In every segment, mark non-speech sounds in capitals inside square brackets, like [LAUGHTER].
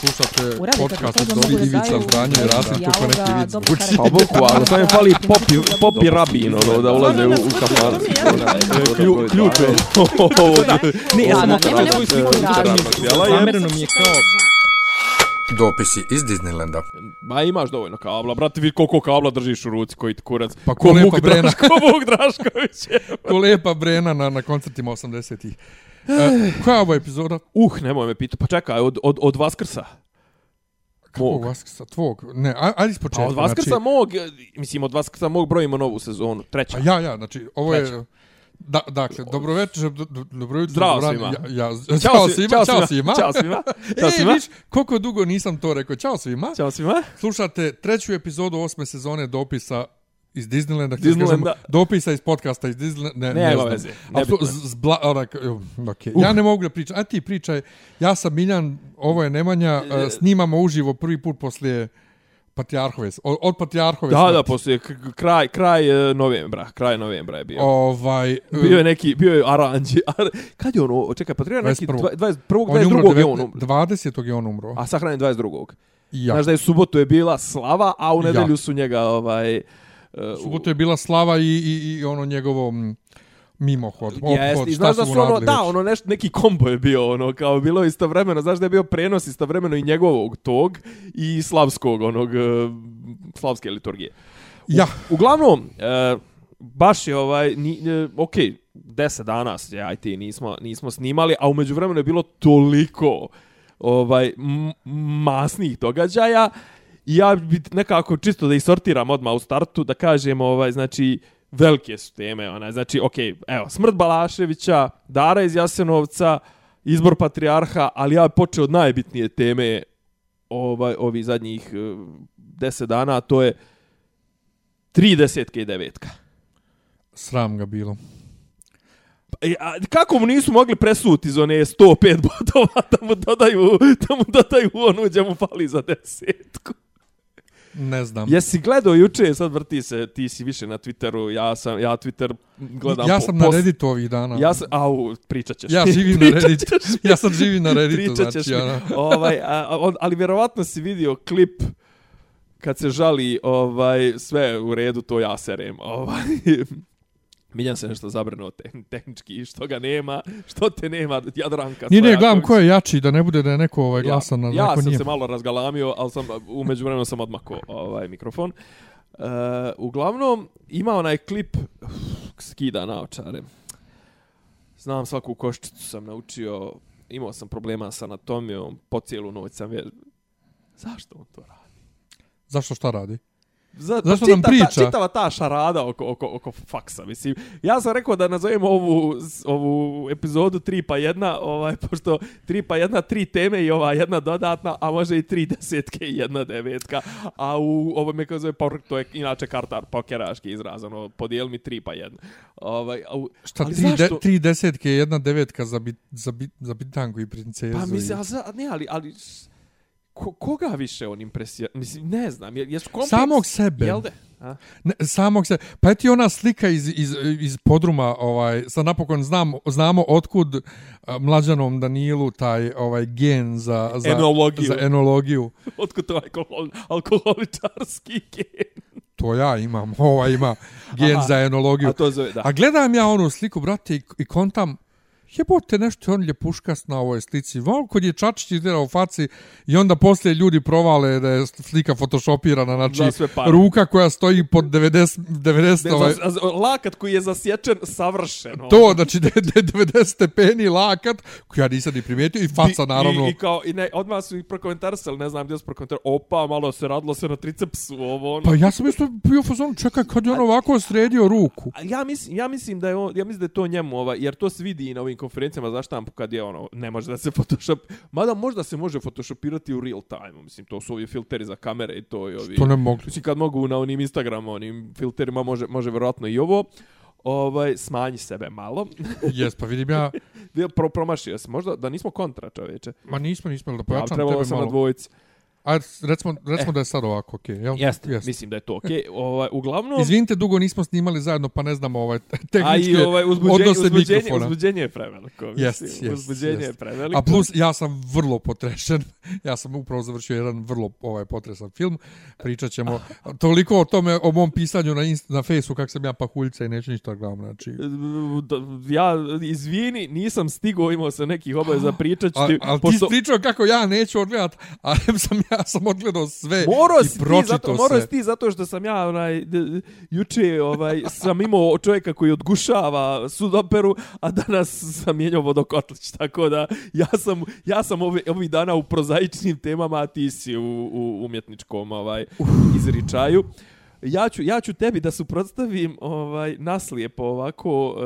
Slušate podcast od Dobri Ivica Zdanje i Rasim kako neki vic stvari. Pa bukvalno, samo je fali popi, popi rabin, ono, da ulaze u, u kafan. Klju, ključ [LAUGHS] je. Ne, ja sam svoju sliku. Zamereno mi je kao... Dopisi iz Disneylanda. Ma imaš dovoljno kabla, brate, vidi koliko kabla držiš u ruci, koji ti kurac. Pa ko lijepa Vuk Brena. [LAUGHS] Draško, Vuk Drašković [LAUGHS] je. Ko lijepa Brena na, na koncertima 80-ih. E, koja je ovo epizoda? Uh, nemoj me pitati, pa čekaj, od, od, od Vaskrsa. Kakvog Mog. Vaskrsa? Tvog? Ne, aj- ajde iz Pa početka. od Vaskrsa znači, mog, mislim, od Vaskrsa mog brojimo novu sezonu, treća. Pa ja, ja, znači, ovo je... Treća. Da, dakle, dobro večer, do, do, dobro jutro, Zdravo dobro svima. Ja, ja, čao svima, čao svima. Ćao svima. Ćao E, svima. viš, koliko dugo nisam to rekao. Ćao svima. Ćao svima. Slušate treću epizodu osme sezone dopisa iz Disneylanda. Disneylanda. kažem, Dopisa iz podcasta iz Disneylanda. Ne, Nema znam. veze, Apsu- nebitno. z- zbla, onak, okay. Ja ne mogu da pričam. A ti pričaj. Ja sam Miljan, ovo je Nemanja. Uh, snimamo uživo prvi put poslije Patriarhove. Od, od Patriarhove Da, da, smrti. poslije k- k- kraj, kraj e, novembra, kraj novembra je bio. Ovaj, Bio je neki, bio je aranđi. [LAUGHS] Ar... Kad je ono, čekaj, Patreon neki 21.. 21. on je umro 22. je on 19 umro. 20. je on umro. A sahranjen 22. ja. Znaš da je subotu je bila slava, a u nedelju Ja. su njega ovaj... Uh, Subotu je bila slava i, i, i ono njegovo mimohod. Jest, obhod, i šta znaš da su ono, da, ono neš, neki kombo je bio, ono, kao bilo istovremeno, znaš da je bio prenos istovremeno i njegovog tog i slavskog, onog, uh, slavske liturgije. Ja, Uglavnom, e, baš je ovaj, ni, e, ok, 10 dana se, aj ti, nismo, nismo snimali, a umeđu vremenu je bilo toliko ovaj masnih događaja i ja bi nekako čisto da ih sortiram odmah u startu, da kažem, ovaj, znači, velike su teme, onaj, znači, ok, evo, smrt Balaševića, Dara iz Jasenovca, izbor patrijarha, ali ja počeo od najbitnije teme ovaj, ovih zadnjih e, 10 dana, a to je tri desetke i devetka. sram ga bilo. E, a kako mu nisu mogli presuti iz one 105 bodova da mu dodaju, da mu dodaju onu gdje mu fali za desetku? Ne znam. Jesi gledao juče, sad vrti se, ti si više na Twitteru, ja sam, ja Twitter gledam ja po- sam na post- Redditu ovih dana. Ja sam, au, pričat ćeš. Ja živim na [LAUGHS] Redditu. Ja sam živim na Redditu, Pričat ćeš znači, mi. ono. [LAUGHS] ovaj, a, a, on, ali vjerovatno si vidio klip kad se žali ovaj sve u redu, to ja serem. Ovaj, Miljan se nešto zabrnuo te, tehnički, što ga nema, što te nema, Jadranka. Nije, ne, gledam ko je jači, da ne bude da je neko ovaj glasan na ja, ja sam nije. se malo razgalamio, ali sam umeđu vremenu sam odmako ovaj mikrofon. Uh, uglavnom, ima onaj klip, uf, skida naočare. Znam svaku koščicu sam naučio, imao sam problema sa anatomijom, po cijelu noć sam vjež... Zašto on to radi? Zašto šta radi? Za, Zašto pa nam čita- priča? Ta, čitava ta šarada oko, oko, oko faksa, mislim. Ja sam rekao da nazovemo ovu, ovu epizodu 3 pa 1, ovaj, [LAUGHS] pošto 3 pa 1, tri teme i ova jedna dodatna, a može i tri desetke i jedna devetka. A u ovo me kao zove to je inače kartar pokeraški izraz, ono, podijeli mi 3 pa 1. Ovaj, a Šta, ali tri, de, zašto? tri desetke, jedna devetka za, bit, za, bit, za bitangu i princezu. Pa mislim, i... a za, ne, ali, ali ko, koga više on impresija? Mislim, ne znam, je, jesu kompleks... Samog sebe. Jel de? A? Ne, samog se. Pa ti ona slika iz, iz, iz podruma, ovaj, sad napokon znam, znamo otkud a, mlađanom Danilu taj ovaj gen za, za, Enologiju. za enologiju. [LAUGHS] Otkud to alkohol, alkoholičarski gen? To ja imam, [LAUGHS] ova ima gen Aha. za enologiju. A to zove, da. A gledam ja onu sliku, brate, i, i kontam, jebote, nešto je on ljepuškas na ovoj slici. Malo kod je Čačić izgleda u faci i onda poslije ljudi provale da je slika photoshopirana, znači ruka koja stoji pod 90, 90 Ne, ovaj, lakat koji je zasječen savršeno. To, znači, da je da je 90 stepeni lakat, koji ja nisam ni primijetio, i faca, I, naravno. I, i kao, i ne, odmah su ih prokomentarisali, ne znam gdje su prokomentarisali, opa, malo se radilo se na tricepsu, ovo, ono. Pa ja sam isto bio u fazonu, čekaj, kad je on ovako sredio ruku. Ja mislim, ja mislim da je on, ja mislim da je to njemu ovaj jer to se vidi i na ovim konferencijama za štampu kad je ono ne može da se [LAUGHS] photoshop mada možda se može photoshopirati u real time mislim to su ovi filteri za kamere i to i ovi To ne mogli. mislim kad mogu na onim Instagramu onim filterima može može vjerojatno i ovo. Ovaj smanji sebe malo. [LAUGHS] Jes, pa vidim ja, [LAUGHS] pro, promašio se možda da nismo kontra čoveče ma nismo, nismo, da ja, pojačam trebalo tebe sam na malo. dvojici Ajde, recimo, recimo da je sad ovako, okej, okay, jel? Jeste, Jeste. mislim da je to okej. Ovaj, uglavnom... Izvinite, dugo nismo snimali zajedno, pa ne znamo ovaj A tehničke i ovaj uzbuđenje, odnose uzbuđenje, mikrofona. uzbuđenje je preveliko. mislim. Jest, jest, uzbuđenje je preveliko. A plus, ja sam vrlo potrešen. [LAUGHS] Ja sam upravo završio jedan vrlo ovaj potresan film. Pričat ćemo [LAUGHS] toliko o tome, o mom pisanju na, inst na Facebooku, kako sam ja pahuljca i neću ništa gledam. Znači, D- ja, izvini, nisam stigao, imao sam nekih obaveza [GASPS] pričat ću a, ti, ali ti pošto- si pričao kako ja neću odgledat, a [LAUGHS] sam ja sam odgledao sve Morao i pročitao zato, morao si sve. ti zato što sam ja onaj d- juče ovaj sam imao čovjeka koji odgušava sudoperu, a danas sam mijenjao vodokotlić, tako da ja sam ja sam ovi, ovih dana u prozaičnim temama, a ti si u, u umjetničkom ovaj izričaju. Ja ću, ja ću tebi da suprotstavim ovaj, naslijepo ovako, uh,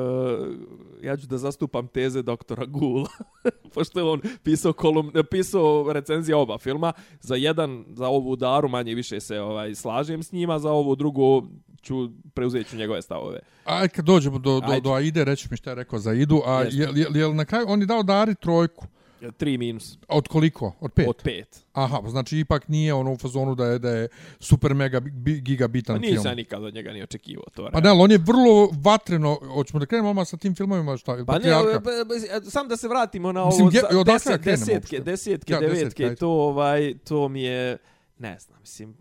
ja ću da zastupam teze doktora Gula, [LAUGHS] pošto je on pisao, kolum, pisao recenzije oba filma, za jedan, za ovu daru manje više se ovaj slažem s njima, za ovu drugu ću preuzeti njegove stavove. Aj, kad dođemo do, do, Ajde. do Aide, reći mi šta je rekao za Idu, a Jeste. je, je, je, na kraju on je dao Dari trojku. Tri minus Od koliko? Od pet? od pet. Aha, pa znači ipak nije ono u fazonu da je, da je super mega bi, gigabitan Pa film. nisam nikad od njega ni očekivao to. Pa da, ali on je vrlo vatreno, hoćemo da krenemo odmah sa tim filmovima, šta, Pa ne, Patrijarka? ba- ba- sam da se vratimo na Mislim, ovo gdje- za- odakle deset, da krenemo desetke, uopšte? desetke, Ja, desetke, devetke, to ovaj to mi je ne znam, mislim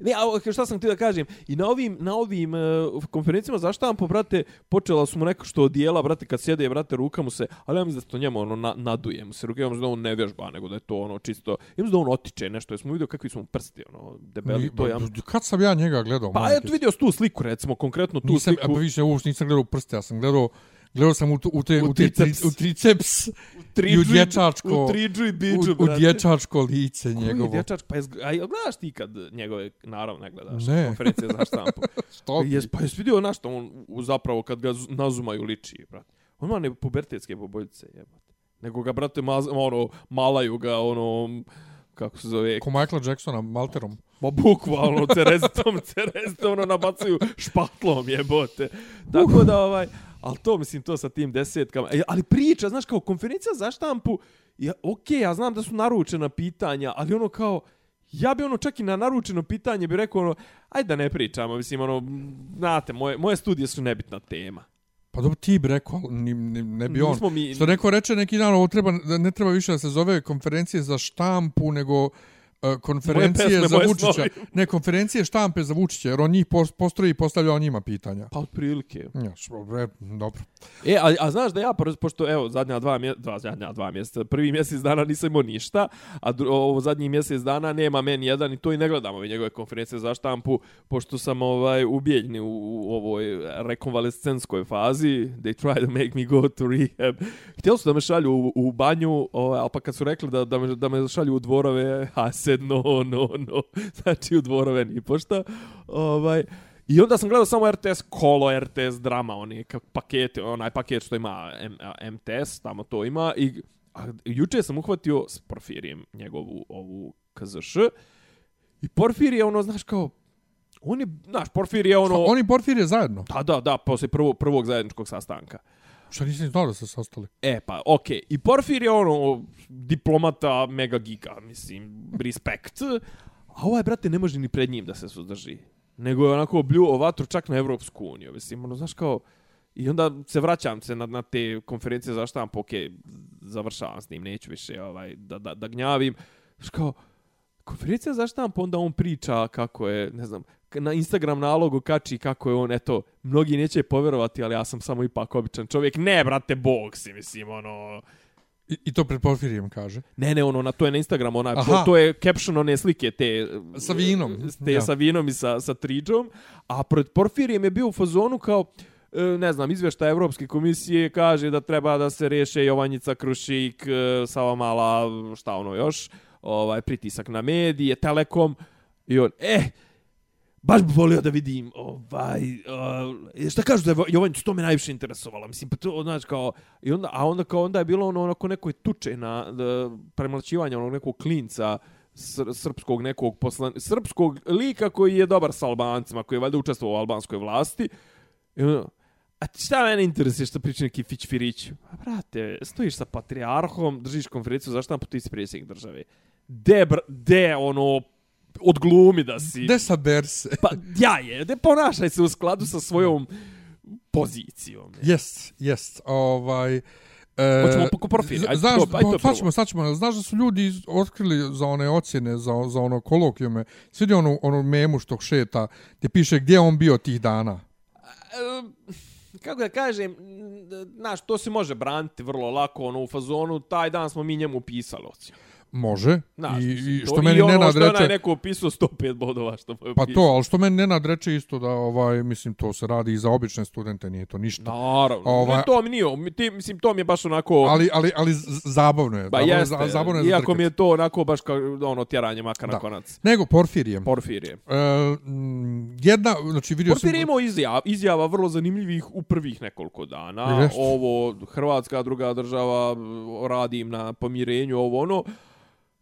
Ne, a šta sam htio da kažem, i na ovim, na ovim uh, konferencijama za štampu, brate, počela su mu neko što odijela, brate, kad sjede, brate, ruka mu se, ali ja mislim da se to njemu ono, na, naduje mu se ruke, ja mislim da on ne vježba, nego da je to ono čisto, ja mislim da on otiče nešto, jesmo vidio kakvi su mu prsti, ono, debeli, Ni- to ja... Kad sam ja njega gledao? Pa eto vidio tu sliku, recimo, konkretno tu nisam, sliku. pa više uopšte nisam gledao prste, ja sam gledao Gledao sam u, tu- u, te, U u, te, triceps. u triceps Triđu i u dječačko, U triđu i u, biđu, u brate. dječačko lice Koji je njegovo. dječačko? Pa jes, a gledaš ti kad njegove, naravno ne gledaš, Ne. konferencije za štampu? [LAUGHS] Što? Jes, pa jes vidio na što on u- zapravo kad ga nazumaju liči, brate. On ima ne pubertetske poboljice, jebate. Nego ga, brate, maz, ono, malaju ga, ono, kako se zove, Ko Michaela Jacksona, Malterom. Ma bukvalno, cerezitom, [LAUGHS] cerezitom, ono, nabacuju špatlom, jebote. Tako da, ovaj, ali to, mislim, to sa tim desetkama. E, ali priča, znaš, kao konferencija za štampu, ja, okej, ja znam da su naručena pitanja, ali ono kao, ja bi ono čak i na naručeno pitanje bi rekao ono, ajde da ne pričamo, mislim, ono, znate, moje, moje studije su nebitna tema. Pa dobro, ti bi rekao, ni, ni, ne bi on. Mi- Što neko reče neki dan, ovo treba, ne treba više da se zove konferencije za štampu, nego konferencije pesme, za Vučića. snovi. Ne, konferencije štampe za Vučića, jer on njih pos- postroji i postavlja on njima pitanja. Pa otprilike. Ja, što, bre, dobro. E, a, a znaš da ja, pošto- evo, zadnja dva, mje, dva, zadnja dva mjeseca, prvi mjesec dana nisam imao ništa, a dru, ovo zadnji mjesec dana nema meni jedan i to i ne gledam ove njegove konferencije za štampu, pošto sam ovaj ubijeljni u, u ovoj rekonvalescenskoj fazi, they try to make me go to rehab. Htjeli su da me šalju u, u banju, ovaj, ali pa kad su rekli da, da, me, da me šalju u dvorove, [LAUGHS] I said no, no, no, [LAUGHS] znači u dvorove ni pošta. Ovaj, I onda sam gledao samo RTS kolo, RTS drama, oni kak pakete, onaj paket što ima M, MTS, tamo to ima. I a, juče sam uhvatio s Porfirijem njegovu ovu KZŠ. I Porfir je ono, znaš kao, on je, znaš, Porfir je ono... Šta, oni Porfir je zajedno. Da, da, da, posle prvog, prvog zajedničkog sastanka. Šta nisi znao da se sastali? E, pa, okej. Okay. I Porfir je ono, diplomata, mega giga, mislim, respekt. A ovaj, brate, ne može ni pred njim da se suzdrži. Nego je onako bljuo vatru čak na Evropsku uniju. Mislim, ono, znaš kao... I onda se vraćam se na, na te konferencije za štampu, okej, okay, završavam s njim, neću više ovaj, da, da, da gnjavim. Znaš kao, konferencija za štampu, onda on priča kako je, ne znam, na Instagram nalogu kači kako je on, eto, mnogi neće povjerovati, ali ja sam samo ipak običan čovjek. Ne, brate, bog si, mislim, ono... I, I to pred Porfirijem kaže. Ne, ne, ono, na, to je na Instagramu, onaj, Aha. to, je caption one slike, te... Sa vinom. Te Ja. sa vinom i sa, sa triđom. A pred Porfirijem je bio u fazonu kao, e, ne znam, izvješta Evropske komisije kaže da treba da se riješe Jovanjica Krušik, e, Savamala, šta ono još, ovaj, pritisak na medije, Telekom, i on, eh, baš bi volio da vidim, ovaj, uh, šta kažu da je to me najviše interesovalo, mislim, pa to, znači, kao, i onda, a onda kao onda je bilo ono, onako nekoj tuče na da, premlaćivanja onog nekog klinca, sr srpskog nekog poslan, srpskog lika koji je dobar sa Albancima, koji je valjda učestvovao u albanskoj vlasti. I onda, a šta mene interesuje što priča neki Fić Firić? A brate, stojiš sa patrijarhom, držiš konferenciju, zašto nam ti si predsjednik države? De, br- de ono, odglumi da si... De saber se. Pa, ja je, de ponašaj se u skladu sa svojom pozicijom. Jest, jest. Ovaj, E, Hoćemo po porfiriju, ajde, znaš, to- ajde to sad prvo. ćemo, sad ćemo, znaš da su ljudi otkrili za one ocjene, za, za ono kolokvijume, svidi onu, onu memu što šeta, gdje piše gdje je on bio tih dana. E, kako da kažem, znaš, to se može braniti vrlo lako, ono, u fazonu, taj dan smo mi njemu pisali ocjenu. Može. Znaš, I, i to- što meni I ono Nenad što je reče, neko pisao 105 bodova što mu je pa to, ali što meni Nenad reče isto da, ovaj, mislim, to se radi i za obične studente, nije to ništa. Naravno, Ovaj- ovaj... to mi nije, ti, mislim, to mi je baš onako... Ali, ali, ali zabavno je. Ba zabavno, je jeste, za- zabavno je za iako drkat. mi je to onako baš kao ono tjeranje maka na konac. Nego Porfirijem. Porfirije. E, jedna, znači vidio Porfirije sam... imao izjava, izjava vrlo zanimljivih u prvih nekoliko dana. Jeste. Ovo, Hrvatska druga država, radim na pomirenju, ovo ono.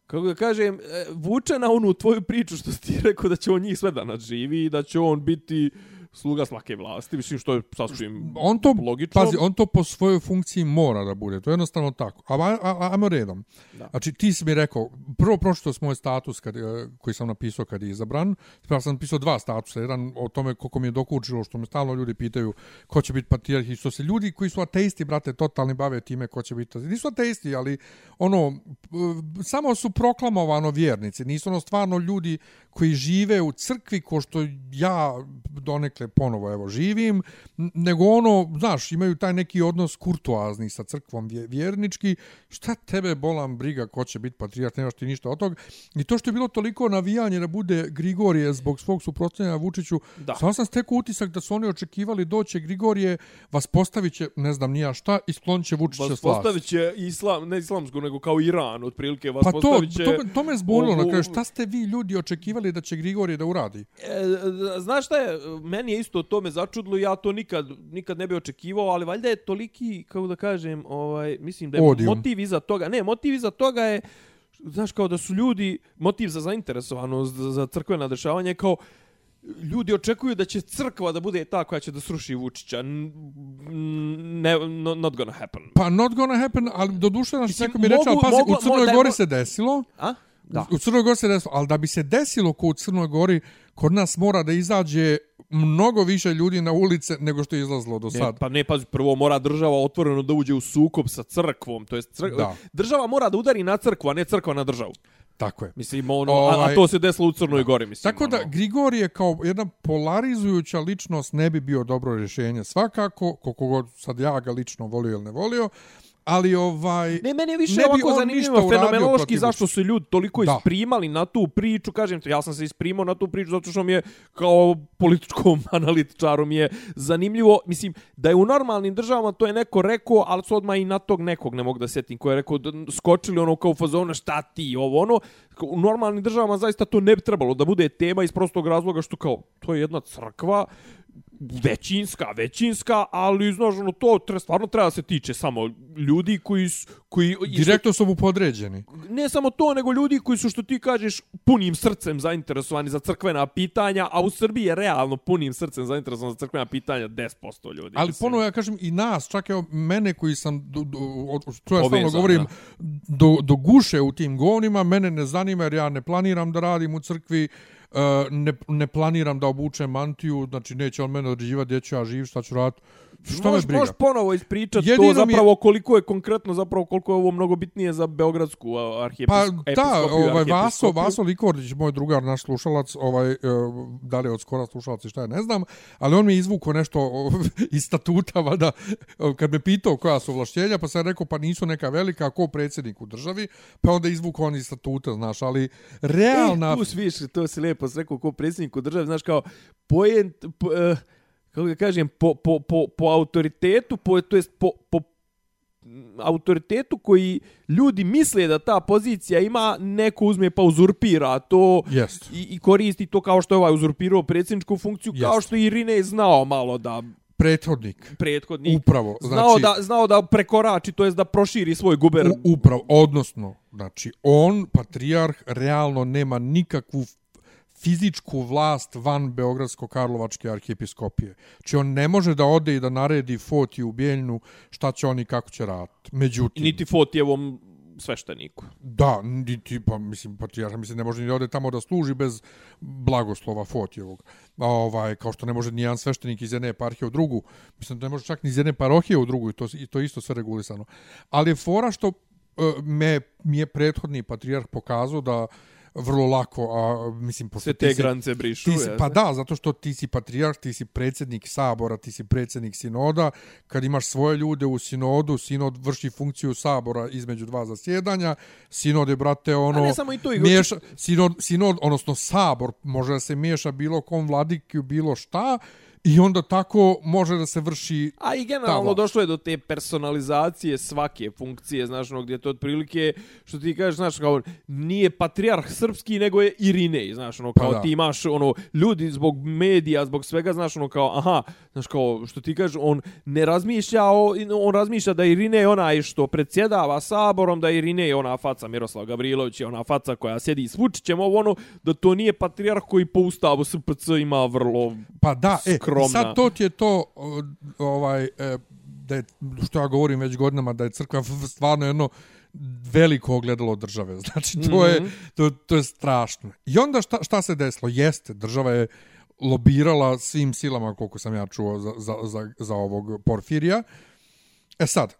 Kako da kažem, e, vuče na onu tvoju priču što si ti rekao da će on njih sve da nadživi i da će on biti sluga svake vlasti. Mislim što je sasvim on to, logično. pazi, on to po svojoj funkciji mora da bude. To je jednostavno tako. A, a, a ajmo redom. Da. Znači, ti si mi rekao, prvo pročito s moj status kad, je- koji sam napisao kad je izabran. Ja sam napisao dva statusa. Jedan o tome koliko mi je dokučilo, što me stalno ljudi pitaju ko će biti patrijarh i što se ljudi koji su ateisti, brate, totalni bave time ko će biti. Nisu ateisti, ali ono, p- samo su proklamovano vjernici. Nisu ono stvarno ljudi koji žive u crkvi ko što ja donekle ponovo evo živim, nego ono, znaš, imaju taj neki odnos kurtoazni sa crkvom vje- vjernički, šta tebe bolam briga ko će biti patrijarh, nemaš ti ništa od toga. I to što je bilo toliko navijanje da bude Grigorije zbog svog suprotstavljanja Vučiću, Da. samo sam stekao utisak da su oni očekivali doće Grigorije, vas postavit će, ne znam nija šta, i sklonit će Vučića Vas postavit će islam, ne islamsku, nego kao Iran, otprilike. Vas Pa to, postavit će... to, to me zbunilo na kraju. Šta ste vi ljudi očekivali da će Grigorije da uradi? E, znaš šta je, meni je isto to me začudilo, ja to nikad, nikad ne bi očekivao, ali valjda je toliki, kako da kažem, ovaj, mislim da je Odium. motiv iza toga, ne, motiv iza toga je, znaš, kao da su ljudi, motiv za zainteresovanost za, za crkvena dešavanja je kao, ljudi očekuju da će crkva da bude ta koja će da sruši Vučića. Ne, no, not gonna happen. Pa not gonna happen, ali do duše naš neko mi reče, ali mogu- pazi, mogu- u Crnoj mo- je Gori mo- se desilo, A? Da. u Crnoj Gori se desilo, ali da bi se desilo ko u Crnoj Gori, kod nas mora da izađe mnogo više ljudi na ulice nego što je izlazilo do Ne, sad. pa ne, pazi, prvo mora država otvoreno da uđe u sukob sa crkvom, to jest cr... Da. država mora da udari na crkvu, a ne crkva na državu. Tako je. Mislim, ono, a, Ovaj- a to se desilo u Crnoj Gori, mislim. Tako da ono. Grigorije kao jedna polarizujuća ličnost ne bi bio dobro rješenje svakako, koliko god sad ja ga lično volio ili ne volio, ali ovaj... Ne, meni je više ne ovako zanimljivo fenomenološki zašto su ljudi toliko Da. isprimali na tu priču, kažem ti, ja sam se isprimao na tu priču zato što mi je kao političkom [LAUGHS] analitičaru mi je zanimljivo, mislim, da je u normalnim državama to je neko rekao, ali su odmah i na tog nekog ne mogu da sjetim, ko je rekao, da skočili ono kao u fazonu, šta ti, ovo ono, u normalnim državama zaista to ne bi trebalo da bude tema iz prostog razloga što kao, to je jedna crkva, većinska, većinska, ali znaš, ono, to tre, stvarno treba se tiče samo ljudi koji su, koji, Direktno su mu podređeni. ne samo to, nego ljudi koji su, što ti kažeš, punim srcem zainteresovani za crkvena pitanja, a u Srbiji je realno punim srcem zainteresovan za crkvena pitanja 10% ljudi. Ali mislim. ponovo ja kažem i nas, čak evo mene koji sam, do, do, od- što ja stalno govorim, da. do, do guše u tim govnima, mene ne zanima jer ja ne planiram da radim u crkvi, E, ne, ne planiram da obučem mantiju, znači neće on mene određivati gdje ću ja živ, šta ću raditi. Šta Možeš, me briga? možeš ponovo ispričati to mi je- zapravo koliko je konkretno, zapravo koliko je ovo mnogo bitnije za Beogradsku a, Pa arhijepiskopiju. da, ovaj Vaso, arhijepiskopiju. Vaso Likordić, moj drugar, naš slušalac, ovaj, e, da li je od skora slušalac i šta je, ne znam, ali on mi je izvukao nešto [LAUGHS] iz statuta, valjda, o, kad me pitao koja su vlašćenja, pa sam rekao, pa nisu neka velika, ko predsjednik u državi, pa onda izvukao on iz statuta, znaš, ali realna... E, tu sviš, to si lijepo rekao ko predsjednik u državi, znaš kao, pojent, po, uh, kako da kažem, po, po, po, po autoritetu, po, to jest po, po autoritetu koji ljudi misle da ta pozicija ima, neko uzme pa uzurpira to Jest. i, i koristi to kao što je ovaj uzurpirao predsjedničku funkciju, kao Jest. što je Irine znao malo da Prethodnik. prethodnik Upravo. znao, Znači, da, znao da prekorači, to jest da proširi svoj guber. U, upravo, odnosno, znači, on, patrijarh, realno nema nikakvu fizičku vlast van Beogradsko-Karlovačke arhijepiskopije. Znači, on ne može da ode i da naredi Foti u Bijeljnu šta će oni kako će raditi. Međutim, Niti Fotijevom svešteniku. Da, niti, pa mislim, patrijarh, mislim, ne može ni ode tamo da služi bez blagoslova Fotijevog. A, ovaj, kao što ne može ni jedan sveštenik iz jedne eparhije u drugu. Mislim, ne može čak ni iz jedne parohije u drugu i to, i to isto sve regulisano. Ali je fora što e, me, mi je prethodni patrijarh pokazao da vrlo lako, a mislim... Sve te si, granice brišu, ti si, Pa da, zato što ti si patrijarh, ti si predsjednik sabora, ti si predsjednik sinoda, kad imaš svoje ljude u sinodu, sinod vrši funkciju sabora između dva zasjedanja, sinod je, brate, ono... A ne samo i to, miješa, sinod, sinod, odnosno sabor, može da se miješa bilo kom vladikiju, bilo šta, I onda tako može da se vrši A i generalno došlo je do te personalizacije svake funkcije, znaš, ono, gdje to otprilike, što ti kažeš, znaš, kao, nije patrijarh srpski, nego je Irinej, znaš, ono, kao pa ti imaš, ono, ljudi zbog medija, zbog svega, znaš, ono, kao, aha, znaš, kao, što ti kažeš, on ne razmišlja, o, on razmišlja da Irinej onaj što predsjedava saborom, da Irinej ona faca Miroslav Gavrilović, ona faca koja sjedi s Vučićem, ovo ono, da to nije patrijarh koji po ustavu SPC ima vrlo pa da, e, skromna. sad to ti je to, ovaj, e, da je, što ja govorim već godinama, da je crkva stvarno jedno veliko ogledalo države. [LAUGHS] Znači, to, je, mhm. to, to je strašno. I onda šta, šta se desilo? Jeste, država je lobirala svim silama, koliko sam ja čuo, za, za, za, za ovog Porfirija. E sad,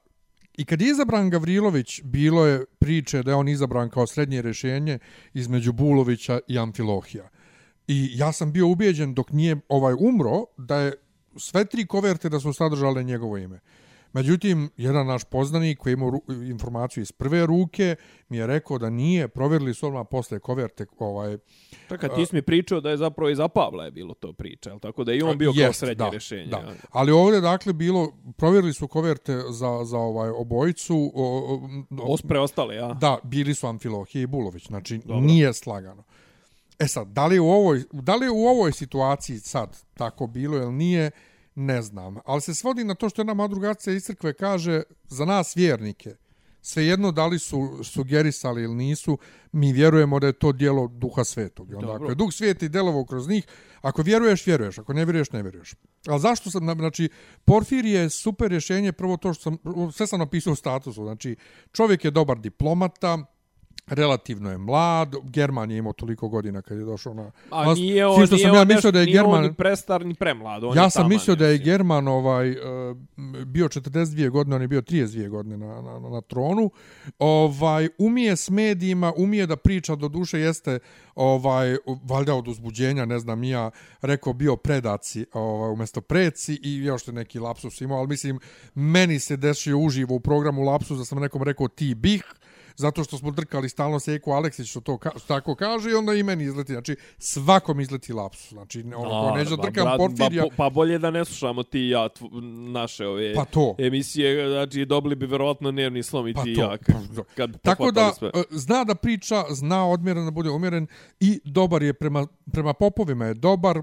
i kad je izabran Gavrilović, bilo je priče da je on izabran kao srednje rješenje između Bulovića i Amfilohija. I ja sam bio ubijeđen dok nije ovaj umro da je sve tri koverte da su sadržale njegovo ime. Međutim, jedan naš poznanik koji ima informaciju iz prve ruke mi je rekao da nije, provjerili su odmah posle koverte. Ovaj, Čekaj, ti si mi pričao da je zapravo i za Pavla je bilo to priča, ali tako da je i on bio jest, kao srednje da, rješenje. Da. Ali ovdje, dakle, bilo, provjerili su koverte za, za ovaj obojicu. O, o, Ospre ostale, ja. Da, bili su Amfilohije i Bulović, znači Dobro. nije slagano. E sad, da li, u ovoj, da li u ovoj situaciji sad tako bilo ili nije, ne znam. Ali se svodi na to što jedna madrugacija iz crkve kaže za nas vjernike, svejedno da li su sugerisali ili nisu, mi vjerujemo da je to dijelo duha svetog. Onda, ako je duh sveti delovo kroz njih, ako vjeruješ, vjeruješ. Ako ne vjeruješ, ne vjeruješ. Ali zašto sam, znači, Porfir je super rješenje, prvo to što sam, sve sam napisao u statusu. Znači, čovjek je dobar diplomata, relativno je mlad, German je imao toliko godina kad je došao na... A nije on, što sam ja mislio da je German, ni prestar, ni premlad. On ja sam mislio da je German ovaj, uh, bio 42 godine, on je bio 32 godine na, na, na, tronu. Ovaj, umije s medijima, umije da priča, do duše jeste ovaj, valjda od uzbuđenja, ne znam, ja rekao bio predaci ovaj, umjesto preci i još je neki lapsus imao, ali mislim, meni se desio uživo u programu lapsus da sam nekom rekao ti bih, zato što smo drkali stalno Seku Aleksić što to ka, što tako kaže i onda i meni izleti. Znači, svakom izleti lapsus. Znači, ono, neće da drkam Porfirija. Pa, pa bolje da ne slušamo ti i ja tvo, naše ove pa to. emisije. Znači, dobili bi verovatno nervni slom i pa ti to. ja. Kad, pa, kad tako da, sve. E, zna da priča, zna odmjeren da bude umjeren i dobar je prema, prema popovima je dobar.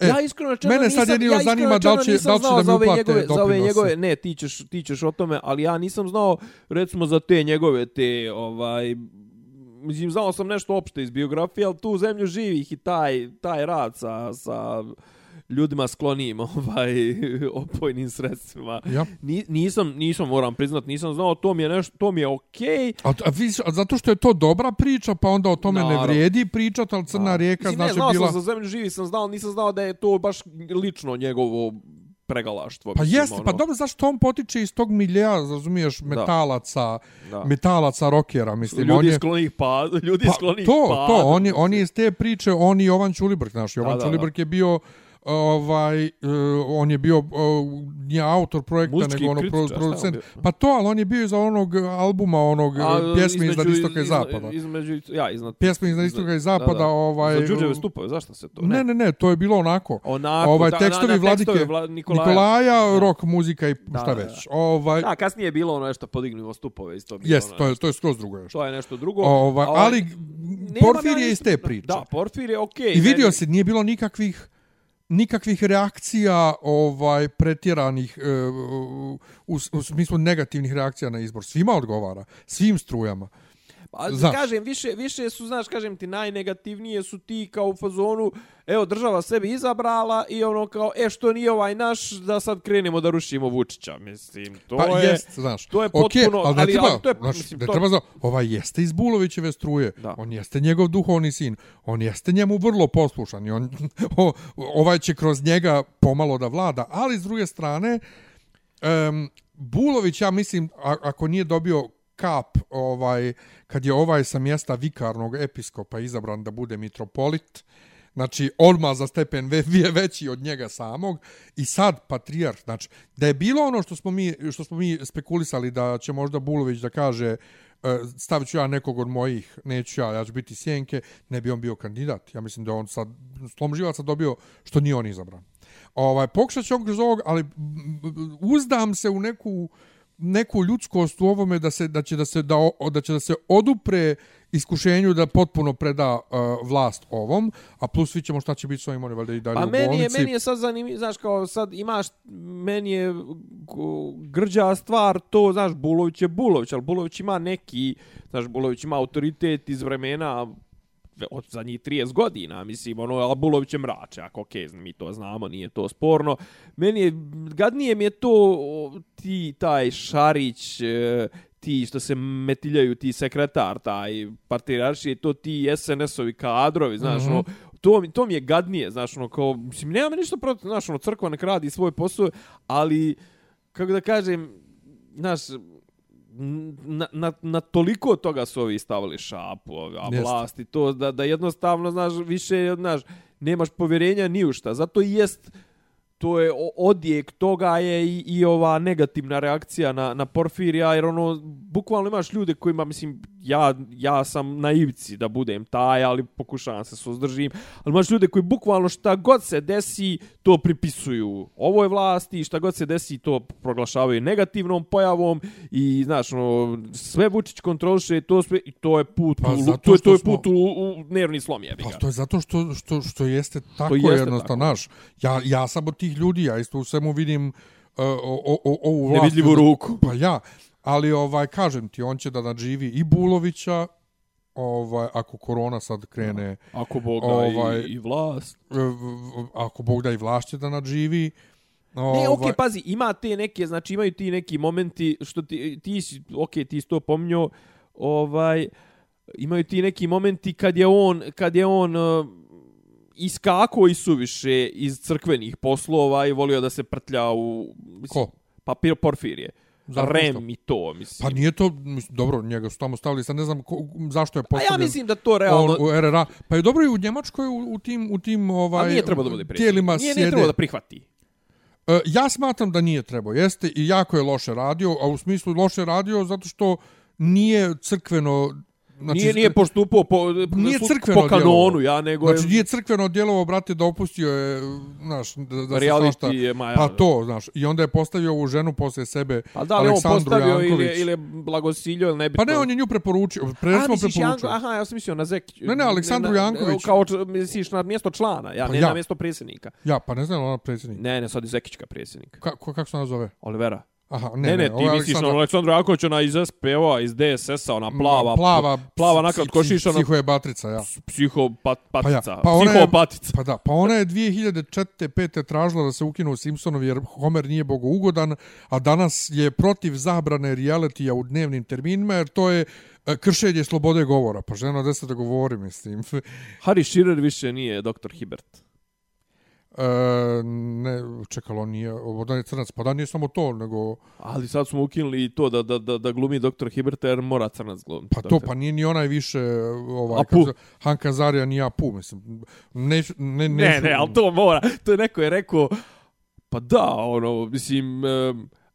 E, ja iskreno rečeno mene sad jedino ja zanima da li će, da li će da mi uplate njegove, Za ove njegove, ne, ti ćeš, ti ćeš o tome, ali ja nisam znao, recimo, za te njegove, te, ovaj, mislim, znao sam nešto opšte iz biografije, ali tu u zemlju živih i taj, taj rad sa, sa ljudima sklonim [LAUGHS] ovaj opojnim sredstvima. Ja. Ni, nisam nisam moram priznat, nisam znao to mi je nešto, to mi je okej. Okay. A, a, vi, a zato što je to dobra priča, pa onda o tome Naravno. ne vrijedi pričati, al Crna rijeka znači bila... Znao sam za zemlju živi, sam znao, nisam znao da je to baš lično njegovo pregalaštvo. Pa jeste, pa ono... pa dobro, zašto on potiče iz tog milija, razumiješ, metalaca, da. metalaca rokera, mislim. Ljudi on je... sklonih pa, ljudi pa, sklonih to, pa. To, to, on je, on je iz te priče, on i Jovan Čulibrk, znaš, Jovan Čulibrk je bio ovaj uh, on je bio uh, nije autor projekta Muzički nego ono pro, producent. pa to al on je bio za onog albuma onog A, e, pjesme iz istoka i zapada. između ja iznad pjesme iz istoka i zapada da, da. ovaj za Đurđeve stupove zašto se to ne? Ne ne, ne to je bilo onako, onako ovaj tekstovi da, vladike tekstovi Vla, Nikolaja, Nikolaja da. rock muzika i da, šta već. da. ovaj da kasnije je bilo ono nešto podignuo stupove isto bilo jest, to je to je skroz drugo nešto. To je nešto drugo ovaj, ali Porfir je iz te priče. Da Porfir je okej i vidio se nije bilo nikakvih nikakvih reakcija ovaj pretjeranih e, u, u smislu negativnih reakcija na izbor. Svima odgovara svim strujama. Pa, Znaš. kažem, više, više su, znaš, kažem ti, najnegativnije su ti kao u fazonu, evo, država sebi izabrala i ono kao, e, što nije ovaj naš, da sad krenemo da rušimo Vučića, mislim, to Pa je... jest, znaš. to je potpuno- ali ne ali- treba, ali to je- znaš, mislim, ne to- treba za, ovaj jeste iz Bulovićeve struje, Da. on jeste njegov duhovni sin, on jeste njemu vrlo poslušan i on, [LAUGHS] o, ovaj će kroz njega pomalo da vlada, ali s druge strane, um, Bulović, ja mislim, ako nije dobio kap, ovaj, kad je ovaj sa mjesta vikarnog episkopa izabran da bude mitropolit, Znači, odmah za stepen ve- [LAUGHS] veći od njega samog. I sad, patrijarh, znači, da je bilo ono što smo mi, što smo mi spekulisali da će možda Bulović da kaže e, stavit ću ja nekog od mojih, neću ja, ja ću biti sjenke, ne bi on bio kandidat. Ja mislim da on sad, slom živaca dobio što nije on izabran. Ovaj, pokušat će on kroz ovog, ali uzdam se u neku neku ljudskost u ovome da se da će da se da, da će da se odupre iskušenju da potpuno preda uh, vlast ovom, a plus svi ćemo šta će biti s ovim oni valjda i dalje Pa u meni je, bolnici. meni je sad zanimljivo, znaš, kao sad imaš, meni je ko- grđa stvar to, znaš, Bulović je Bulović, ali Bulović ima neki, znaš, Bulović ima autoritet iz vremena od zadnjih 30 godina, mislim, ono, ali Bulović je mračak, okej, mi to znamo, nije to sporno. Meni je, gadnije mi je to, ti, taj Šarić, e, ti što se metiljaju, ti sekretar, taj partijaraši, to ti SNS-ovi kadrovi, znaš, Mhm. ono, to, mi- to mi je gadnije, znaš, ono, kao, mislim, nema ništa protiv, znaš, ono, crkva nek radi svoj posao, ali, kako da kažem, znaš, na, na, na toliko toga su ovi stavili šapu, a vlasti, to da, da jednostavno, znaš, više, znaš, nemaš povjerenja ni u šta. Zato i jest, to je odjek toga je i, i ova negativna reakcija na, na Porfirija, jer ono, bukvalno imaš ljude kojima, mislim, ja, ja sam na ivici da budem taj, ali pokušavam se suzdržim, ali imaš ljude koji bukvalno šta god se desi, to pripisuju ovoj vlasti, šta god se desi, to proglašavaju negativnom pojavom i, znaš, ono, sve Vučić kontroliše, to sve, i to je put, Pa u, to je, to je smo- put u, u nervni slom, jebi Pa to je zato što, što, što jeste tako jeste jednostavno, tako. znaš. Ja, ja sam od tih ljudi, ja isto u svemu vidim uh, o, o, o, ovu vlast. Nevidljivu ruku. Pa ja, ali ovaj, kažem ti, on će da nadživi i Bulovića, ovaj, ako korona sad krene, Ako Bog da Ovaj- i, i vlast. ako Bog da i vlast će da nadživi. Ne, ovaj, okej, pazi, ima te neke, znači imaju ti neki momenti što ti, ti si, okej, ti si to pomnio, ovaj, imaju ti neki momenti kad je on, kad je on uh, iskako i suviše iz crkvenih poslova i volio da se prtlja u... Mislim, Ko? Pa Pir- Porfirije. Zato Rem što? i to, mislim. Pa nije to, mislim, dobro, njega su tamo stavili, sad ne znam ko, zašto je A postavljen. ja mislim da to realno... on u RRA. Pa je dobro i u Njemačkoj u, u tim u tim ovaj a nije trebao da bude tijelima Nije, nije sjede. trebao da prihvati. E, ja smatram da nije trebao. Jeste i jako je loše radio, a u smislu loše radio zato što nije crkveno Znači, nije, nije postupao po, nije po crkveno kanonu, djelovao. ja, nego Znači je... nije crkveno djelovao, brate, da opustio je, znaš, da, da se svašta... je, ma ja- Pa to, znaš, i onda je postavio ovu ženu posle sebe, Pa da li on Aleksandru postavio ili, Janković. ili je blagosilio ili nebitno? Pa ne, on je nju preporučio, pre A, smo misliš preporučio. Janko, aha, ja sam mislio na Zek... Ne, ne, Aleksandru na- Janković. Kao, misliš na mjesto člana, ja, Pa ne ja. na mjesto predsjednika. Ja, pa ne znam, ona predsjednik. Ne, ne, sad je Zekićka predsjednik. Kako, kako se ona zove? Olivera. Aha, Ne, ne, ovo ti je misliš na Aleksandru Janković, ona iz SPO-a, iz DSS-a, ona plava, plava, plava nakon košiša, ona Psiho je batrica, ja. psihopatica, Pa ja, pa ona je- psihopatica. Pa da, pa ona je 2004. 5. tražila da se ukinu Simpsonovi jer Homer nije bogougodan, a danas je protiv zabrane realitija u dnevnim terminima jer to je e, kršenje slobode govora. Pa žena, da se da govori, mislim. Harry Shearer više nije doktor Hibert. E, ne, čekalo, nije, ovo je crnac, pa da nije samo to, nego, Ali sad smo ukinuli i to da, da, da, da glumi doktor Hibert jer mora crnac glumiti. pa to, pa nije ni onaj više, ovaj, Apu. kako Hanka Zarija ni Apu, mislim. Ne, ne, ne, Ne, ne, ali to mora. To je neko je rekao, pa da, ono, mislim,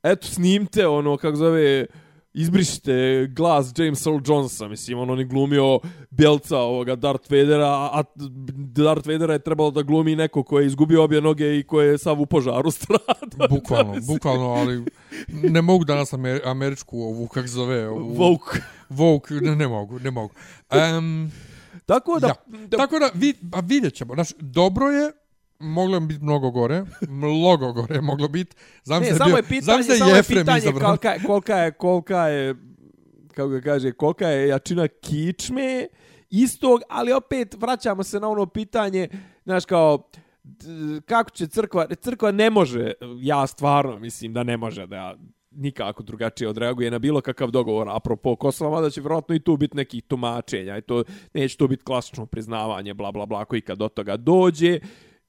eto, snimte, ono, kako zove, izbrišite glas James Earl Jonesa, mislim, on, on je glumio bjelca ovoga Darth Vadera, a Darth Vadera je trebalo da glumi neko ko je izgubio obje noge i ko je sav u požaru [LAUGHS] strada. Bukvalno, bukvalno, ali ne mogu danas amer, američku ovu, kako se zove, ovu, Vogue. Vogue, ne, ne mogu, ne mogu. Um, Tako da, ja. da Tako da, vid, a vidjet ćemo. Znaš, dobro je, moglo biti mnogo gore, mnogo gore moglo biti. Znam ne, se samo bio, je pitanje, znam samo je pitanje izabran. kolika, je- kolika je, kolika je kako ga kaže, kolika je jačina kičme istog, ali opet vraćamo se na ono pitanje, znaš kao, kako će crkva, crkva ne može, ja stvarno mislim da ne može da nikako drugačije odreaguje na bilo kakav dogovor apropo Kosova, da će vjerojatno i tu biti nekih tumačenja i to neće to biti klasično priznavanje, bla, bla, bla, koji kad do toga dođe.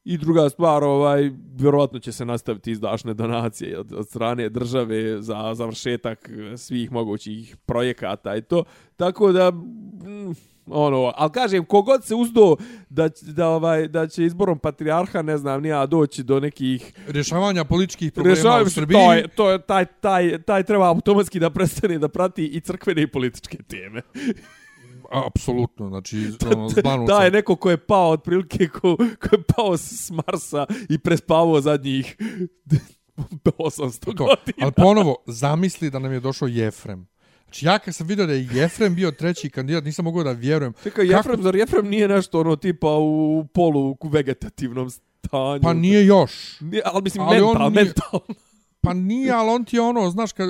I druga stvar, ovaj, vjerojatno će se nastaviti izdašne donacije od, od strane države za završetak svih mogućih projekata i to. Tako da, mm, ono, ali kažem, kogod se uzdo da, da, ovaj, da će izborom patrijarha, ne znam, nija doći do nekih Rješavanja političkih problema u Srbiji. to je, to je, taj, taj, taj treba automatski da prestane da prati i crkvene i političke teme. [LAUGHS] Apsolutno, znači, [LAUGHS] ono, zbanu Da je neko ko je pao otprilike, ko, ko je pao s Marsa i prespavao zadnjih [LAUGHS] 800 to. godina. Ali ponovo, zamisli da nam je došao Jefrem. Znači, ja kad sam vidio da je Jefrem bio treći kandidat, nisam mogao da vjerujem. Čekaj, Kako- Jefrem, zar Jefrem nije nešto ono tipa u polu vegetativnom stanju? Pa nije još. Nije, ali mislim Ali on mental, nije- mentalno. Pa nije, ali on ti je ono, znaš, kad,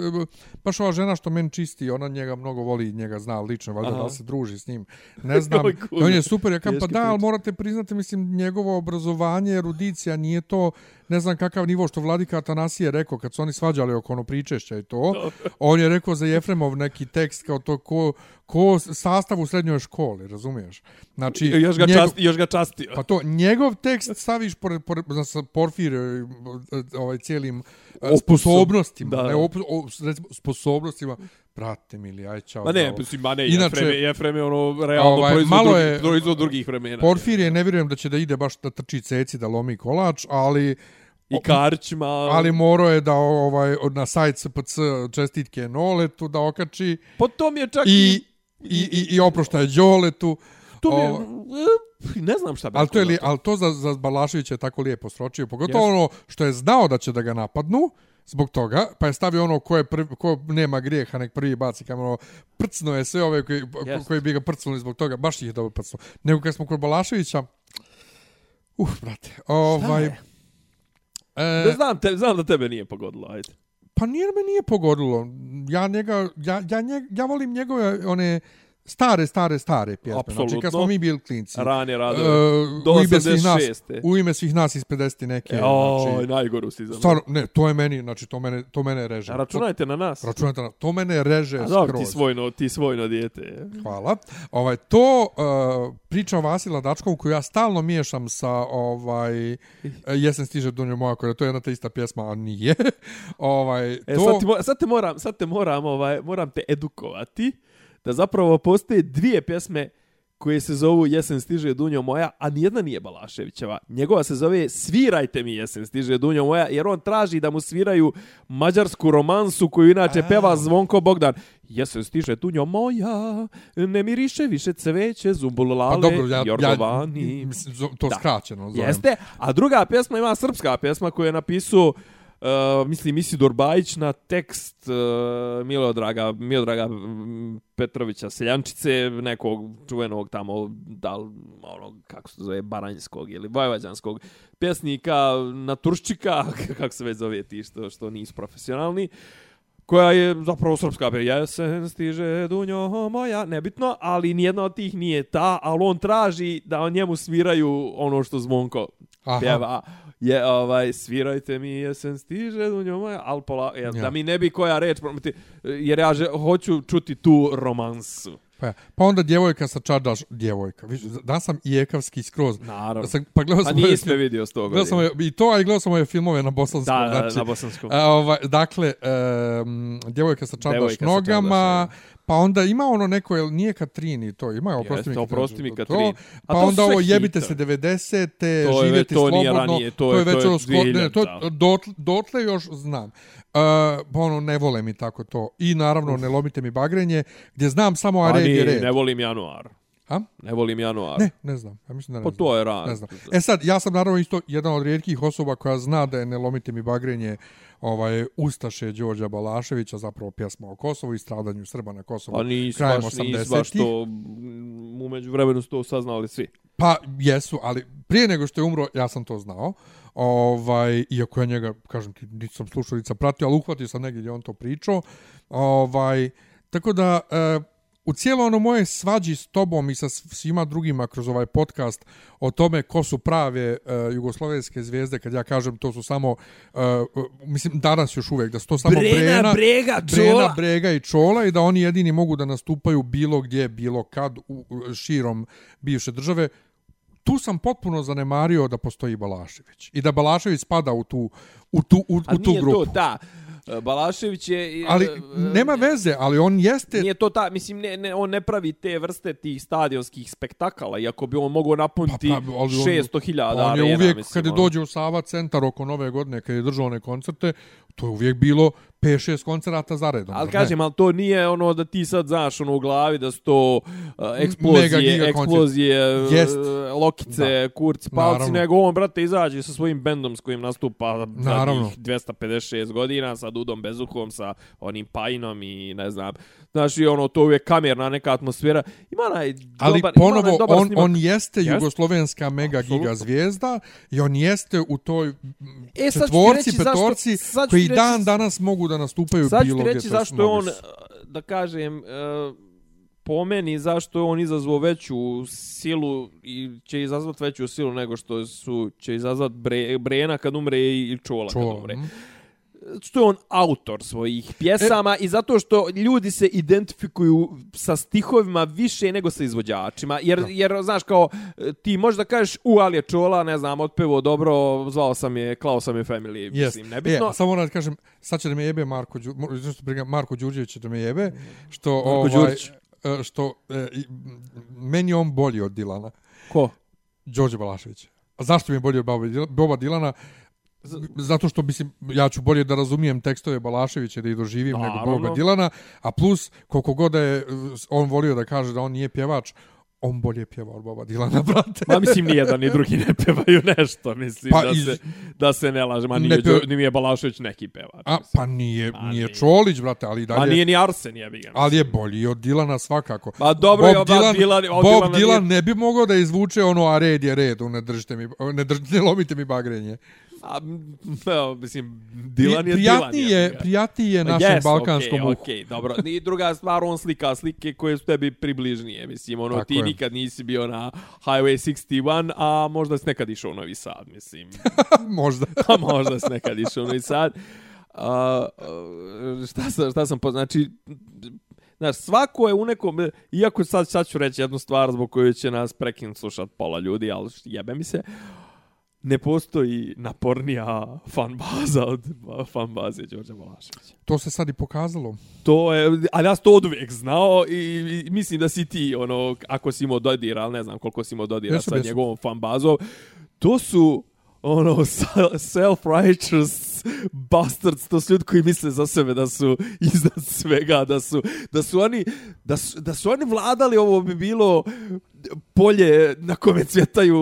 baš ova žena što men čisti, ona njega mnogo voli, njega zna lično, valjda Aha. da se druži s njim. Ne znam, on je super, ja kam, pa da, ali morate priznati, mislim, njegovo obrazovanje, erudicija, nije to, ne znam kakav nivo što Vladika Atanasije rekao, kad su oni svađali oko ono pričešća i to, on je rekao za Jefremov neki tekst kao to ko, ko sastav u srednjoj školi, razumiješ? Znači, još ga, njegov- časti, još ga častio. Pa to, njegov tekst staviš pored, pored sa Porfir, ovaj cijelim e, Opusom. sposobnostima, Da, ne opu, o, recimo, sposobnostima, brate mili, aj čao. Ma ne, mislim, ma ne, Inače- Jefrem, je, Jefrem je ono realno Ovaj, proizvod, malo je- proizvod drugih vremena. Porfir je, ne vjerujem da će da ide baš da trči ceci, da lomi kolač, ali I Karčma. ali morao je da ovaj na sajt SPC čestitke Noletu da okači Po tom je čak i i i, i oproštaje Đoletu. To mi je, Ovo- e, ne znam šta bi Ali to, je li, to. ali to za, za Balaševića je tako lijepo sročio. Pogotovo Jeste. ono što je znao da će da ga napadnu, zbog toga, pa je stavio ono ko, je prvi, ko nema grijeha, nek prvi baci kamer, ono, prcno je sve ove koji, Jeste. koji bi ga prcnuli zbog toga, baš ih je dobro prcnuo. Nego kad smo kod Balaševića, uf, brate, ovaj... E, Ne znam, te, znam da tebe nije pogodilo, ajde. Pa nije me nije pogodilo. Ja njega, ja, ja, ja volim njegove one stare, stare, stare pjesme. Znači Apsolutno. kad smo mi bili klinci. Rane. E, do u ime svih nas, 86. u ime svih nas iz 50 neke. Oj, znači, najgoru si za stvarno, ne, to je meni, znači to mene, to mene reže. A računajte na nas. Računajte na, to mene reže A dobro, ti svojno, ti svojno dijete. Hvala. Ovaj to uh, priča o Vasila Dačkovu koju ja stalno miješam sa ovaj e, [LAUGHS] Jesen stiže dunjo moja koja to je jedna te ista pjesma, a nije. [LAUGHS] ovaj E, to sad, ti, sad te moram, sad te moram, ovaj, moram te edukovati da zapravo postoje dvije pjesme koje se zovu Jesen stiže dunjo moja, a nijedna nije Balaševićeva. Njegova se zove Svirajte mi Jesen stiže dunjo moja, jer on traži da mu sviraju mađarsku romansu koju inače A. peva Zvonko Bogdan. Jesen stiže dunjo moja, ne miriše više cveće, zumbulale, pa dobro, ja, ja jorgovani. mislim, zo- to Da. skraćeno zovem. Jeste, a druga pjesma ima srpska pjesma koju je napisao Uh, mislim Isidor Bajić na tekst eh, uh, Milodraga, Milodraga mm, Petrovića Seljančice, nekog čuvenog tamo, da ono, kako se zove, Baranjskog ili vojvađanskog pjesnika Naturščika, [LAUGHS] kako se već zove ti što, što nisu profesionalni, koja je zapravo srpska pe jesen stiže dunjo moja, nebitno, ali nijedna od tih nije ta, ali on traži da on njemu sviraju ono što Zvonko Aha. pjeva. Je, ovaj, svirajte mi jesen stiže dunjo moja, ali pola, ja, Ja. da mi ne bi koja reč, jer ja že, hoću čuti tu romansu. Pa, pa onda djevojka sa čardaš, djevojka. Viš, da sam i ekavski skroz. Naravno. Da sam, pa gledao Pa sam nisi me film- vidio s toga. Gledao sam i to, a i gledao sam ove filmove na bosanskom. Da, da, znači, na bosanskom. A, ovaj, dakle, um, djevojka sa čardaš Djevojka sa nogama, čardaš, pa onda ima ono neko, jel nije Katrini to, ima, oprosti mi, Jeste, oprosti mi, to, Katrini. Pa to onda su sve ovo jebite hitovi. se 90. To je već- živjeti to nije slobodno. ranije, to je- već to je ono to, 2000, dot, dotle još znam. Uh, pa ono, ne vole mi tako to. I naravno, ne lomite mi bagrenje, gdje znam samo a red je red. ne volim januar. A? Ne volim januar. Ne, ne znam. Ja mislim da ne Pa znam. to je rad. Ne znam. E sad, ja sam naravno isto jedan od rijetkih osoba koja zna da je Ne lomite mi bagrenje ovaj, Ustaše Đorđa Balaševića, zapravo pjesma o Kosovu i stradanju Srba na Kosovu Pa nisi krajem baš, nisi 80-ih. baš to, mm, umeđu vremenu su to saznali svi. Pa jesu, ali prije nego što je umro, ja sam to znao. Ovaj, iako ja njega, kažem ti, niti sam slušao, niti sam pratio, ali uhvatio sam negdje gdje je on to pričao. Ovaj, Tako da, e, u cijelo ono moje svađi s tobom i sa svima drugima kroz ovaj podcast o tome ko su prave uh, jugoslovenske zvijezde, kad ja kažem to su samo, uh, mislim danas još uvijek, da su to samo Brena, Brena, Brega, Brena, Čola. Brega i Čola i da oni jedini mogu da nastupaju bilo gdje, bilo kad, u, u, širom bivše države, tu sam potpuno zanemario da postoji Balašević i da Balašević spada u tu, u tu, u, u tu grupu. to, da. E, Balašević je... Ali e, nema veze, ali on jeste... Nije to ta, mislim, ne, ne, on ne pravi te vrste tih stadionskih spektakala, iako bi on mogao napuniti Pa, pa, ali on- 600.000 arena. On je uvijek, mislim, kad je ono. dođe u Sava centar oko nove godine, kad je držao one koncerte, to je uvijek bilo 5-6 koncerata za redom. Ali ne? kažem, ali to nije ono da ti sad znaš ono u glavi da su to uh, eksplozije, eksplozije, uh, Jest. lokice, Da. kurci, palci, Naravno. nego on, brate, izađe sa svojim bendom s kojim nastupa Naravno. zadnjih 256 godina, sa Dudom Bezuhom, sa onim Pajinom i ne znam. Znaš, i ono, to je uvijek kamerna neka atmosfera. Ima onaj Ali dobar, ima onaj ponovo, dobar on, snimak. on jeste Jest. jugoslovenska mega Apsolutno. giga zvijezda i on jeste u toj E, sad ću četvorci, reći zašto- petorci, sad ću koji reći- dan danas mogu da nastupaju Sad ću bilo gdje. reći to jest zašto je on, su. da kažem, e, po meni, zašto je on izazvao veću silu i će izazvati veću silu nego što su će izazvati bre, Brena kad umre i Čola, Čola, kad umre. mm. Što je on autor svojih pjesama e, i zato što ljudi se identifikuju sa stihovima više nego sa izvođačima. Jer, jer znaš, kao, ti možeš da kažeš, u, ali je Čola, ne znam, otpevo dobro, zvao sam je, klao sam je family, Yes. mislim, nebitno. E, samo moram da kažem, sad će da me jebe Marko, Đu, Marko Đurđević će da me jebe, što, Marko ovaj, Đurić. e, što e, meni je on bolji od Dilana, Ko? Đorđe Balašević. A zašto mi je bolji od Boba Dilana? Zato što mislim, ja ću bolje da razumijem tekstove Balaševića da ih doživim nego Naravno. Boba Dilana, a plus koliko god da je on volio da kaže da on nije pjevač, on bolje pjeva od Boba Dilana, [LAUGHS] brate. Ma mislim ni jedan ni drugi ne pevaju nešto, mislim Pa da, iz- se, da se ne laže. Ma nije, peva- Đo- nije Balašević neki pevač. A, mislim. pa nije, Pa nije nije. Čolić, brate, ali i dalje... A nije ni Arsen, jebi ga. Ali je bolji od Dilana svakako. Pa dobro, Bob je, Dylan, od Bob Dylan nije- ne bi mogao da izvuče ono, a red je red, ne držite mi, ne, drž, ne lomite mi bagrenje. A, evo, mislim, Dylan je Dylan. je, prijatniji je našem Yes, balkanskom okay, uhu. okay, dobro. I druga stvar, on slika slike koje su tebi približnije. Mislim, ono, Tako ti je. nikad nisi bio na Highway 61, a možda si nekad išao u Novi Sad, mislim. [LAUGHS] Možda. [LAUGHS] a možda si nekad išao u Novi Sad. A, a, šta, sam, šta sam po... Znači, Znaš, svako je u nekom, iako sad, sad ću reći jednu stvar zbog koju će nas prekin slušat pola ljudi, ali jebe mi se, ne postoji napornija fan baza od fan baze Đorđa Balaševića. To se sad i pokazalo. To je, ali ja sam to od uvijek znao i, i mislim da si ti, ono, ako si imao dodira, ali ne znam koliko si imao dodira Jesam, sa jesam. njegovom fan bazom, to su ono [LAUGHS] self-righteous bastards, to su ljudi koji misle za sebe da su [LAUGHS] iznad svega, da su, da su oni da su, da su oni vladali, ovo bi bilo polje na kome cvjetaju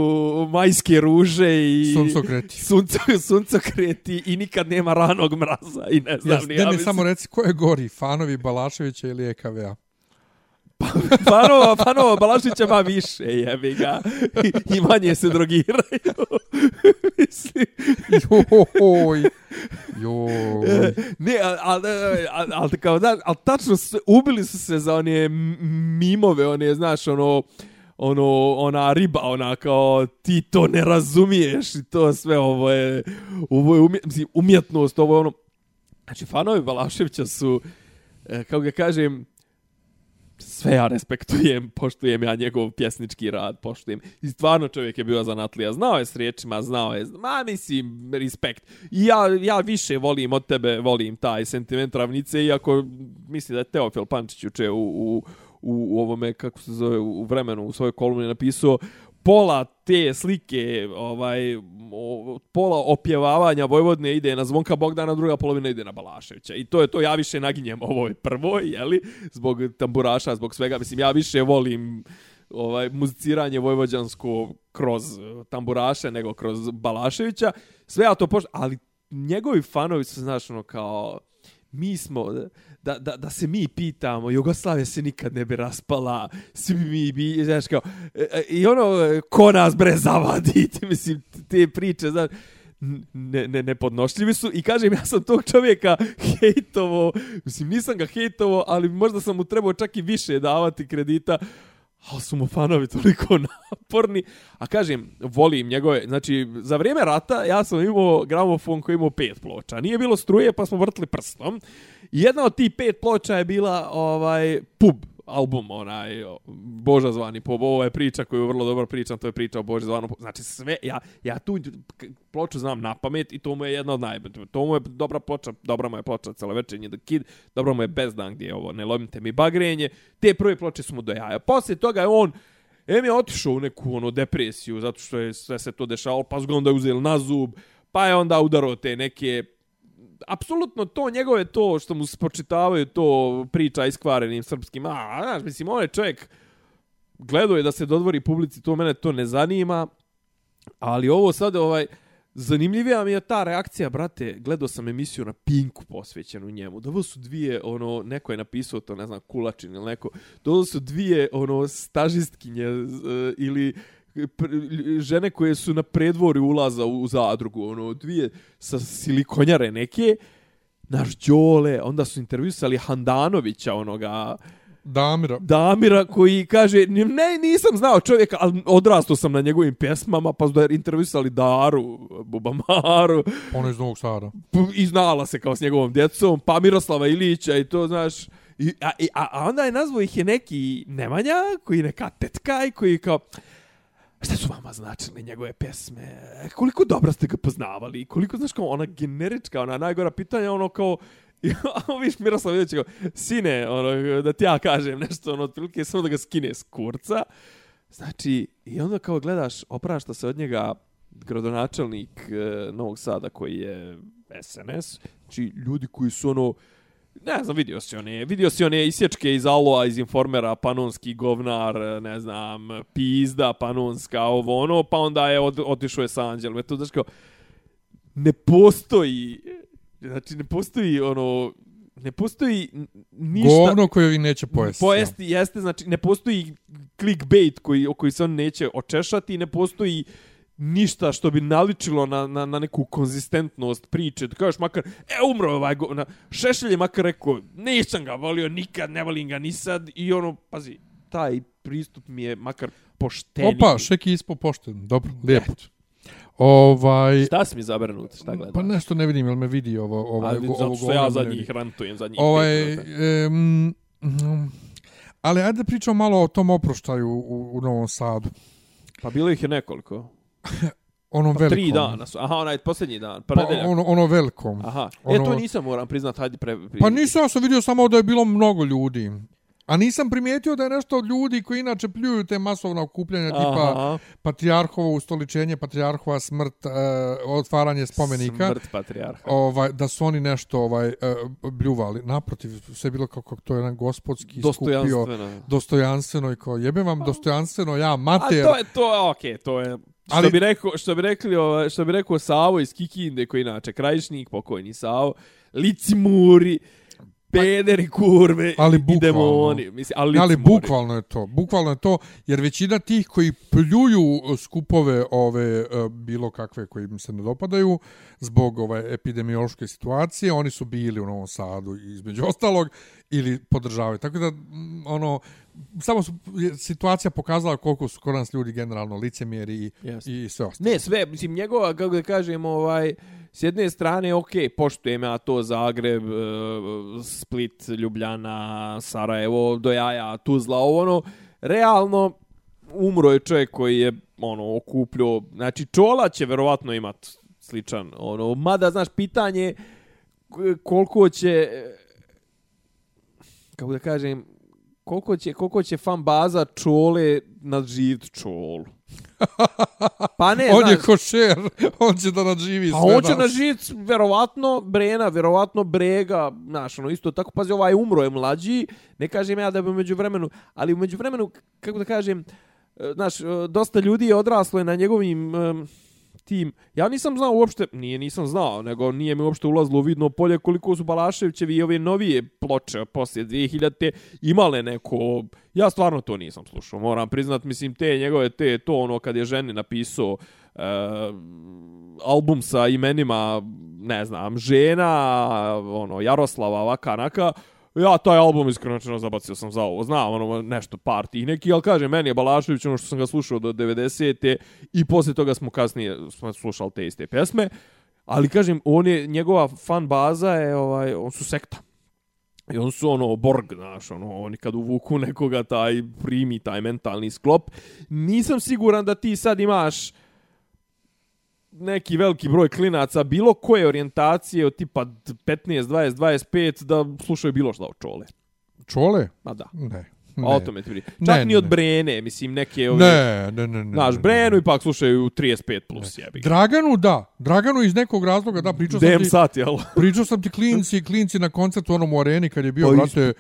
majske ruže i Suncokreti. sunco, [LAUGHS] suncokreti i nikad nema ranog mraza i ne znam ni ja mislim- samo reci ko je gori, fanovi Balaševića ili EKV-a? Fanova, fanova Balašića ima više, jebi ga. I, i manje se drogiraju. [LAUGHS] Mislim, Joj. Joj. ne, ali al, al, kao, da, al, tačno su, ubili su se za one mimove, one, znaš, ono, ono, ona riba, ona kao, ti to ne razumiješ i to sve, ovo je, ovo je umjet, mislim, umjetnost, ovo je ono, znači, fanovi Balaševića su, e, kako ga kažem, sve ja respektujem, [LAUGHS] poštujem ja njegov pjesnički rad, poštujem. I stvarno čovjek je bio zanatlija. Znao je s riječima, znao je, ma mislim, respekt. I ja, ja više volim od tebe, volim taj sentiment ravnice, iako mislim da je Teofil Pančić juče u, u, u, u ovome, kako se zove, u vremenu, u svojoj kolumni napisao, pola te slike, ovaj, o, pola opjevavanja Vojvodne ide na Zvonka Bogdana, druga polovina ide na Balaševića. I to je to, ja više naginjem ovoj prvoj, jeli, zbog tamburaša, zbog svega. Mislim, ja više volim ovaj muziciranje vojvođansko kroz e, tamburaše nego kroz Balaševića. Sve ja to pošto, ali njegovi fanovi su, znaš, ono, kao mi smo, da, da, da se mi pitamo, Jugoslavija se nikad ne bi raspala, svi mi bi, znaš kao, e, e, i ono, ko nas bre zavadite, [LAUGHS] mislim, te priče, znaš, ne, ne, nepodnošljivi su. I kažem ja sam tog čovjeka hejtovo, mislim nisam ga hejtovo, ali možda sam mu trebao čak i više davati kredita, ali su mu fanovi toliko [LAUGHS] naporni. A kažem, volim njegove, znači za vrijeme rata ja sam imao gramofon koji imao pet ploča. Nije bilo struje pa smo vrtili prstom. Jedna od tih pet ploča je bila ovaj pub album onaj Boža zvani po ovo je priča koju vrlo dobro pričam to je priča o Boža zvanu znači sve ja ja tu ploču znam na pamet i to mu je jedna od naj... to mu je dobra ploča dobra mu je ploča celovečernje The Kid dobro mu je Bezdan gdje je ovo ne lomite mi bagrenje. Te prve ploče su mu do jaja. Posle toga je on Em je otišao u neku ono, depresiju, zato što je sve se to dešavalo, pa su ga onda uzeli na zub, pa je onda udarao te neke apsolutno to njegove to što mu spočitavaju to priča iskvarenim srpskim. A, znaš, mislim, on je čovjek gledao je da se dodvori publici, to mene to ne zanima. Ali ovo sad, ovaj, zanimljivija mi je ta reakcija, brate, gledao sam emisiju na Pinku posvećenu njemu. Dovo su dvije, ono, neko je napisao to, ne znam, Kulačin ili neko, dovo su dvije, ono, stažistkinje uh, ili žene koje su na predvori ulaza u zadrugu, ono, dvije sa silikonjare neke, naš Đole, onda su intervjusali Handanovića, onoga, Damira. Damira koji kaže, ne, nisam znao čovjeka, ali odrastao sam na njegovim pjesmama, pa su da intervjusali Daru, Bubamaru. Ono iz Novog Sada. I znala se kao s njegovom djecom, pa Miroslava Ilića i to, znaš, I, a, a, a onda je nazvao ih je neki Nemanja, koji neka tetka i koji kao, Šta su vama značile njegove pesme? Koliko dobro ste ga poznavali? Koliko, znaš, kao ona generička, ona najgora pitanja, ono kao... [LAUGHS] A viš Miroslav Vidović kao, sine, ono, da ti ja kažem nešto, ono, otprilike samo da ga skine s kurca. Znači, i onda kao gledaš, oprašta se od njega gradonačelnik e, Novog Sada koji je SNS, znači ljudi koji su ono, Ne znam, vidio si one, vidio si one isječke iz Aloa, iz Informera, panonski govnar, ne znam, pizda, panonska, ovo ono, pa onda je od, otišao je sa Anđelom. Eto, znaš kao, ne postoji, znači ne postoji ono, ne postoji ništa... Govno koje vi neće pojesti. Pojesti, jeste, znači ne postoji clickbait koji, o koji se on neće očešati, ne postoji ništa što bi naličilo na, na, na neku konzistentnost priče. Da kažeš makar, e, umro ovaj go... Na, Šešelj je makar rekao, nisam ga volio nikad, ne volim ga ni sad. I ono, pazi, taj pristup mi je makar pošteniji. Opa, šeki ispo pošten. Dobro, lijepo. Ovaj... Šta si mi zabranut? Šta gledam? Pa nešto ne vidim, jel me vidi ovo... ovo, ovo, ovo zato što ja za njih rantujem, za njih ovaj, um, Ali ajde da pričamo malo o tom oproštaju u, u Novom Sadu. Pa bilo ih je nekoliko. [LAUGHS] ono pa velikom. Tri dana su. Aha, onaj posljednji dan. Pa, pa ono, ono velikom. Aha. Ono... E, to nisam moram priznat, hajde pre... Pa nisam, ja sam vidio samo da je bilo mnogo ljudi. A nisam primijetio da je nešto od ljudi koji inače pljuju te masovna okupljanja tipa Aha. patrijarhovo ustoličenje, patrijarhova smrt, uh, otvaranje spomenika. Smrt patrijarha. Ovaj, da su oni nešto ovaj uh, bljuvali. Naprotiv, sve bilo kako to je jedan gospodski dostojanstveno. skupio. Dostojanstveno. i kao jebem vam dostojanstveno, ja mater. A to je, to, okej, okay, to je... Što Ali... bi rekao, što bi rekli, što bi rekao Savo iz Kikinde, koji inače krajišnik, pokojni Savo, licimuri, pederi, kurve ali i demoni. Mislim, ali, ali bukvalno je to. Bukvalno je to, jer većina tih koji pljuju skupove ove e, bilo kakve koji im se ne dopadaju zbog ove epidemiološke situacije, oni su bili u Novom Sadu između ostalog ili podržavaju. Tako da, ono, samo su, situacija pokazala koliko su kod nas ljudi generalno licemjeri i, yes. i sve ostalo. Ne, sve, mislim, njegova, kako da kažem, ovaj, s jedne strane, ok, poštujem ja to Zagreb, e, Split, Ljubljana, Sarajevo, do jaja, Tuzla, ovo ono, realno, umro je čovjek koji je, ono, okupljio, znači, Čola će verovatno imat sličan, ono, mada, znaš, pitanje koliko će, kako da kažem, koliko će, koliko će fan baza Čole nadživit Čolu. [LAUGHS] Pa ne, on znaš, je košer, on će da nadživi pa sve on će nadživit, verovatno, Brena, verovatno Brega, znaš, ono, isto tako, pazi, ovaj umro je mlađi, ne kažem ja da bi umeđu vremenu, ali umeđu vremenu, kako da kažem, e, znaš, e, dosta ljudi je odraslo je na njegovim, tim. Ja nisam znao uopšte, nije nisam znao, nego nije mi uopšte ulazilo u vidno polje koliko su Balaševićevi i ove novije ploče poslije 2000 imale neko... Ja stvarno to nisam slušao, moram priznat, mislim, te njegove, te, to ono kad je ženi napisao eh, album sa imenima, ne znam, žena, ono, Jaroslava, ovaka, naka, ja taj album iskreno rečeno zabacio sam za ovo. Znam ono nešto par i neki, ali kaže meni je Balašević ono što sam ga slušao do 90. i posle toga smo kasnije smo slušali te iste pesme. Ali kažem, on je, njegova fan baza je, ovaj, on su sekta. I on su ono Borg, znaš, ono, oni kad uvuku nekoga taj primi taj mentalni sklop. Nisam siguran da ti sad imaš neki veliki broj klinaca bilo koje orijentacije od tipa 15, 20, 25 da slušaju bilo što od čole. Čole? Ma da. Ne. Ne. O tome ti. Čak ne, ni od ne. Brene, mislim, neke ove... Ne, ne, ne, ne. Znaš, Brenu ipak slušaju 35 plus, jebi. Draganu, da. Draganu iz nekog razloga, da, pričao sam Dem ti... sat, jel? [LAUGHS] pričao sam ti klinci, klinci na koncertu onom u areni kad je bio, pa brate,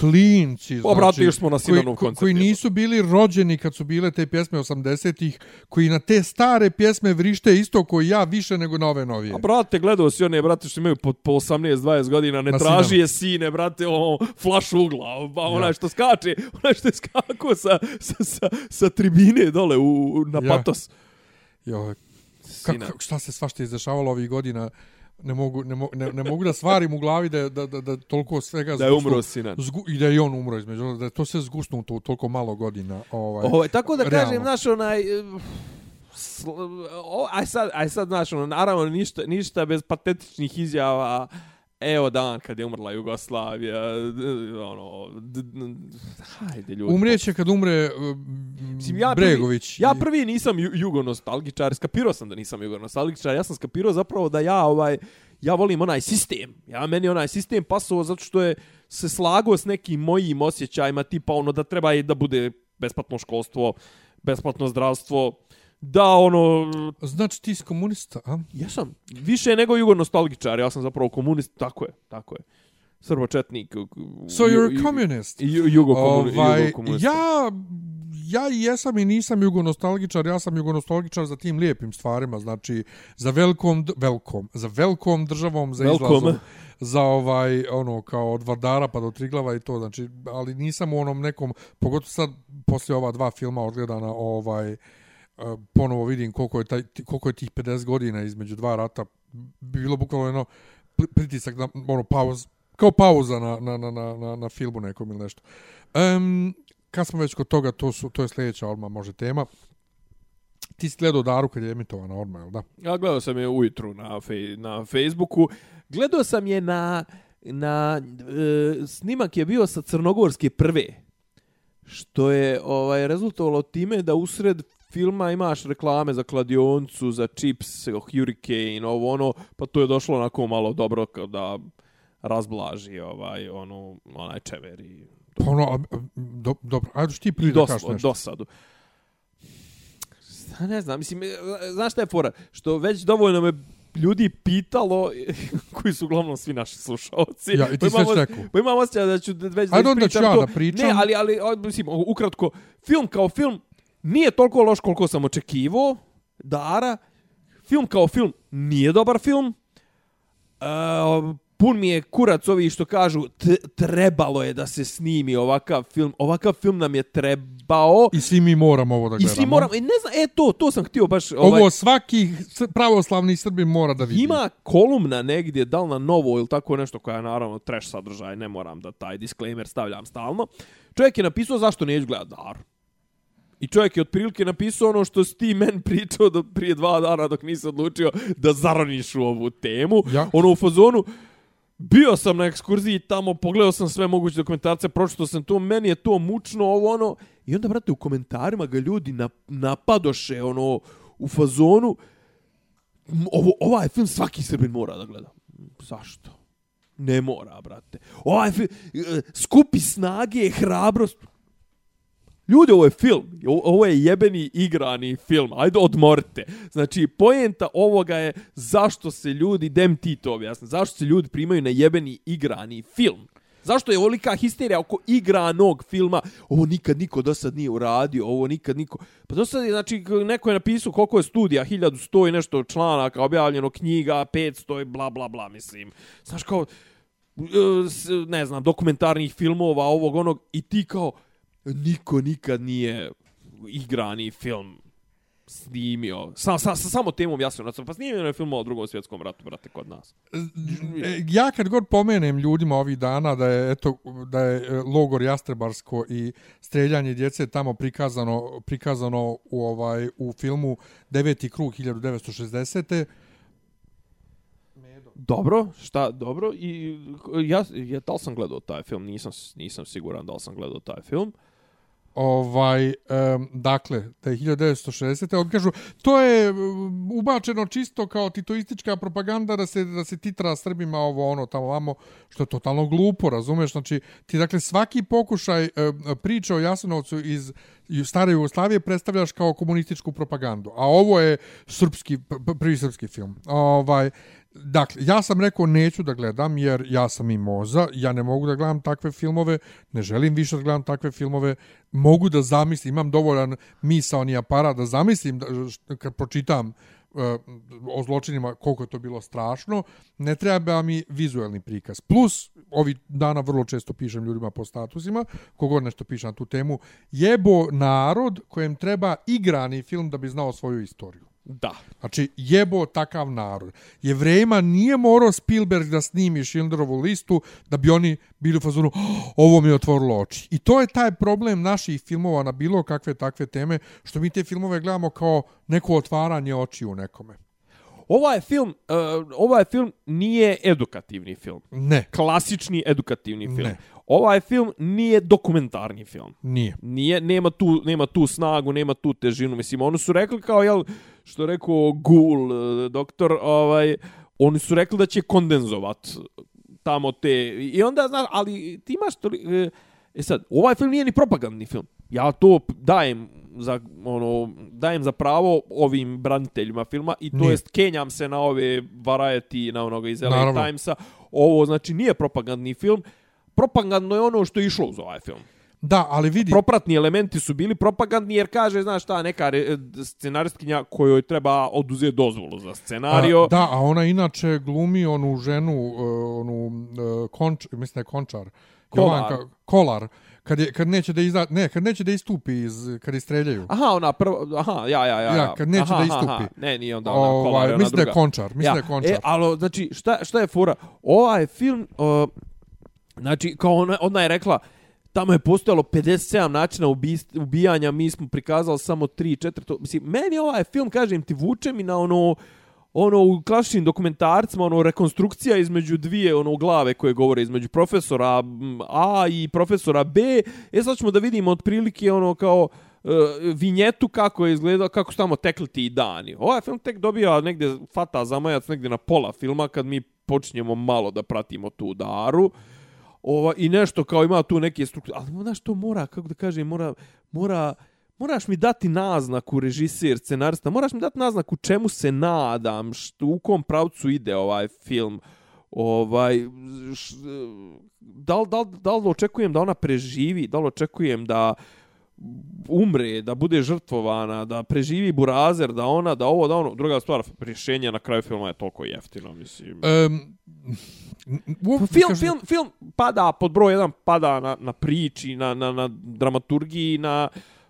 klinci, znači, Obrati, još smo na koji, koncertu. Koji nisu bili rođeni kad su bile te pjesme 80-ih, koji na te stare pjesme vrište isto koji ja više nego na ove novije. A brate, gledao si one, brate, što imaju po, po 18-20 godina, ne na traži sinam. je sine, brate, o, flash ugla, pa onaj ja. što skače, onaj što je skako sa, sa, sa, sa tribine dole u, na ja. patos. Jo, kako, šta se svašta izdešavalo ovih godina, ne mogu, ne, mo, ne, ne mogu da stvarim u glavi da, da, da, da toliko svega da je umro sinan. Zgu, I da je on umro između, da je to se zgusnuo to toliko malo godina. Ovaj, ovaj, tako da realno. kažem, naš onaj... Sl, o, aj sad, aj sad, znaš, ono, naravno, ništa, ništa bez patetičnih izjava, evo dan kad je umrla Jugoslavija, ono, hajde ljudi. Umrijeće kad umre Mislim, ja Bregović. Prvi, ja prvi nisam jugonostalgičar, skapirao sam da nisam jugonostalgičar, ja sam skapirao zapravo da ja ovaj, ja volim onaj sistem. Ja meni onaj sistem pasovao zato što je se slago s nekim mojim osjećajima, tipa ono da treba i da bude besplatno školstvo, besplatno zdravstvo, da ono... Znači ti si komunista, a? Ja sam. Više nego jugo nostalgičar, ja sam zapravo komunist, tako je, tako je. Srbočetnik. So you're a communist. Jugo, komun, ovaj, jugo komunista. Ja, ja jesam i nisam jugo nostalgičar, ja sam jugo nostalgičar za tim lijepim stvarima, znači za velikom, velikom, za velikom državom, za Velkom. izlazom, za ovaj, ono, kao od Vardara pa do Triglava i to, znači, ali nisam u onom nekom, pogotovo sad, poslije ova dva filma odgledana, ovaj, ponovo vidim koliko je, taj, koliko je tih 50 godina između dva rata bilo bukvalno jedno pritisak na ono pauz kao pauza na, na, na, na, na filmu nekom ili nešto. Um, kad smo već kod toga, to, su, to je sljedeća odmah može tema. Ti si gledao Daru kad je emitovana odmah, jel da? Ja gledao sam je ujutru na, fej, na Facebooku. Gledao sam je na, na e, snimak je bio sa Crnogorske prve. Što je ovaj rezultovalo time da usred filma imaš reklame za kladioncu, za chips, hurricane, ovo ono, pa to je došlo onako malo dobro da razblaži ovaj, ono, onaj čever i... Pa ono, do, dobro, ajde što ti prije da kažeš nešto. Dosadu. Ne znam, mislim, znaš šta je fora? Što već dovoljno me ljudi pitalo, [LAUGHS] koji su uglavnom svi naši slušalci. Ja, i ti sve čekao. Pa imam osjećaj da ću već Ajde onda ću ja da pričam. Ne, ali, ali, mislim, ukratko, film kao film, nije toliko loš koliko sam očekivao. Dara, film kao film nije dobar film. Uh, pun mi je kurac ovi što kažu trebalo je da se snimi ovakav film. Ovakav film nam je trebao. I svi mi moramo ovo da gledamo. I svi moramo. E, ne znam, e to, to sam htio baš... Ovaj, ovo svaki pravoslavni Srbi mora da vidi. Ima kolumna negdje, da na novo ili tako nešto koja je naravno trash sadržaj, ne moram da taj disclaimer stavljam stalno. Čovjek je napisao zašto neću gledat Daru. I čovjek je otprilike napisao ono što si ti men pričao do prije dva dana dok nisi odlučio da zaroniš u ovu temu. Ja. Ono u fazonu, bio sam na ekskurziji tamo, pogledao sam sve moguće dokumentarce, pročito sam to, meni je to mučno, ovo ono. I onda, brate, u komentarima ga ljudi napadoše, ono, u fazonu, ovo, ovaj film svaki srbin mora da gleda. Zašto? Ne mora, brate. Ovaj film, e, skupi snage, hrabrost. Ljudi, ovo je film. Ovo je jebeni igrani film. Ajde, odmorite. Znači, poenta ovoga je zašto se ljudi, dem ti to objasni, zašto se ljudi primaju na jebeni igrani film. Zašto je ovolika histerija oko igranog filma? Ovo nikad niko do sad nije uradio, ovo nikad niko... Pa do sad je, znači, neko je napisao koliko je studija, 1100 i nešto članaka, objavljeno knjiga, 500 i bla, bla, bla, mislim. Znaš, kao, e, ne znam, dokumentarnih filmova, ovog, onog, i ti kao, niko nikad nije igrani film snimio, sa, sa, sa samo temom Jasenovca, pa snimio je film o drugom svjetskom ratu, brate, kod nas. E, Ja kad god pomenem ljudima ovih dana da je eto da je e, logor Jastrebarsko i streljanje djece tamo prikazano prikazano u ovaj u filmu Deveti krug 1960. Dobro, šta, dobro, i ja, ja da li sam gledao taj film, nisam, nisam siguran da li sam gledao taj film. Ovaj, um, dakle, da je 1960. Oni kažu, to je ubačeno čisto kao titoistička propaganda da se, da se titra Srbima ovo ono tamo vamo, što je totalno glupo, razumeš? Znači, ti dakle svaki pokušaj um, priče o Jasenovcu iz stare Jugoslavije predstavljaš kao komunističku propagandu. A ovo je srpski, prvi srpski film. Ovaj, Dakle, ja sam rekao neću da gledam jer ja sam i moza, ja ne mogu da gledam takve filmove, ne želim više da gledam takve filmove, mogu da zamislim, imam dovoljan misaoni aparat da zamislim da, kad pročitam uh, o zločinima koliko je to bilo strašno, ne treba mi vizuelni prikaz. Plus, ovi dana vrlo često pišem ljudima po statusima, kogod nešto piše na tu temu, jebo narod kojem treba igrani film da bi znao svoju istoriju. Da. Znači, jebo takav narod. Jevrejima nije morao Spielberg da snimi Schindlerovu listu da bi oni bili u fazonu "Oh, ovo mi je otvorilo oči. I to je taj problem naših filmova na bilo kakve takve teme, što mi te filmove gledamo kao neko otvaranje oči u nekome. Ovaj film, uh, ovaj film nije edukativni film. Ne, Klasični edukativni film. Ne. Ovaj film nije dokumentarni film. nije. Nije, nema tu, nema tu snagu, nema tu težinu. Mislim, oni su rekli kao, jel, što je rekao Gul, eh, doktor, ovaj, oni su rekli da će kondenzovat tamo te... I onda, znaš, ali ti imaš to... E sad, ovaj film nije ni propagandni film. Ja to dajem za ono dajem za pravo ovim braniteljima filma i to Nije. jest kenjam se na ove Variety na onoga iz LA Naravno. Timesa ovo znači nije propagandni film propagandno je ono što je išlo uz ovaj film Da, ali vidi, propratni elementi su bili propagandni jer kaže, znaš šta, neka re- scenaristkinja kojoj treba oduzeti dozvolu za scenario. A, da, a ona inače glumi onu ženu, uh, onu uh, konč, mislim da je končar. Kolar. Jovanka, kolar. Kad, je, kad neće da iza, ne, kad neće da istupi iz, kad je streljaju. Aha, ona prva, aha, ja, ja, ja. Ja, kad neće aha, da istupi. Aha, ne, nije onda ona kolar, ovaj, ona mislim da je končar, mislim da je končar. E, ali, znači, šta, šta je fora? Ovaj film, uh, znači, kao ona, ona je rekla, tamo je postojalo 57 načina ubist, ubijanja, mi smo prikazali samo 3, 4, to, mislim, meni ovaj film, kažem ti, vuče mi na ono, ono u klasičnim dokumentarcima, ono rekonstrukcija između dvije ono glave koje govore između profesora A i profesora B. E sad ćemo da vidimo otprilike ono kao uh, vinjetu kako je izgledao, kako su tamo tekli ti dani. Ovaj film tek dobija negdje fata zamajac negdje na pola filma kad mi počinjemo malo da pratimo tu daru. Ova, I nešto kao ima tu neke strukture, ali ono znaš to mora, kako da kažem, mora, mora, moraš mi dati naznaku režiser, scenarista, moraš mi dati naznaku čemu se nadam, što, u kom pravcu ide ovaj film. Ovaj, š, da, li, da, li, da li očekujem da ona preživi, da li očekujem da umre, da bude žrtvovana, da preživi burazer, da ona, da ovo, da ono. Druga stvar, rješenje na kraju filma je toliko jeftino, mislim. Um, Film, film, film pada pod broj jedan, pada na, na priči, na, na, na dramaturgiji, na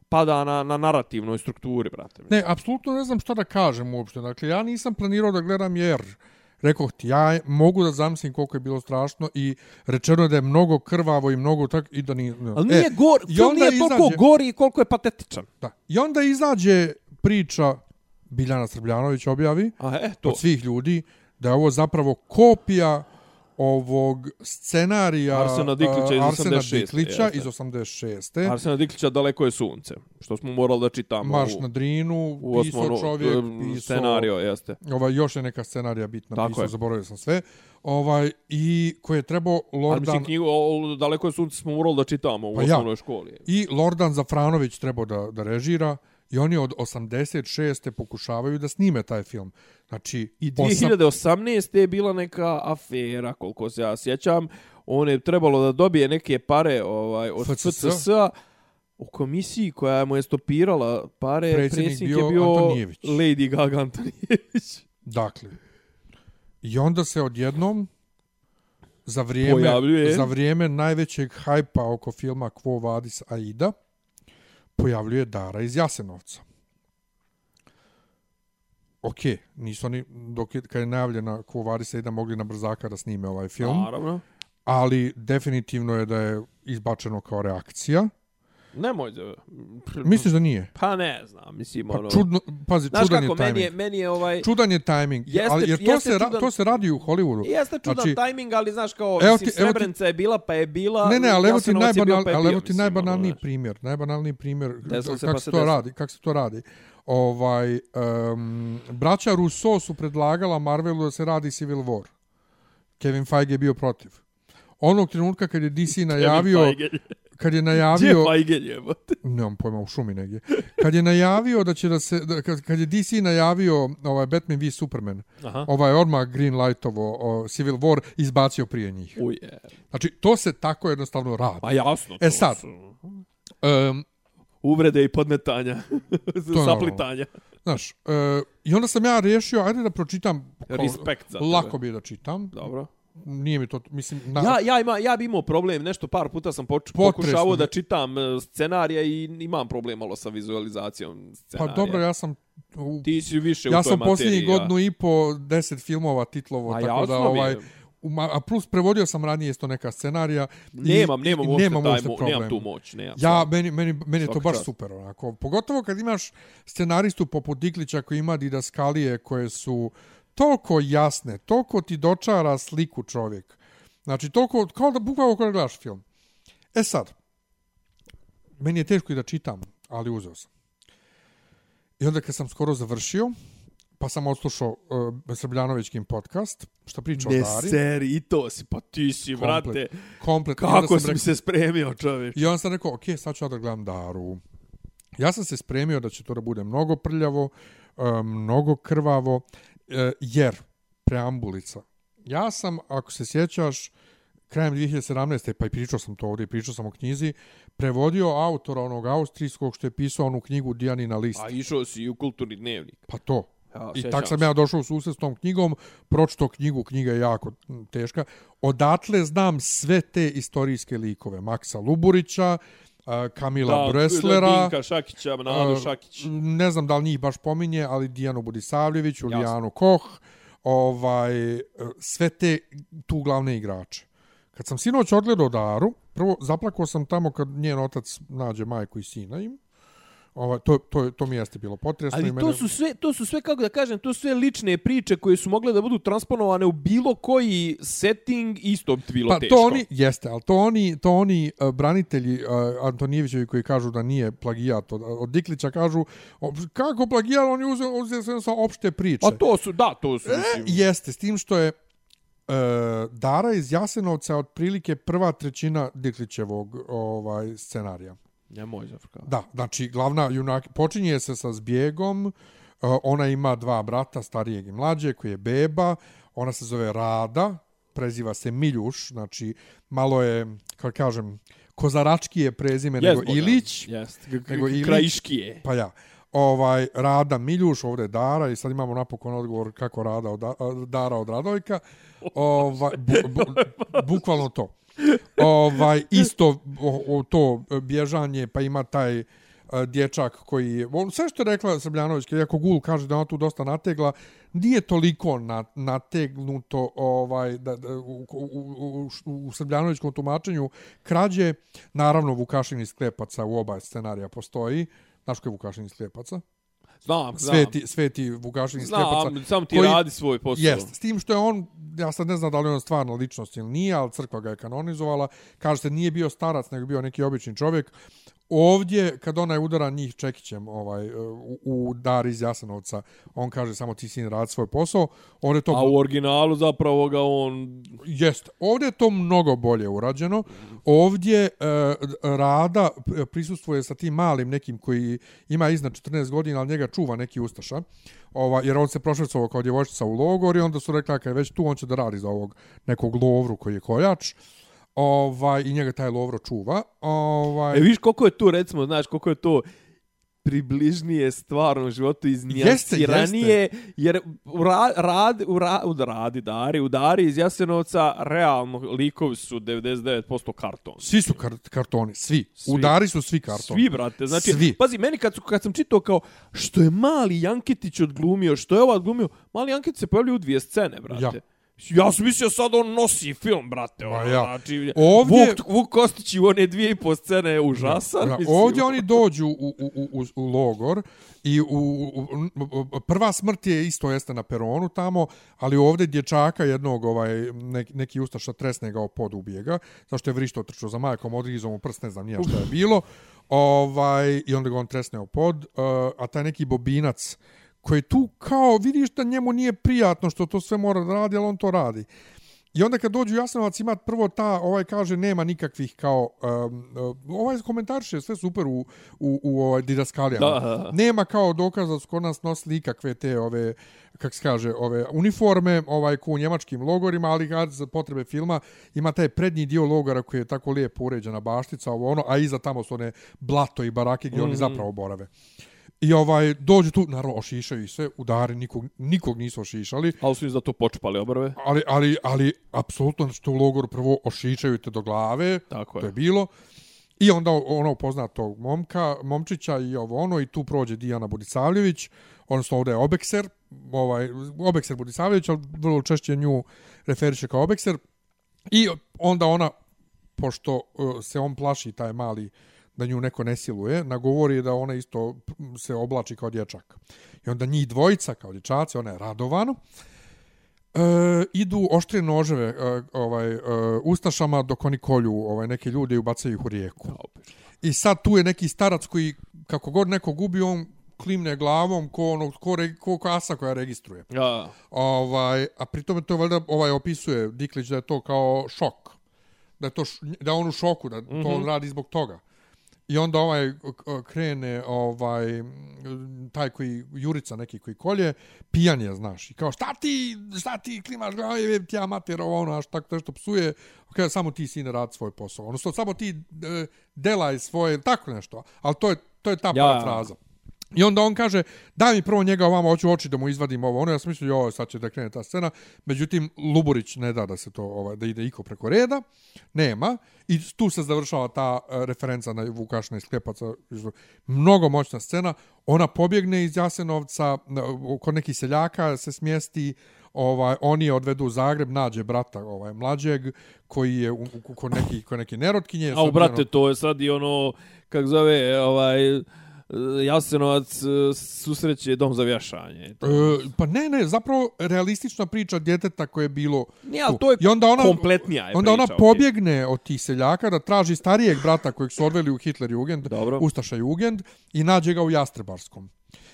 pada na, na narativnoj strukturi, brate. Ne, apsolutno ne znam šta da kažem uopšte. Dakle, ja nisam planirao da gledam jer Rekoh ti, ja mogu da zamislim koliko je bilo strašno i rečeno je da je mnogo krvavo i mnogo tak i da nije... Ali nije e, gor, i film onda nije toliko izađe- gori koliko je patetičan. Da. I onda izađe priča Biljana Srbljanović objavi A e, to. od svih ljudi da je ovo zapravo kopija ovog scenarija Arsena Diklića iz a, Arsena 86, Diklića jeste. iz 86. Arsena Diklića daleko je sunce, što smo morali da čitamo Marš u, na Drinu, u pisao osmonu, čovjek, em, pisao... scenario, jeste. Ovaj, još je neka scenarija bitna, Tako pisao, je. zaboravio sam sve. Ovaj, I koje je trebao Ali Lordan... mislim, knjigu o, o Daleko je sunce smo morali da čitamo u Pa ja. osnovnoj školi. I Lordan Zafranović trebao da, da režira i oni od 86. pokušavaju da snime taj film. Znači, I osam- 2018. je bila neka afera, koliko se ja sjećam. On je trebalo da dobije neke pare ovaj, od FCS. FCS-a u komisiji koja mu je stopirala pare. Predsjednik Predsjednik bio je bio Antonijević. Lady Gaga Antonijević. Dakle, i onda se odjednom za vrijeme, Pojavljuje. za vrijeme najvećeg hajpa oko filma Quo Vadis Aida pojavljuje Dara iz Jasenovca. ok, nisu oni, dok je, kad je najavljena Quo Vadis 7, mogli na brzaka da snime ovaj film, Naravno. ali definitivno je da je izbačeno kao reakcija. Nemoj da... Misliš da nije? Pa ne znam, mislim, Pa ono... čudno, pazi, Znaš čudan kako, je meni timing. je, meni je ovaj... Čudan je timing, Jeste- ali jer to jeste se, ra- čudan- to se radi u Hollywoodu. Jeste čudan Znači- timing, ali znaš kao, Evo mislim, ti- ti- Srebrenica je bila, pa je bila... Ne, ne, ali evo ti, bio, najbanal, pa je ali bio, evo ti mislim, najbanalniji ono, primjer, najbanalniji primjer se kako pa se to desilo. radi, kako se to radi. Ovaj um, braća Russo su predlagala Marvelu da se radi Civil War. Kevin Feige je bio protiv. Onog trenutka kad je DC najavio. Kad je Gdje najavio, Feige jebote? nemam pojma u šumi negdje. Kad je najavio da će da se da, kad, kad je DC najavio ovaj Batman v Superman, Aha. ovaj odmah Green Lightovo o Civil War izbacio prije njih. Uje. Znači to se tako jednostavno radi. Pa jasno. E to sad. su Um, Uvrede i podmetanja. [LAUGHS] Saplitanja. Znaš, uh, i onda sam ja riješio, ajde da pročitam. Respekt za tebe. Lako bi je da čitam. Dobro. Nije mi to, mislim, na, Ja, ja, ima, ja bi imao problem, nešto par puta sam poč, je. da čitam e, scenarija i imam problem malo sa vizualizacijom pa scenarija. dobro, ja sam... U, Ti si više ja u toj sam posljednjih godinu i po deset filmova titlovo, A tako da je. ovaj... ma- A plus prevodio sam ranije isto neka scenarija. i- Nemam, i- nemam, i uopšte nemam taj, uopšte problem. nemam tu moć. Nemam Ja, meni, meni, meni je to baš čast. super, onako. Pogotovo kad imaš scenaristu poput Diklića koji ima didaskalije koje su toliko jasne, toliko ti dočara sliku čovjek. Znači, toliko, kao da bukvalno kada gledaš film. E sad, meni je teško i da čitam, ali uzeo sam. I onda kad sam skoro završio, pa sam odslušao uh, Srbljanovićkin podcast, što priča o Dari. seri, i to si, pa ti si, Komplet. vrate. Komplet. Kako sam si rekao- se spremio, čovječ. I onda sam rekao, ok, sad ću ja da gledam Daru. Ja sam se spremio da će to da bude mnogo prljavo, e, mnogo krvavo, e, jer preambulica. Ja sam, ako se sjećaš, krajem 2017. pa i pričao sam to ovdje, pričao sam o knjizi, prevodio autora onog austrijskog što je pisao onu knjigu Dijanina list. A išao si i u kulturni dnevnik. Pa to. Ja, I tak sam se. ja došao u susret s tom knjigom, pročito knjigu, knjiga je jako teška. Odatle znam sve te istorijske likove. Maksa Luburića, Kamila Da, Breslera, Dinka Šakića, Nado a, Šakić. ne znam da li njih baš pominje, ali Dijanu Budisavljević, Ulijanu Koh, ovaj, e, sve te tu glavne igrače. Kad sam sinoć odgledao Daru, prvo zaplakao sam tamo kad njen otac nađe majku i sina im. Ovaj, to, to, to mi jeste bilo potresno. i Ali mene... to su sve, to su sve kako da kažem, to su sve lične priče koje su mogle da budu transponovane u bilo koji setting, isto bi bilo Pa teško. to oni jeste, ali to oni to oni uh, branitelji uh, Antonijevićevi koji kažu da nije plagijat od, od Diklića kažu kako plagijat on je uzeo uzeo sve sa opšte priče. A to su, da, to su, e, mislim, jeste s tim što je uh, Dara iz Jasenovca je otprilike prva trećina Diklićevog ovaj scenarija. Nemoj zafrka. Da, znači glavna junak počinje se sa zbjegom, uh, ona ima dva brata, starijeg i mlađeg, koji je beba, ona se zove Rada, preziva se Miljuš, znači malo je, kako kažem, kozarački je prezime nego Ilić, Jest, nego Ilić. Krajiškije. pa ja. Ovaj Rada Miljuš, ovdje je Dara i sad imamo napokon odgovor kako Rada od, Dara od Radojka. [LAUGHS] Ovaj bu, bu, bukvalno to. Ovaj isto o, o, to bježanje, pa ima taj e, dječak koji je, on, sve što je rekla Srbljanović, iako Gul kaže da ona tu dosta nategla, nije toliko na, nategnuto ovaj, da, da, u, u, u, u, u Srbljanovićkom tumačenju krađe, naravno Vukašin iz Klepaca u oba scenarija postoji, Znaš ko je Vukašin iz Klepaca? Znam, znam. Sveti, sveti Vukašin iz Klepaca. Znam, sam ti koji- radi svoj posao. Jest, s tim što je on, ja sad ne znam da li je on stvarno ličnost ili nije, ali crkva ga je kanonizovala. Kaže se nije bio starac, nego bio neki obični čovjek. Ovdje, kad onaj udara njih čekićem ovaj, u, u dar iz Jasenovca, on kaže samo ti sin radi svoj posao. Ovdje to A u originalu zapravo ga on... Jest, ovdje je to mnogo bolje urađeno. Ovdje e, Rada prisustvuje sa tim malim nekim koji ima iznad 14 godina, ali njega čuva neki ustaša. Ova, jer on se prošvrcovao kao djevojčica u logor i onda su rekli kad je već tu, on će da radi za ovog nekog lovru koji je koljač. Ovaj, I njega taj lovro čuva. Ovaj, E, viš koliko je to, recimo, znaš, koliko je to najpribližnije stvarnom životu iz Jeste, njansiranije, jer u, ra, rad, u, ra, u radi Dari, u Dari iz Jasenovca realno likovi su 99% karton. Svi su kar kartoni, svi. Svi. Udari su svi kartoni. Svi, brate. Znači, Svi. pazi, meni kad, su, kad sam čitao kao što je mali Janketić odglumio, što je ovaj odglumio, mali Janketić se pojavljaju u dvije scene, brate. Ja. Ja sam mislio sad on nosi film, brate. Ma Ono, ja. Znači, Ovdje- Vuk, Vuk Kostić u one dvije i po scene je užasan. Ja, mislim. ovdje oni dođu u, u, u, u, u logor i u, u, u, prva smrt je isto jeste na peronu tamo, ali ovdje dječaka jednog ovaj, neki, neki ustaša tresne ga pod ubijega, zašto je vrišto trčao za majkom, odrizom u prst, ne znam nije šta je bilo, ovaj, i onda ga on tresne pod, uh, a taj neki bobinac koji tu kao vidiš da njemu nije prijatno što to sve mora da radi, ali on to radi. I onda kad dođu u Jasenovac ima prvo ta, ovaj kaže nema nikakvih kao, um, uh, ovaj komentarše sve super u, u, u ovaj didaskalijama. Da, da, da. Nema kao dokaz da su kod nas nosili ikakve te ove, kak se kaže, ove uniforme, ovaj ko u njemačkim logorima, ali kad za potrebe filma ima taj prednji dio logora koji je tako lijepo uređena baštica, ovo ono, a iza tamo su one blato i barake gdje mm -hmm. oni zapravo borave. I ovaj, dođu tu, naravno, ošišaju ih sve, udari, nikog, nikog nisu ošišali, Ali su im za to počupali obrve. ali, ali, ali, apsolutno, znači, to u logoru prvo ošičaju te do glave, Tako to je je. bilo, i onda ono upozna tog momka, momčića i ovo ono, i tu prođe Dijana Budisavljević, odnosno ovdje je Obekser, ovaj, Obekser Budisavljević, ali vrlo češće nju referiše kao Obekser, i onda ona, pošto uh, se on plaši, taj mali, da nju neko ne siluje, nagovori da ona isto se oblači kao dječak. I onda njih dvojica kao dječaci, ona je radovano, e, idu oštre noževe e, ovaj e, ustašama dok oni kolju ovaj neke ljude i ubacaju ih u rijeku. I sad tu je neki starac koji kako god neko gubi on klimne glavom ko ono ko, re, ko kasa koja registruje. Ja. Ovaj a pritom to valjda ovaj opisuje Diklić da je to kao šok. Da je to š, da je on u šoku, da to mm -hmm. on radi zbog toga. I onda ovaj k- krene ovaj taj koji Jurica neki koji kolje, pijan je, znaš. I kao šta ti, šta ti klimaš glave, ti ja mater, ovo ono, až tako nešto psuje. Kaže samo ti sine radi svoj posao. Odnosno samo ti e, delaj svoje, tako nešto. Ali to je to je ta Ja. parafraza. I onda on kaže, daj mi prvo njega ovamo, hoću oči da mu izvadim ovo. Ono, ja sam mislio, joj, sad će da krene ta scena. Međutim, Luburić ne da da se to, ovaj, da ide iko preko reda. Nema. I tu se završava ta e, referenca na Vukašina iz Klepaca. Mnogo moćna scena. Ona pobjegne iz Jasenovca, kod nekih seljaka se smjesti, ovaj oni je odvedu u Zagreb, nađe brata ovaj mlađeg koji je u, u, kod neki kod neke nerotkinje. A u brate, to je sad i ono, kak zove, ovaj, Jasenovac e, susreće dom za vješanje. E, pa ne, ne, zapravo realistična priča djeteta koje je bilo Nije, ali to je I onda ona, kompletnija je onda ona priča, okej. pobjegne od tih seljaka da traži starijeg brata kojeg su odveli u Hitler Jugend, Dobro. Ustaša Jugend, i nađe ga u Jastrebarskom.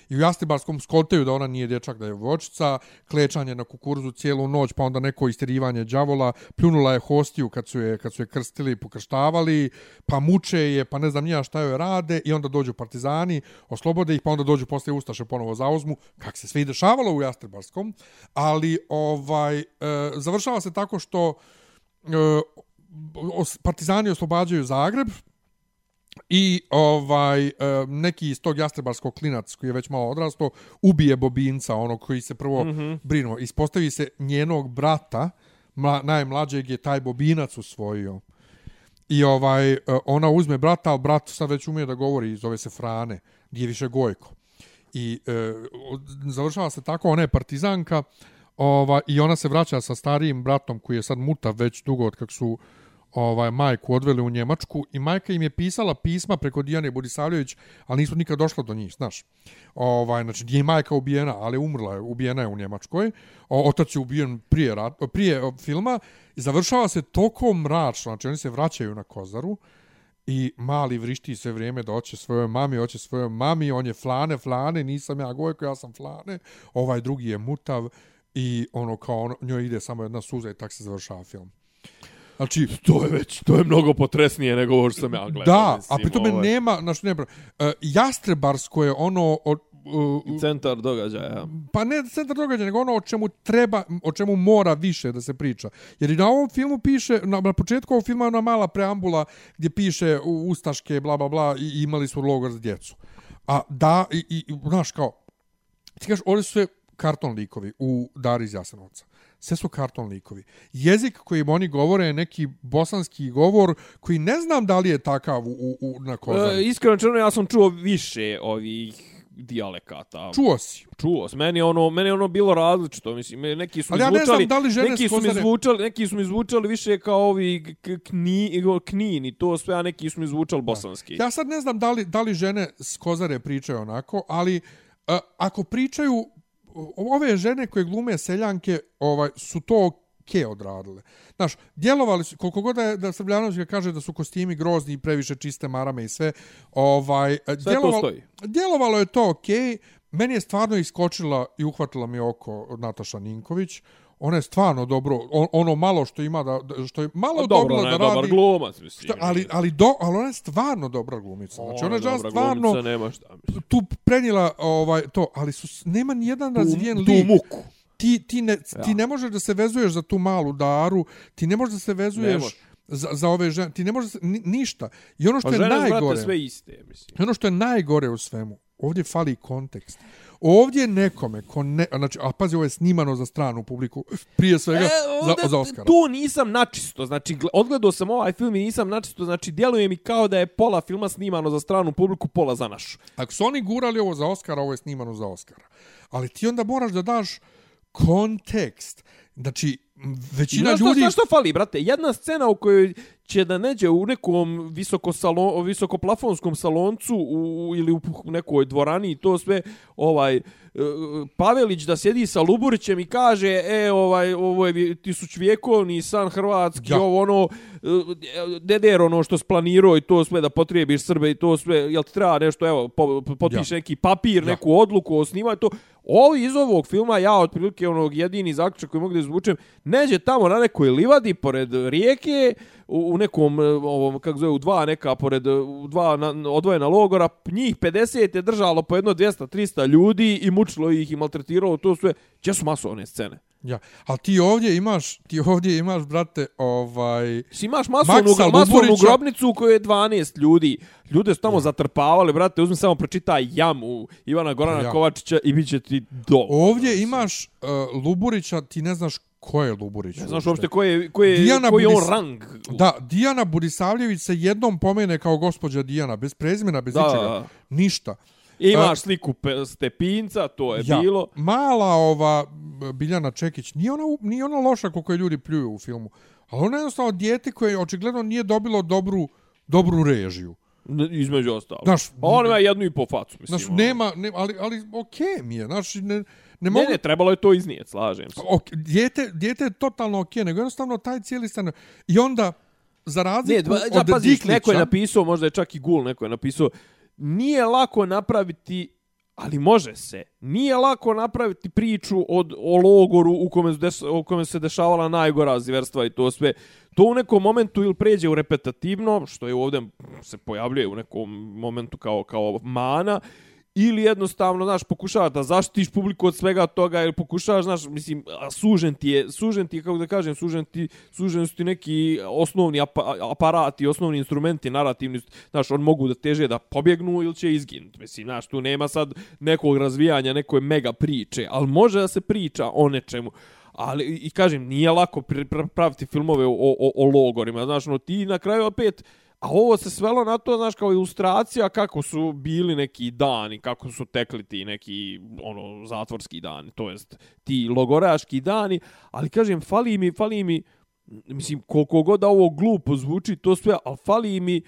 I u Jastrebarskom skontaju da ona nije dječak, da je vočica, klečanje na kukuruzu cijelu noć, pa onda neko isterivanje đavola, pljunula je hostiju kad su je, kad su je krstili i pokrštavali, pa muče je, pa ne znam nija šta joj rade, i onda dođu partizani, oslobode ih, pa onda dođu posle Ustaše ponovo zauzmu, kak se sve i dešavalo u Jastrebarskom, ali ovaj, e, završava se tako što e, os- partizani oslobađaju Zagreb, I ovaj e, neki iz tog jastrebarskog klinac koji je već malo odrasto ubije Bobinca, ono koji se prvo mm -hmm. brinuo. Ispostavi se njenog brata, mla, najmlađeg je taj Bobinac usvojio. I ovaj e, ona uzme brata, ali brat sad već umije da govori, zove se Frane, nije više Gojko. I e, završava se tako, ona je partizanka, ova, i ona se vraća sa starijim bratom koji je sad mutav već dugo od kak su ovaj majku odveli u Njemačku i majka im je pisala pisma preko Dijane Budisavljević, ali nisu nikad došla do njih, znaš. Ovaj znači je majka ubijena, ali umrla je, ubijena je u Njemačkoj. O, otac je ubijen prije rat, prije filma i završava se toko mračno, znači oni se vraćaju na Kozaru i mali vrišti sve vrijeme da hoće svojoj mami, hoće svojoj mami, on je flane, flane, nisam ja Gojko, ja sam flane, ovaj drugi je mutav i ono kao ono, njoj ide samo jedna suza i tak se završava film. Znači, To je već, to je mnogo potresnije nego ovo što sam ja gledao. Da, mislim, a pri tome ovaj, nema, znači ne, uh, Jastrebarsko je ono, o, uh, Centar događaja. pa ne centar događaja, nego ono o čemu treba, o čemu mora više da se priča. Jer i na ovom filmu piše, na, na početku ovog filma je ona mala preambula gdje piše u- ustaške, bla, bla, bla, i imali su logor za djecu. A da, i, i, i, znaš, kao, ti kažeš, ovdje su sve karton likovi u Dari iz Jasenovca. Sve su karton likovi. Jezik kojim oni govore je neki bosanski govor koji ne znam da li je takav u, u, na Kozari. E, iskreno černo, ja sam čuo više ovih dijalekata. Čuo si. Čuo sam. Meni ono, meni ono bilo različito, mislim, neki su mi Ali ja ne zvučali, znam da li žene neki su mi zvučali, neki su mi zvučali više kao ovi kni, knin i to sve, a neki su mi zvučali bosanski. Ja sad ne znam da li, da li žene s Kozare pričaju onako, ali uh, ako pričaju, ove žene koje glume seljanke ovaj, su to ke odradile. Znaš, djelovali su, koliko god da, je, da Srbljanović kaže da su kostimi grozni i previše čiste marame i sve, ovaj, to djelovalo, stoji. djelovalo je to okej, meni je stvarno iskočila i uhvatila mi oko Nataša Ninković, ona je stvarno dobro, on, ono malo što ima da, što je malo Pa dobro, dobila ona da radi. dobar glumac, mislim. Šta, ali, ali, do, ali ona je stvarno dobra glumica. Znači, ona je dobra stvarno glumica, nema šta, mislim. tu prenijela ovaj, to, ali su, nema ni jedan razvijen tu lik. muku. Ti, ti, ne, ti ne možeš da se vezuješ za tu malu daru, ti ne možeš da se vezuješ za, za ove žene, ti ne možeš ni, ništa. I ono što Pa je najgore, sve iste, mislim. ono što je najgore u svemu, ovdje fali kontekst. Ovdje nekome, ko ne, znači, a pazi, ovo je snimano za stranu publiku, prije svega za, ovdje za Oscara. E, Tu nisam načisto, znači gle- odgledao sam ovaj film i nisam načisto, znači djeluje mi kao da je pola filma snimano za stranu publiku, pola za našu. Ako su oni gurali ovo za Oscara, ovo je snimano za Oscara. Ali ti onda moraš da daš kontekst. Znači, većina ljudi... znaš šta fali, brate? Jedna scena u kojoj će da neđe u nekom visoko salon, visokoplafonskom saloncu u, ili u nekoj dvorani i to sve ovaj e, Pavelić da sjedi sa Luburićem i kaže e ovaj ovo je tisućvjekovni san hrvatski Ja. ovo ono e, deder ono što splanirao i to sve da potrijebiš Srbe i to sve jel ti treba nešto evo po, po- potpiš Ja. neki papir Ja. neku odluku o snimanju to Ovi iz ovog filma, ja otprilike onog jedini zaključak koji mogu da izvučem, neđe tamo na nekoj livadi pored rijeke, u, u nekom, e, ovom, kako zove, u dva neka, pored, e, u dva na, odvojena logora, njih 50 je držalo po jedno 200-300 ljudi i mučilo ih i maltretiralo to sve. Gdje su masovne scene? Ja, ali ti ovdje imaš, ti ovdje imaš, brate, ovaj... Si imaš masovnu, masovnu grobnicu u kojoj je 12 ljudi. Ljude su tamo zatrpavali, brate, uzmi samo pročitaj jamu Ivana Gorana Ja. Kovačića i bit će ti do. Ovdje imaš uh, Luburića, ti ne znaš ko je Luburić. Ne znaš uopšte koji je, koji je, Dijana koji je on rang. Da, Dijana Budisavljević se jednom pomene kao gospođa Dijana, bez prezimena, bez Da, ničega. Ništa. Imaš A- sliku Stepinca, to je Ja, bilo. mala ova Biljana Čekić, nije ona, nije ona loša koliko je ljudi pljuju u filmu, ali ona je jednostavno dijete koje očigledno nije dobilo dobru, dobru režiju. Između ostalo. Znaš, Pa on ima jednu i po facu, mislim. Znaš, ono. nema, ne, ali, ali okej okay mi je, znaš, ne, ne mogu... ne, trebalo je to iznijeti, slažem se. Ok, dijete, dijete je totalno okej, nego jednostavno taj cijeli stan... I onda, za razliku Ne, dva, ja, od paziš, Diklića... neko je napisao, možda je čak i Gul neko je napisao, nije lako napraviti ali može se. Nije lako napraviti priču od, o logoru u kome, deš, u kome se dešavala najgora zverstva i to sve. To u nekom momentu ili pređe u repetativno, što je ovdje se pojavljuje u nekom momentu kao, kao mana, ili jednostavno, znaš, pokušavaš da zaštitiš publiku od svega toga, ili pokušavaš, znaš, mislim, sužen ti je, sužen ti je, kako da kažem, sužen, ti, sužen su ti neki osnovni aparati, osnovni instrumenti, narativni, znaš, on mogu da teže da pobjegnu ili će izginuti. Mislim, znaš, tu nema sad nekog razvijanja, nekoj mega priče, ali može da se priča o nečemu. Ali, i kažem, nije lako praviti filmove o, o, o logorima, znaš, no ti na kraju opet, A ovo se svelo na to, znaš, kao ilustracija kako su bili neki dani, kako su tekli ti neki, ono, zatvorski dani, to jest ti logoraški dani, ali kažem, fali mi, fali mi, mislim, koliko god da ovo glupo zvuči, to sve, ali fali mi,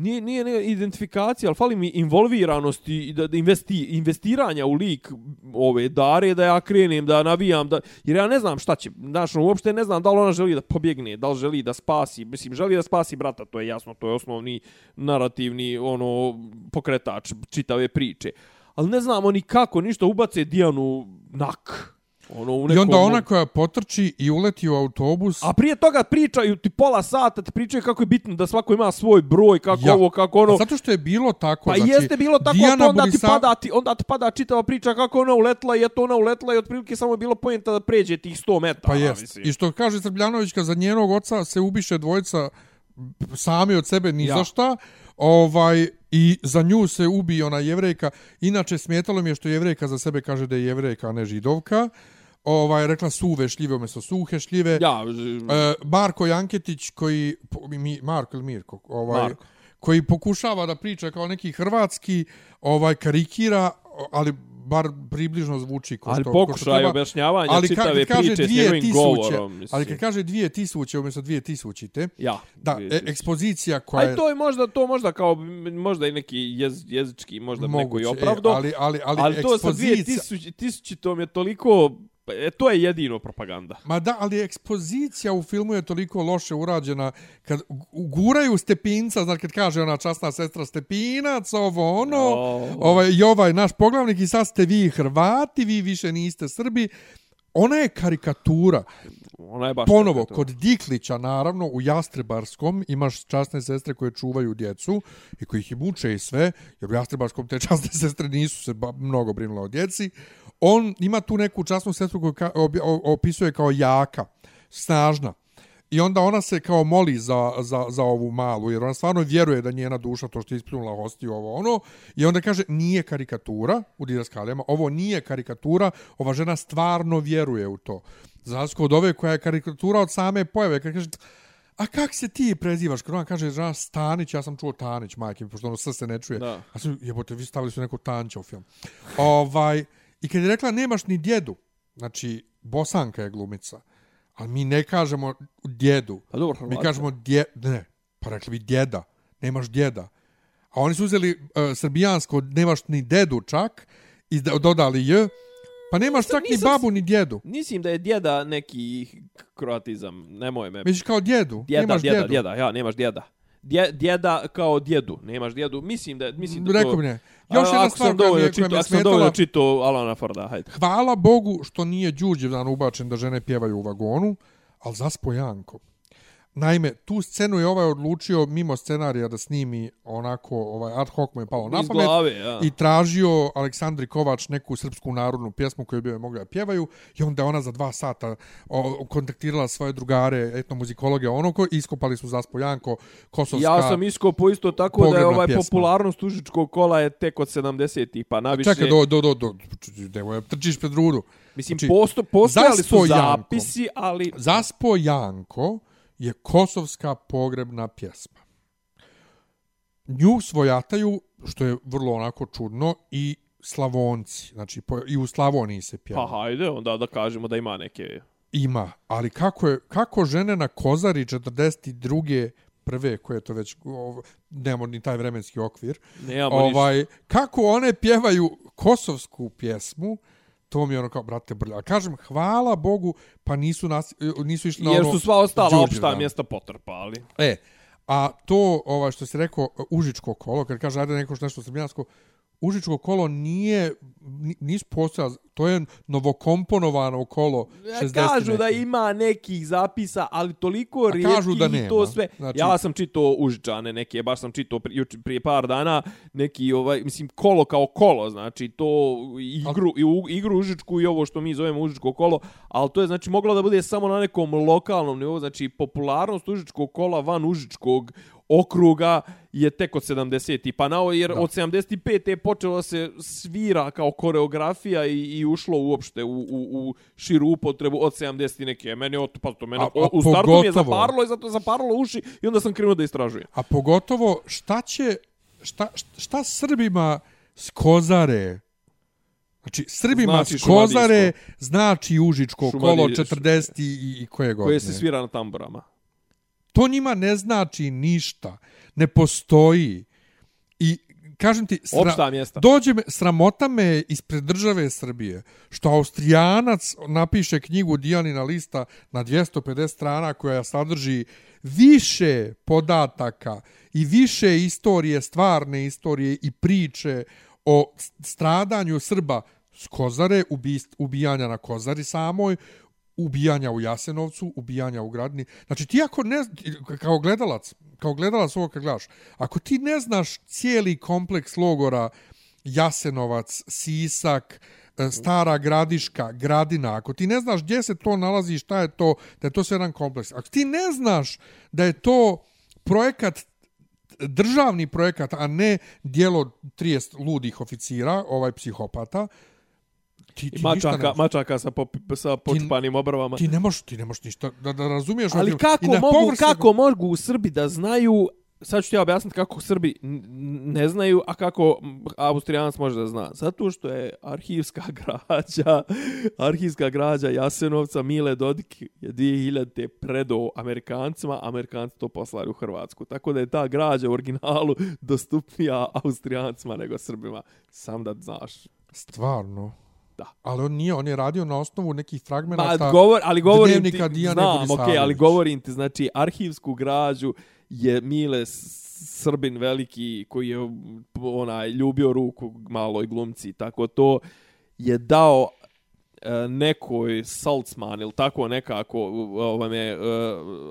nije, nije, nije identifikacija, ali fali mi involviranosti i da, da investi, investiranja u lik ove dare, da ja krenem, da navijam, da, jer ja ne znam šta će, znaš, no, uopšte ne znam da li ona želi da pobjegne, da li želi da spasi, mislim, želi da spasi brata, to je jasno, to je osnovni narativni, ono, pokretač čitave priče. Ali ne znamo ni kako, ništa ubace Dijanu nak. Ono, u I nekom, onda ona koja potrči i uleti u autobus... A prije toga pričaju ti pola sata, ti pričaju kako je bitno da svako ima svoj broj, kako Ja. ovo, kako ono... A Zato što je bilo tako. Pa znači, jeste bilo tako, Dijana to onda ti, Budisa- pada, ti, onda ti pada čitava priča kako ona uletla i eto ona uletla i otprilike samo je bilo pojenta da pređe tih 100 metara. Pa jest. mislim. I što kaže Srbljanovićka, za njenog oca se ubiše dvojica sami od sebe ni Ja. za šta. Ovaj, I za nju se ubije ona jevrejka. Inače, smetalo mi je što jevrejka za sebe kaže da je jevrejka, a ne židovka. Ovaj, rekla suve šljive umjesto suhe šljive. Ja, E, Marko Janketić koji mi, Marko ili Mirko ovaj Marko. koji pokušava da priča kao neki hrvatski ovaj karikira ali bar približno zvuči ko ali što, ko što pokušaj treba. objašnjavanja ali čitave kad kaže priče s dvije njegovim tisuće, govorom. Mislim. ali kad kaže dvije tisuće umjesto dvije tisućite, Ja. da, dvije e, tisuće. ekspozicija koja Aj je to je možda to možda kao možda i neki jez, jezički možda neko moguće, i e, opravdo. ali, ali, ali, ali to sa ekspozicija, 2000 tisućitom je toliko e, to je jedino propaganda. Ma da, ali ekspozicija u filmu je toliko loše urađena kad guraju stepinca, znači kad kaže ona časna sestra stepinac, ovo ono, O. ovaj, i ovaj naš poglavnik i sad ste vi Hrvati, vi više niste Srbi. Ona je karikatura. Ona je baš Ponovo, kod Diklića, naravno, u Jastrebarskom imaš časne sestre koje čuvaju djecu i koji ih i muče i sve, jer u Jastrebarskom te [LAUGHS] časne sestre nisu se mnogo brinule o djeci. On ima tu neku časnu sestru koju ka, opisuje kao jaka, snažna. I onda ona se kao moli za, za, za ovu malu, jer ona stvarno vjeruje da njena duša, to što je ispljunula hostiju, ovo ono. I onda kaže, nije karikatura u Didaskalijama, ovo nije karikatura, ova žena stvarno vjeruje u to. Za razliku od ove koja je karikatura od same pojave, kad kaže, a kak se ti prezivaš? Kad ona kaže, žena Stanić, ja sam čuo Tanić, majke, pošto ono sve se ne čuje. Da. A sam, jebote, vi stavili su neko Tanća u film. Ovaj, I kad je rekla, nemaš ni djedu, znači, Bosanka je glumica, ali mi ne kažemo djedu, Pa dobro, mi kažemo dje, ne, pa rekli bi djeda, nemaš djeda. A oni su uzeli uh, srbijansko, nemaš ni dedu čak, i da- dodali j, pa nemaš Nisam- čak ni nisam babu ni djedu. Mislim da je djeda neki kroatizam, nemoj me. Misliš kao djedu, Djeda, nemaš djeda, djedu. djeda, ja, nemaš djeda. Dje, djeda kao djedu, nemaš djedu. Mislim da mislim da Rekao to... ne. Još jedna ako stvar sam koja mi je, koja mi čitao, je ako sam dovoljno smetala, čitao Alana Forda, hajde. hvala Bogu što nije Đurđevdan ubačen da žene pjevaju u vagonu, ali zaspo Janko. Naime, tu scenu je ovaj odlučio mimo scenarija da snimi onako, ovaj ad hoc mu je palo na pamet. glave, ja. i tražio Aleksandri Kovač neku srpsku narodnu pjesmu koju bi joj mogla da pjevaju i onda ona za dva sata o, kontaktirala svoje drugare, etnomuzikologe, ono ko iskopali su Zaspo Janko, Kosovska. Ja sam iskopo isto tako da je ovaj pjesma. popularnost užičkog kola je tek od 70-ih, pa naviše... Čekaj, do, do, do, do, nemoj, trčiš pred rudu. Mislim, znači, posto, postojali su Zaspo Janko. zapisi, ali... Zaspo Janko je kosovska pogrebna pjesma. Nju svojataju, što je vrlo onako čudno, i Slavonci. Znači, po, i u Slavoniji se pjeva. Pa hajde, onda da kažemo da ima neke... Ima, ali kako, je, kako žene na Kozari 42. prve, koje je to već, ov, nemamo ni taj vremenski okvir, Nemamo ništa. ovaj, kako one pjevaju kosovsku pjesmu, to mi je ono kao, brate, brlja. A kažem, hvala Bogu, pa nisu, nas, nisu išli na Jer ono... su sva ostala Đurđevdan. opšta mjesta potrpali. E, a to, ovaj, što si rekao, užičko kolo, kad kaže, ajde neko što nešto srbijansko, užičko kolo nije, ni- nisu postojali, to je novokomponovano kolo 60 Kažu da ima nekih zapisa, ali toliko rijetkih da i nema. to sve. Znači- Ja sam čitao Užičane neke, baš sam čitao prije, prije par dana neki ovaj mislim kolo kao kolo, znači to igru i u- igru Užičku i ovo što mi zovemo Užičko kolo, ali to je znači moglo da bude samo na nekom lokalnom nivou, znači popularnost Užičkog kola van Užičkog okruga je tek od 70 pa na ovo, jer Da. od 75 je počelo se svira kao koreografija i, i ušlo uopšte u, u, u širu upotrebu od 70 neke. Meni je pa to mene, A- a u startu mi je pogotovo- zaparilo i zato je zaparilo uši i onda sam krenuo da istražujem. A pogotovo, šta će, šta, šta Srbima s Kozare, znači Srbima Znači s Kozare šumadijsko. znači Užičko Šumadij- kolo 40 i, i koje godine. Koje se svira na tamburama. To njima ne znači ništa, ne postoji. I kažem ti, Opšta mjesta. dođe me, sramota me ispred države Srbije, što Austrijanac napiše knjigu Dijanina lista na 250 strana koja sadrži više podataka i više istorije, stvarne istorije i priče o stradanju Srba s Kozare, ubist, ubijanja na Kozari samoj, ubijanja u Jasenovcu, ubijanja u Gradni. Znači ti ako ne, kao gledalac, kao gledalac ovo kad gledaš, ako ti ne znaš cijeli kompleks logora Jasenovac, Sisak, e, Stara Gradiška, Gradina, ako ti ne znaš gdje se to nalazi i šta je to, da je to sve jedan kompleks. Ako ti ne znaš da je to projekat državni projekat, a ne dijelo 30 ludih oficira, ovaj psihopata, ti, ti I mačaka, ne, mačaka sa, pop, sa počupanim obravama. ti ne možeš, ti ne možeš ništa da, da razumiješ. Ali film. kako mogu, povrh svega- kako mogu u Srbi da znaju, sad ću ti ja objasniti kako Srbi ne znaju, a kako Austrijanac može da zna. Zato što je arhivska [LAUGHS] građa, arhivska građa Jasenovca Mile Dodik je 2000. predao Amerikancima, Amerikanci to poslali u Hrvatsku. Tako da je ta građa u originalu [LAUGHS] dostupnija Austrijancima nego Srbima. Sam da znaš. Stvarno. Da. Ali on nije, on je radio na osnovu nekih fragmenata. Ma, govor, ali govorim ti, dnevnika Dijane znam, okej, Borisavić. ali govorim ti, znači, arhivsku građu je Mile Srbin veliki koji je onaj ljubio ruku maloj glumci, tako to je dao e, nekoj Saltzman ili tako nekako ovam je, e,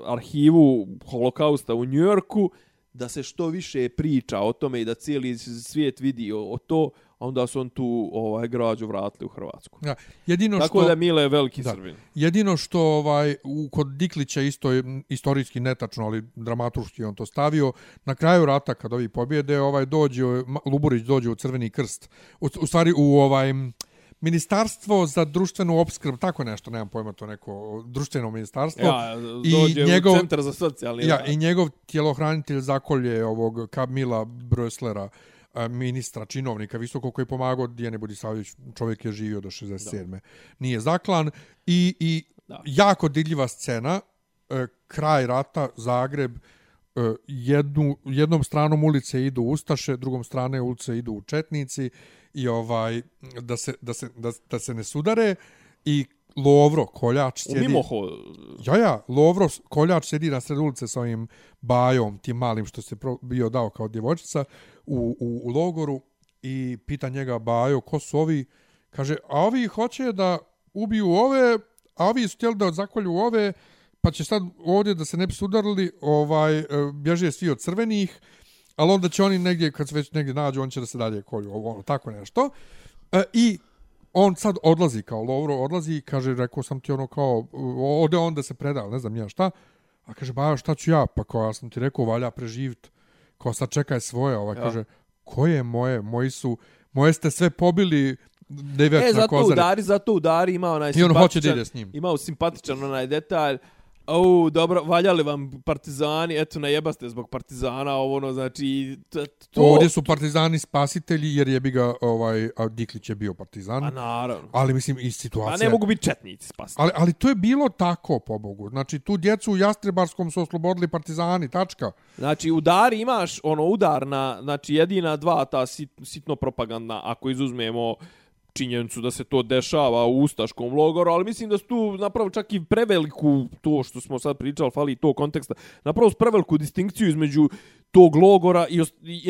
arhivu holokausta u Njujorku da se što više priča o tome i da cijeli svijet vidi o, o to, a onda su on tu ovaj građu vratili u Hrvatsku. Ja, jedino Tako što da Mile je veliki Da. Srbin. jedino što ovaj u kod Diklića isto je istorijski netačno, ali dramaturški on to stavio. Na kraju rata kad ovi pobjede, ovaj dođe Luburić dođe u Crveni krst. U, u stvari u ovaj Ministarstvo za društvenu opskrb, tako nešto, nemam pojma to neko društveno ministarstvo. Ja, I dođe njegov- u centar za socijalni Ja, i njegov tjelohranitelj zakolje ovog Kamila Bröslera, ministra, činovnika, visoko koji je pomagao Dijane Budisavljević, čovjek je živio do 67. Da. Nije zaklan. I, i Da. jako didljiva scena, e, kraj rata, Zagreb, e, jednu, jednom stranom ulice idu Ustaše, drugom strane ulice idu Četnici i ovaj da se, da se, da, da se ne sudare i Lovro, koljač, U sjedi... Mimoho, Ja, ja, Lovro, koljač sedi na sred ulice sa ovim bajom, tim malim što se bio dao kao djevojčica u, u, u logoru i pita njega bajo, ko su ovi? Kaže, a ovi hoće da ubiju ove, a ovi su htjeli da zakolju ove, pa će sad ovdje da se ne bi sudarili, ovaj, e, bježe svi od crvenih, ali onda će oni negdje, kad se već negdje nađu, on će da se dalje kolju, ovo, ono, tako nešto. E, I on sad odlazi kao Lovro, odlazi i kaže, rekao sam ti ono kao, ode on da se preda, ne znam ja šta. A kaže, ba, šta ću ja? Pa kao, ja sam ti rekao, valja preživit. Kao, sad čekaj svoje. Ovaj, Ja. kaže, koje moje? Moji su, moje ste sve pobili devet E, na zato kozare. udari, zato udari ima onaj I on hoće da ide s njim. Imao simpatičan onaj detalj. Au, dobro, valjali vam partizani, eto, najebaste zbog partizana, ovo ono, znači, to... Ovdje su partizani spasitelji, jer je bi ga, ovaj, a Diklić je bio partizan. A naravno. Ali mislim, i situacija... ne mogu biti četnici spasiti. Ali, ali to je bilo tako, pobogu. Znači, tu djecu u Jastrebarskom su oslobodili partizani, tačka. Znači, udari imaš, ono, udar na, znači, jedina dva ta sit, sitno propagandna, ako izuzmemo činjenicu da se to dešava u Ustaškom logoru, ali mislim da su tu napravo čak i preveliku, to što smo sad pričali, fali i to konteksta, napravo s preveliku distinkciju između tog logora i,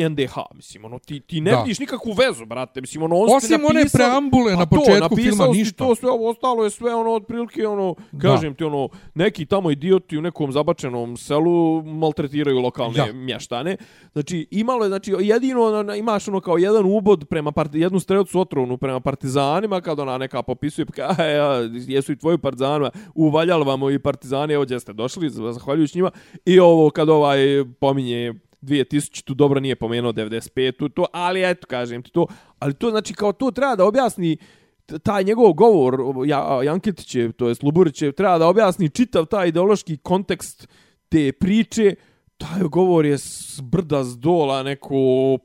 NDH, mislim, ono, ti, ti ne Da. vidiš nikakvu vezu, brate, mislim, ono, on Osim one preambule Pa na to, početku napisali filma, ništa. To sve ovo ostalo je sve ono otprilike ono Da. kažem ti ono neki tamo idioti u nekom zabačenom selu maltretiraju lokalne mještane. Znači imalo je znači jedino ono, imaš ono kao jedan ubod prema part, jednu strelcu otrovnu prema partizanima kad ona neka popisuje pa kaže, "E, ja, jesu i tvoji partizani uvaljali vam i partizani evo ste došli zahvaljujući njima i ovo kad ovaj pominje 2000 tu dobro nije pomenuo 95 tu to ali eto kažem ti to ali to znači kao to treba da objasni taj njegov govor ja, Janketić to je Luburić treba da objasni čitav taj ideološki kontekst te priče. Taj govor je s brda s dola neko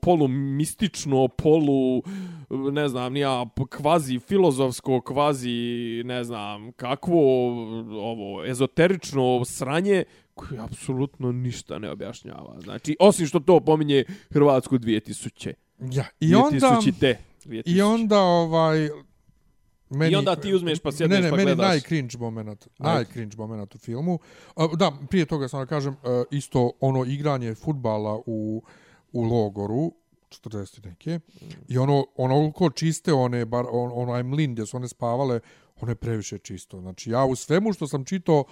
polu mistično polu ne znam nija kvazi filozofsko kvazi ne znam kakvo ovo ezoterično sranje koje apsolutno ništa ne objašnjava znači osim što to pominje Hrvatsku 2000 Ja. I onda... 2000 te 2000. I onda ovaj meni, I onda ti uzmeš pa sjedneš ne, ne, pa meni gledaš. najcringe moment, najcringe moment u filmu. Da, prije toga sam da kažem e, isto ono igranje futbala u u logoru 40 neke. I ono ono ko čiste one bar on, onaj mlin gdje su one spavale, ono je previše čisto. Znači ja u svemu što sam čitao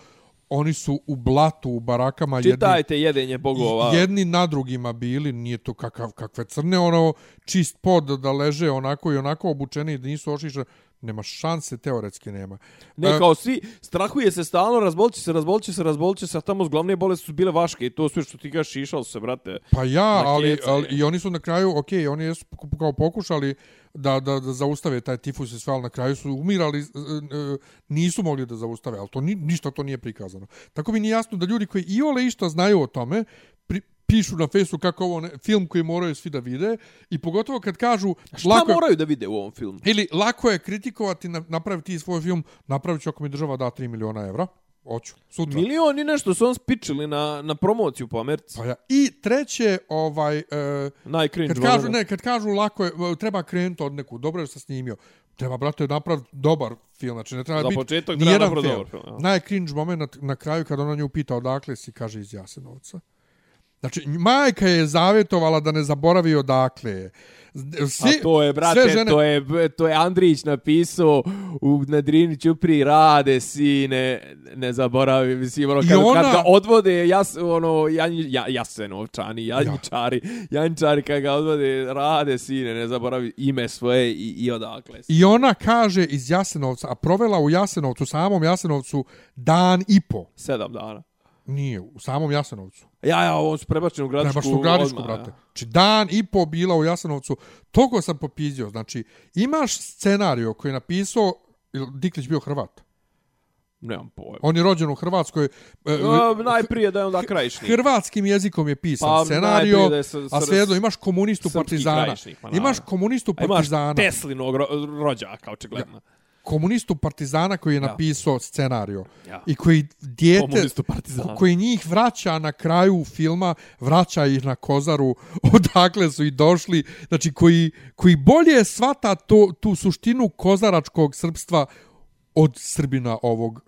oni su u blatu, u barakama. Čitajte jedni, jedenje bogova. Jedni na drugima bili, nije to kakav, kakve crne, ono čist pod da leže onako i onako obučeni da nisu ošišani nema šanse, teoretski nema. Ne, e, kao svi, strahuje se stalno, razbolće se, razbolće se, razbolće se, a tamo glavne bolesti su bile vaške i to sve što ti gaš šišao se, brate. Pa ja, ali, ali, i oni su na kraju, ok, oni jesu kao pokušali da, da, da zaustave taj tifus i sve, ali na kraju su umirali, e, e, nisu mogli da zaustave, ali to ni, ništa to nije prikazano. Tako mi nije jasno da ljudi koji i ole išto znaju o tome, pri, pišu na Facebooku kako ovo ne, film koji moraju svi da vide i pogotovo kad kažu šta lako moraju da vide u ovom filmu ili lako je kritikovati napraviti svoj film napraviti ako mi država da 3 miliona evra hoću sutra. Milion i nešto su on spičili na na promociju po Americi. Pa ja i treće ovaj e, najcringe kad kažu ne kad kažu lako je treba krenuti od neku dobro je sa snimio. Treba brate napraviti dobar film znači ne treba biti za početak treba napraviti dobar film ja. najcringe moment na, na kraju kad ona nju pita odakle si kaže iz Jasenovca Znači, majka je zavjetovala da ne zaboravi odakle je. Svi, A to je, brate, žene... to, je, to je Andrić napisao u Nadrini Ćupri rade, sine, ne zaboravi, mislim, ono, kad, ona... kad ga odvode, jas, ono, jan, ja, jasenovčani, janjičari, ja. janjičari, kad ga odvode, rade, sine, ne zaboravi ime svoje i, i odakle. Si. I ona kaže iz Jasenovca, a provela u Jasenovcu, samom Jasenovcu, dan i po. Sedam dana. Nije, u samom Jasenovcu. Ja, ja, ovo su prebačeni u Gradišku. Prebačeni u Gradišku, odmah, brate. Ja. Znači, dan i po bila u Jasenovcu. Toliko sam popizio. Znači, imaš scenario koji je napisao, Diklić bio Hrvat. Nemam pojma. On je rođen u Hrvatskoj. No, najprije da je onda krajišnik. Hrvatskim jezikom je pisan pa, scenario, a svejedno imaš komunistu partizana. Imaš komunistu partizana. Imaš Teslinog ro rođaka, očigledno. Ja komunistu partizana koji je ja. napisao scenariju ja. i koji dijete koji njih vraća na kraju filma vraća ih na kozaru [LAUGHS] odakle su i došli znači koji, koji bolje svata to, tu suštinu kozaračkog srpstva od srbina ovog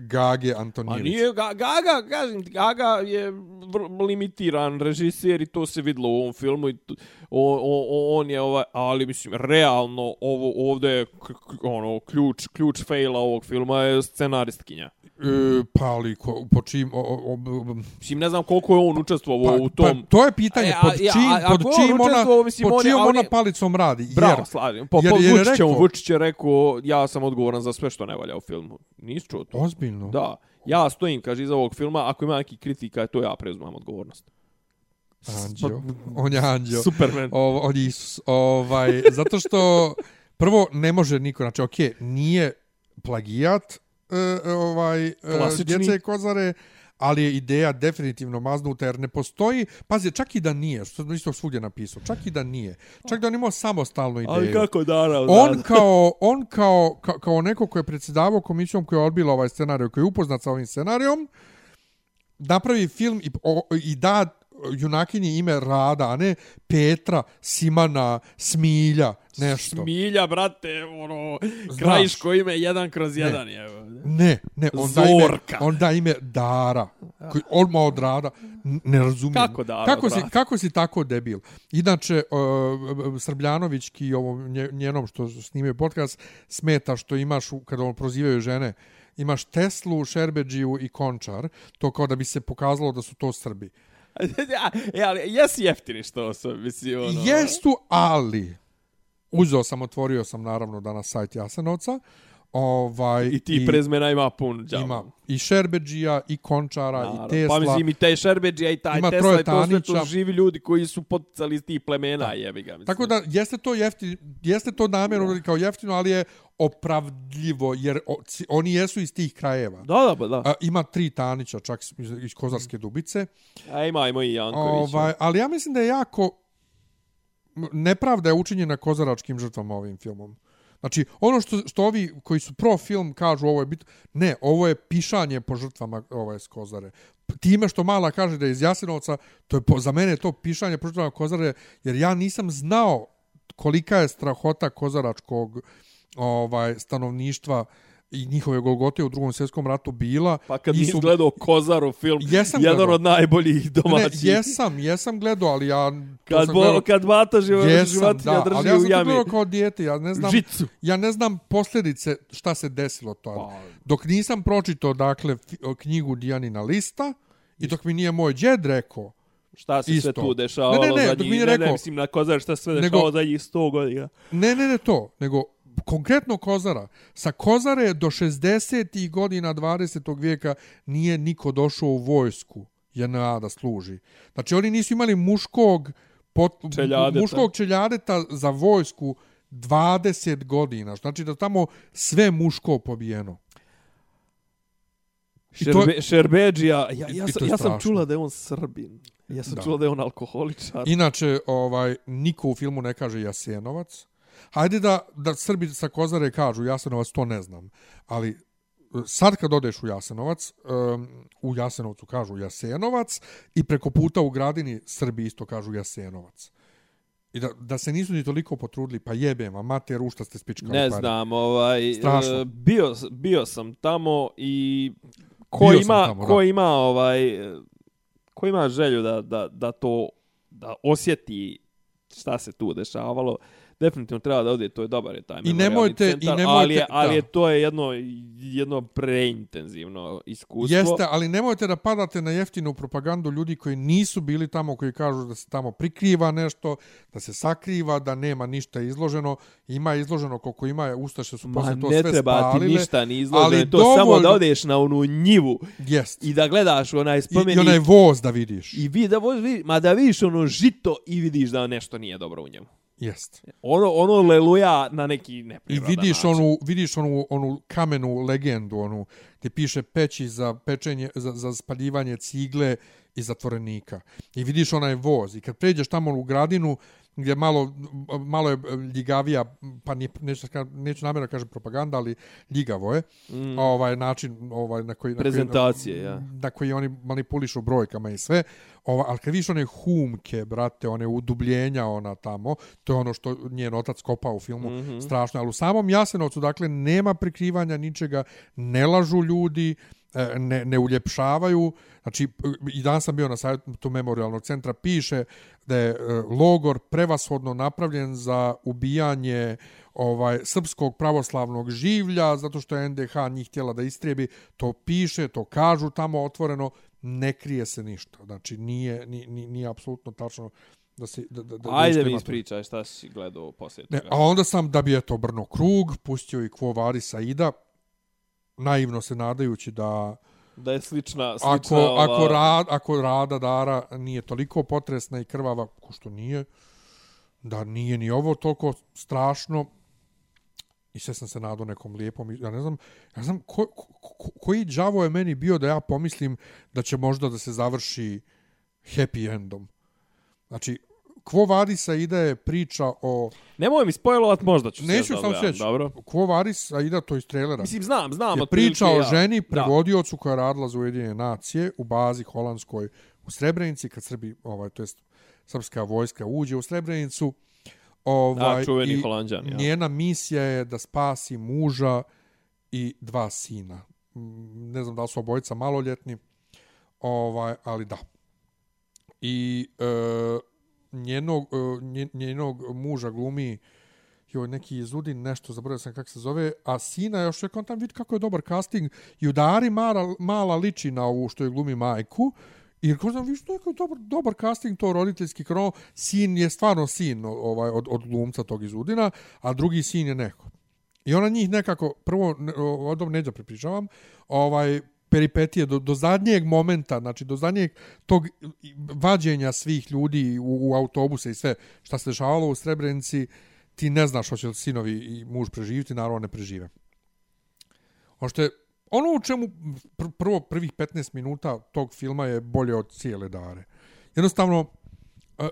Gage Antonijević. A nije ga, Gaga, kažem, Gaga je limitiran režiser i to se videlo u ovom filmu i o, o, on je ovaj, ali mislim realno ovo ovde je ono ključ ključ faila ovog filma je scenaristkinja. E, pa ali ko, po čim... O, o, o, mislim, ne znam koliko je on učestvovao pa, u tom... Pa, to je pitanje, pod čim, a, a, pod čim ona, mislim, pod čim ona palicom radi. Bravo, jer, slažem. Po, jer, jer Vučić, rekao, Vučić je rekao, ja sam odgovoran za sve što ne valja u filmu. Nisi čuo to? Ozbiljno? Da. Ja stojim, kaže, iza ovog filma, ako ima neki kritika, to ja preuzmam odgovornost. Anđeo. On je anđeo. Superman. O, on je Isus. Ovaj, zato što, prvo, ne može niko, znači, okej, okay, nije plagijat, uh, ovaj uh, djece kozare, ali je ideja definitivno maznuta jer ne postoji, pazi, čak i da nije, što sam isto svugdje napisao, čak i da nije, čak da on imao samostalnu ideju. Ali kako dara? On kao, on kao, kao, kao neko ko je predsjedavao komisijom koja je odbila ovaj scenarij, koji je upoznat sa ovim scenarijom, napravi film i, o, i da junakinje ime Rada, a ne Petra, Simana, Smilja, nešto. Smilja, brate, ono, krajiško ime jedan kroz jedan ne, je. Ne, ne, on da ime, on da ime Dara, koji odma od Rada, ne razumijem. Kako Dara, kako si, kako si tako debil? Inače, uh, Srbljanovićki ovom njenom što snimaju podcast, smeta što imaš, kada on prozivaju žene, imaš Teslu, Šerbeđiju i Končar, to kao da bi se pokazalo da su to Srbi. [LAUGHS] ja, ali jesi jeftini što su, mislim, ono... ono. Jestu, ali... Uzeo sam, otvorio sam, naravno, danas sajt Jasenovca. Ovaj, I ti i, prezmena ima pun džavu. Ima i Šerbeđija, i Končara, Naravno. i Tesla. Pa mislim i taj Šerbeđija i taj ima Tesla, i to sve to živi ljudi koji su poticali iz tih plemena, da. jebi ga. Mislim. Tako da, jeste to jeftino, jeste to namjerno kao jeftino, ali je opravdljivo, jer oni jesu iz tih krajeva. Da, da, pa da. A, ima tri Tanića, čak iz Kozarske dubice. A ima, ima i Janković. Ovaj, ali ja mislim da je jako nepravda je učinjena kozaračkim žrtvama ovim filmom. Znači, ono što, što ovi koji su pro film kažu ovo je bit... Ne, ovo je pišanje po žrtvama ovaj, ove skozare. Time što mala kaže da je iz Jasinovca, to je po, za mene to pišanje po žrtvama kozare, jer ja nisam znao kolika je strahota kozaračkog ovaj stanovništva i njihove Golgote u drugom svjetskom ratu bila. Pa kad nisu- nisi gledao Kozarov film, Jesam jedan gledao. od najboljih Ne, domaćih. jesam, jesam gledao, ali ja... to kad, sam bo, gledao- kad bata živo, Jesam, životinja da, drži ali ja u sam to jami. gledao kao dijete, ja ne znam, Žicu. ja ne znam posljedice šta se desilo to. Pa. Dok nisam pročitao, dakle, knjigu Dijanina lista i dok mi nije moj džed rekao, Šta se sve tu dešavalo Ne, ne, ne, za dok njih? mi je Ne, ne, rekao- mislim na Kozar šta se sve Nego- dešavalo za njih 100 godina. ne, ne, ne to, nego konkretno Kozara. Sa Kozare do 60. godina 20. vijeka nije niko došao u vojsku JNA da služi. Znači, oni nisu imali muškog pot, Čeljadeta. muškog čeljadeta za vojsku 20 godina. Znači da tamo sve muško pobijeno. I to- Šerbe, Šerbeđija, ja, ja, sam, ja sam čula da je on Srbin. Ja sam Da. čula da je on alkoholičar. Inače, ovaj, niko u filmu ne kaže Jasenovac. Hajde da, da Srbi sa Kozare kažu Jasenovac, to ne znam. Ali e, sad kad odeš u Jasenovac, um, u Jasenovcu kažu Jasenovac i preko puta u gradini Srbi isto kažu Jasenovac. I da, da se nisu ni toliko potrudili, pa jebem, a mater, u šta ste spičkali Ne pare. znam, ovaj, Strašno. e, bio, bio sam tamo i ko Bio ima, tamo, ko da. ima ovaj, e, ko ima želju da, da, da to, da osjeti šta se tu dešavalo, definitivno treba da ode, to je dobar je taj I nemojte- i centar, nemojte- ali, je, ali je to je jedno, jedno preintenzivno iskustvo. Jeste, ali nemojte da padate na jeftinu propagandu ljudi koji nisu bili tamo, koji kažu da se tamo prikriva nešto, da se sakriva, da nema ništa izloženo. Ima izloženo koliko ima, Ustaše su Ma posle to ne sve treba ti spalile. ništa ni izloženo, ali to samo dovoljno- da odeš na onu njivu Jest. i da gledaš onaj I, spomenik I onaj voz da vidiš. I vi da voz, vi, ma da vidiš ono žito i vidiš da nešto nije dobro u njemu. Jest. Ono, ono leluja na neki I neprirodan vidiš način. onu, vidiš onu, onu kamenu legendu, onu gdje piše peći za pečenje, za, za spaljivanje cigle i zatvorenika. I vidiš onaj voz. I kad pređeš tamo u gradinu, gdje malo, malo je ljigavija, pa nije, neću, neću namjerno kažem propaganda, ali ljigavo je, mm. ovaj način ovaj, na koji... Na Prezentacije, koji, ja. Na koji oni manipulišu brojkama i sve. Ova, ali kad vidiš one humke, brate, one udubljenja ona tamo, to je ono što njen otac kopa u filmu, mm -hmm. strašno. Ali u samom Jasenovcu, dakle, nema prikrivanja ničega, ne lažu ljudi, ne, ne uljepšavaju. Znači, i dan sam bio na sajtu memorialnog centra, piše da je e, logor prevashodno napravljen za ubijanje ovaj srpskog pravoslavnog življa, zato što je NDH njih htjela da istrijebi. To piše, to kažu tamo otvoreno, ne krije se ništa. Znači, nije, nije, nije, nije apsolutno tačno da se... Da, da, da Ajde mi ispričaj šta si gledao poslije Ne, toga. a onda sam, da bi eto obrnuo krug, pustio i Quo Vadis Aida, naivno se nadajući da Da je slična, slična ako, ova... ako, rad, ako rada Dara nije toliko potresna i krvava, ko što nije, da nije ni ovo toliko strašno, i sve sam se nadao nekom lijepom, ja ne znam, ja znam ko, ko, ko, koji đavo je meni bio da ja pomislim da će možda da se završi happy endom. Znači, Quo Vadis Aida je priča o... Nemoj mi spojlovat, možda ću Neću se sam sveći. Dobro. Quo Vadis Aida, to iz trailera. Mislim, znam, znam. je priča o ja. ženi, Da. prevodiocu koja je radila za Ujedinjene nacije u bazi holandskoj u Srebrenici, kad Srbi, ovaj, to jest srpska vojska uđe u Srebrenicu. Ovaj, Da, čuveni i Holanđan, ja. Njena misija je da spasi muža i dva sina. Ne znam da li su obojica maloljetni, ovaj, ali da. I e, njenog, njenog muža glumi joj, neki izudin, nešto, zaboravio sam kako se zove, a sina još je on tam vidi kako je dobar casting i udari mala, mala liči na ovu što je glumi majku, I ko znam, viš, neko dobar, dobar casting, to roditeljski krono, sin je stvarno sin ovaj, od, od glumca tog izudina, a drugi sin je neko. I ona njih nekako, prvo, ne- o- neđa pripričavam, ovaj, peripetije do, do zadnjeg momenta, znači do zadnjeg tog vađenja svih ljudi u, u autobuse i sve šta se dešavalo u Srebrenici, ti ne znaš hoće li sinovi i muž preživiti, naravno ne prežive. Ono što je, ono u čemu pr prvo prvih 15 minuta tog filma je bolje od cijele dare. Jednostavno, e,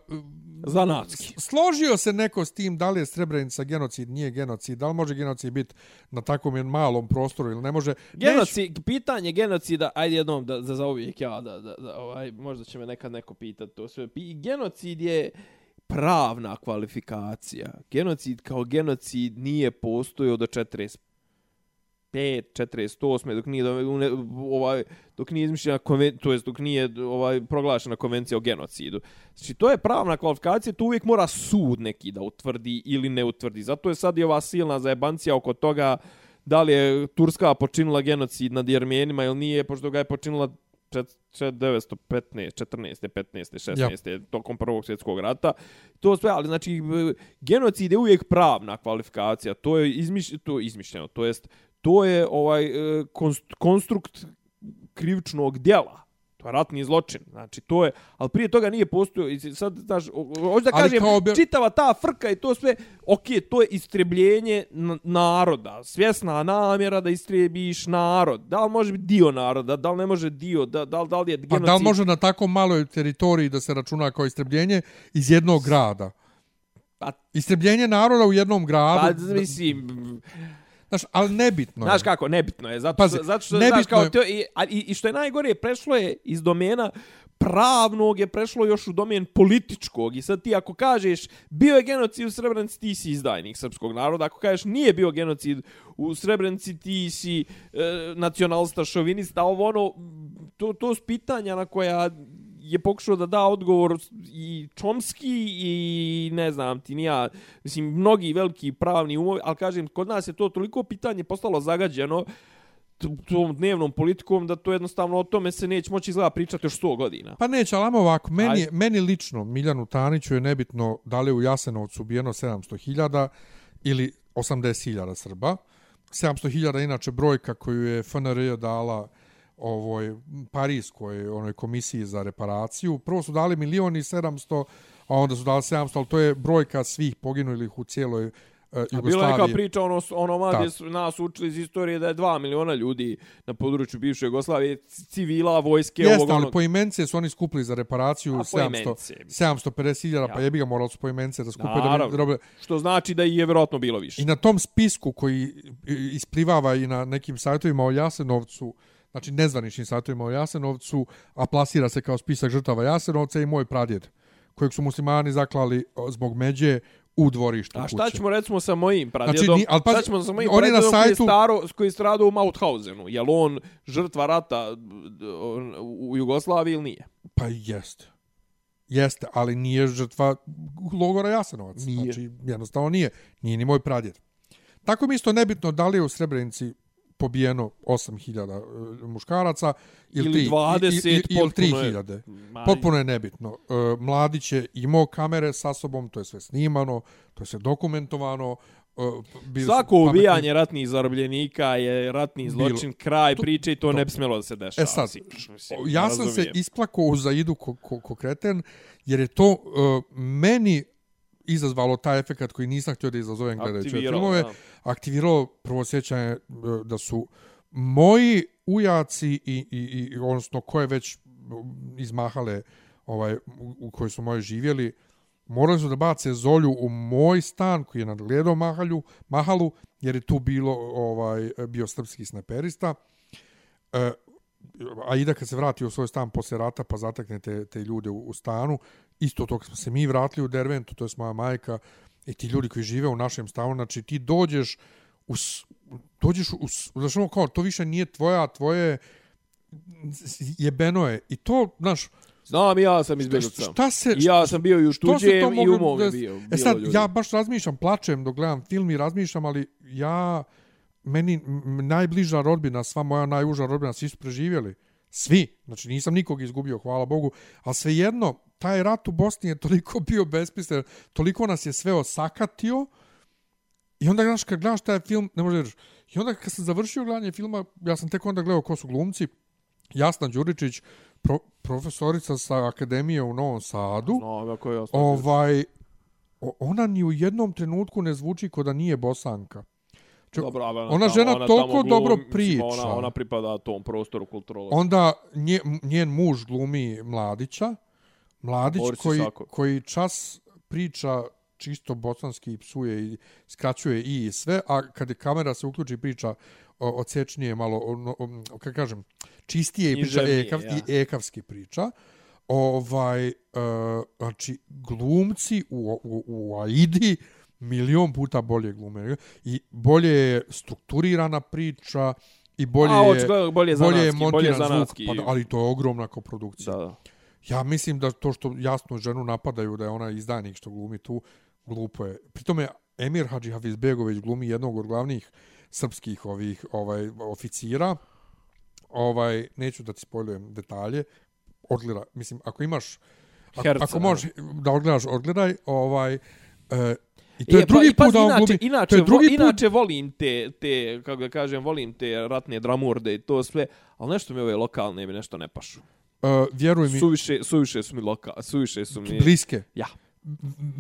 Zanatski. složio se neko s tim da li je Srebrenica genocid, nije genocid, da li može genocid biti na takvom malom prostoru ili ne može. Genocid, pitanje genocida, ajde jednom da, za, za uvijek ja, da, da, da, ovaj, možda će me nekad neko pitati to sve. Genocid je pravna kvalifikacija. Genocid kao genocid nije postojao do 40 48. dok nije ovaj dok nije izmišljena konven, to jest dok nije ovaj proglašena konvencija o genocidu. Znači to je pravna kvalifikacija, to uvijek mora sud neki da utvrdi ili ne utvrdi. Zato je sad i ova silna zajebancija oko toga da li je Turska počinila genocid nad Jermenima ili nije, pošto ga je počinila 1915, 14, 15, 16, yep. tokom prvog svjetskog rata. To sve, ali znači genocid je uvijek pravna kvalifikacija. To je izmiš, to izmišljeno, to jest to je ovaj e, konstrukt krivičnog djela. To je ratni zločin. Znači, to je... Ali prije toga nije postojao... I sad, znaš, hoću da kažem, bi... čitava ta frka i to sve... Ok, to je istrebljenje naroda. Svjesna namjera da istrebiš narod. Da li može biti dio naroda? Da li ne može dio? Da, da, da li je genocid? A da li može na tako maloj teritoriji da se računa kao istrebljenje iz jednog grada? Pa, istrebljenje naroda u jednom gradu... Pa, mislim... Znaš, ali nebitno je. Znaš kako, nebitno je. Zato, Pazi, zato što, znaš, kao, to, i, i, i što je najgore, prešlo je iz domena pravnog je prešlo još u domen političkog. I sad ti ako kažeš bio je genocid u Srebrenici, ti si izdajnik srpskog naroda. Ako kažeš nije bio genocid u Srebrenici, ti si e, nacionalista, šovinista, ovo ono, to, to su pitanja na koja je pokušao da da odgovor i Čomski i ne znam ti nija, mislim, mnogi veliki pravni umovi, ali kažem, kod nas je to toliko pitanje postalo zagađeno tom dnevnom politikom da to jednostavno o tome se neće moći izgleda pričati još 100 godina. Pa neće, ali ovako, meni, meni lično, Miljanu Taniću je nebitno da li u Jasenovcu ubijeno 700.000 ili 80.000 Srba. 700.000 inače brojka koju je FNR dala ovoj Parijskoj onoj komisiji za reparaciju. Prvo su dali milion i sedamsto, a onda su dali sedamsto, ali to je brojka svih poginulih u cijeloj uh, Jugoslaviji. Bila je neka priča ono, ono mali su nas učili iz istorije da je dva miliona ljudi na području bivše Jugoslavije, civila, vojske, Jeste, ovog... ali po imence su oni skupili za reparaciju 750.000, ja. pa jebi ga morali su po imence da skupe. Naravno, da bi, što znači da je vjerojatno bilo više. I na tom spisku koji isplivava i na nekim sajtovima o Jasenovcu, znači nezvaničnim satovima o Jasenovcu, a plasira se kao spisak žrtava Jasenovca i moj pradjed, kojeg su muslimani zaklali zbog međe u dvorištu kuće. A šta ćemo recimo sa mojim pradjedom? Znači, ni, ali pa, šta ćemo sa mojim pradjedom na sajtu... koji, je staro, koji je stradao u Mauthausenu? Je li on žrtva rata u Jugoslaviji ili nije? Pa jeste. Jeste, ali nije žrtva logora Jasenovac. Nije. Znači, jednostavno nije. Nije ni moj pradjed. Tako mi isto nebitno da li je u Srebrenici pobijeno 8000 e, muškaraca ili, ili 20 ili, ili 3000. Potpuno je nebitno. E, mladić je imao kamere sa sobom, to je sve snimano, to je sve dokumentovano. E, bili Svako ubijanje ratnih zarobljenika je ratni zločin, bilo. kraj to, priče i to, to ne bi smjelo da se dešava. E sad, ja sam se isplakao u zaidu ko, ko, ko kreten, jer je to uh, meni izazvalo taj efekt koji nisam htio da izazovem gledajući filmove. Da. Aktiviralo prvo sjećanje e, da su moji ujaci i, i, i odnosno koje već izmahale ovaj, u, u kojoj su moji živjeli, morali su da bace zolju u moj stan koji je nadgledao mahalju, mahalu, jer je tu bilo ovaj bio srpski snaperista. E, a i da kad se vrati u svoj stan posle rata pa zatekne te, te ljude u, u stanu, isto to kad smo se mi vratili u Derventu, to je moja majka, i ti ljudi koji žive u našem stanu, znači ti dođeš u, dođeš u, znači ono kao, to više nije tvoja, tvoje jebeno je. I to, znaš, Znam, ja sam izbjegao sam. Šta se... Ja sam bio i u tuđem i u mom je bio. E sad, ljudi. ja baš razmišljam, plačem dok gledam film i razmišljam, ali ja, meni najbliža rodbina, sva moja najuža rodbina, svi su preživjeli. Svi. Znači, nisam nikog izgubio, hvala Bogu. Ali svejedno, taj rat u Bosni je toliko [LAUGHS] bio bespislen, toliko nas je sve osakatio. I onda, znaš, kad gledaš taj film, ne možeš I onda kad sam završio gledanje filma, ja sam tek onda gledao ko su glumci. Jasna Đuričić, pro, profesorica sa akademije u Novom Sadu. No, ako je ovaj, ona ni u jednom trenutku ne zvuči kod da nije bosanka. Ču, dobro, ona, ona žena ona toliko glum, dobro priča. Ona, ona pripada tom prostoru kulturologa. Onda nje, njen muž glumi Mladića. Mladić koji, koji čas priča čisto bosanski psuje i skraćuje i, i sve, a kad je kamera se uključi priča odsečnije malo, o, o, o, kako kažem, čistije i priča ekav, ja. i ekavski priča. Ovaj, uh, znači, glumci u, u, u Aidi, milion puta bolje glume. I bolje je strukturirana priča i bolje A, očigledno bolje zanatski, bolje je bolje montiran zvuk, zanatski. pa, ali to je ogromna koprodukcija. Da, da. Ja mislim da to što jasno ženu napadaju da je ona izdajnik što glumi tu, glupo je. Pritome Emir Hadži Hafizbegović glumi jednog od glavnih srpskih ovih ovaj oficira. Ovaj neću da ti spojlujem detalje. Odgleda, mislim ako imaš ako, Herca, ako da. možeš da odgledaš, odgledaj, ovaj e, i to E, je drugi pa, put da on inače, glumi. Inače, to je drugi vo, put inače volim te, te, kako da kažem, volim te ratne dramurde i to sve, ali nešto mi ove lokalne mi nešto ne pašu. uh, vjeruj mi Suviše, suviše su mi loka, suviše su mi... bliske. Ja.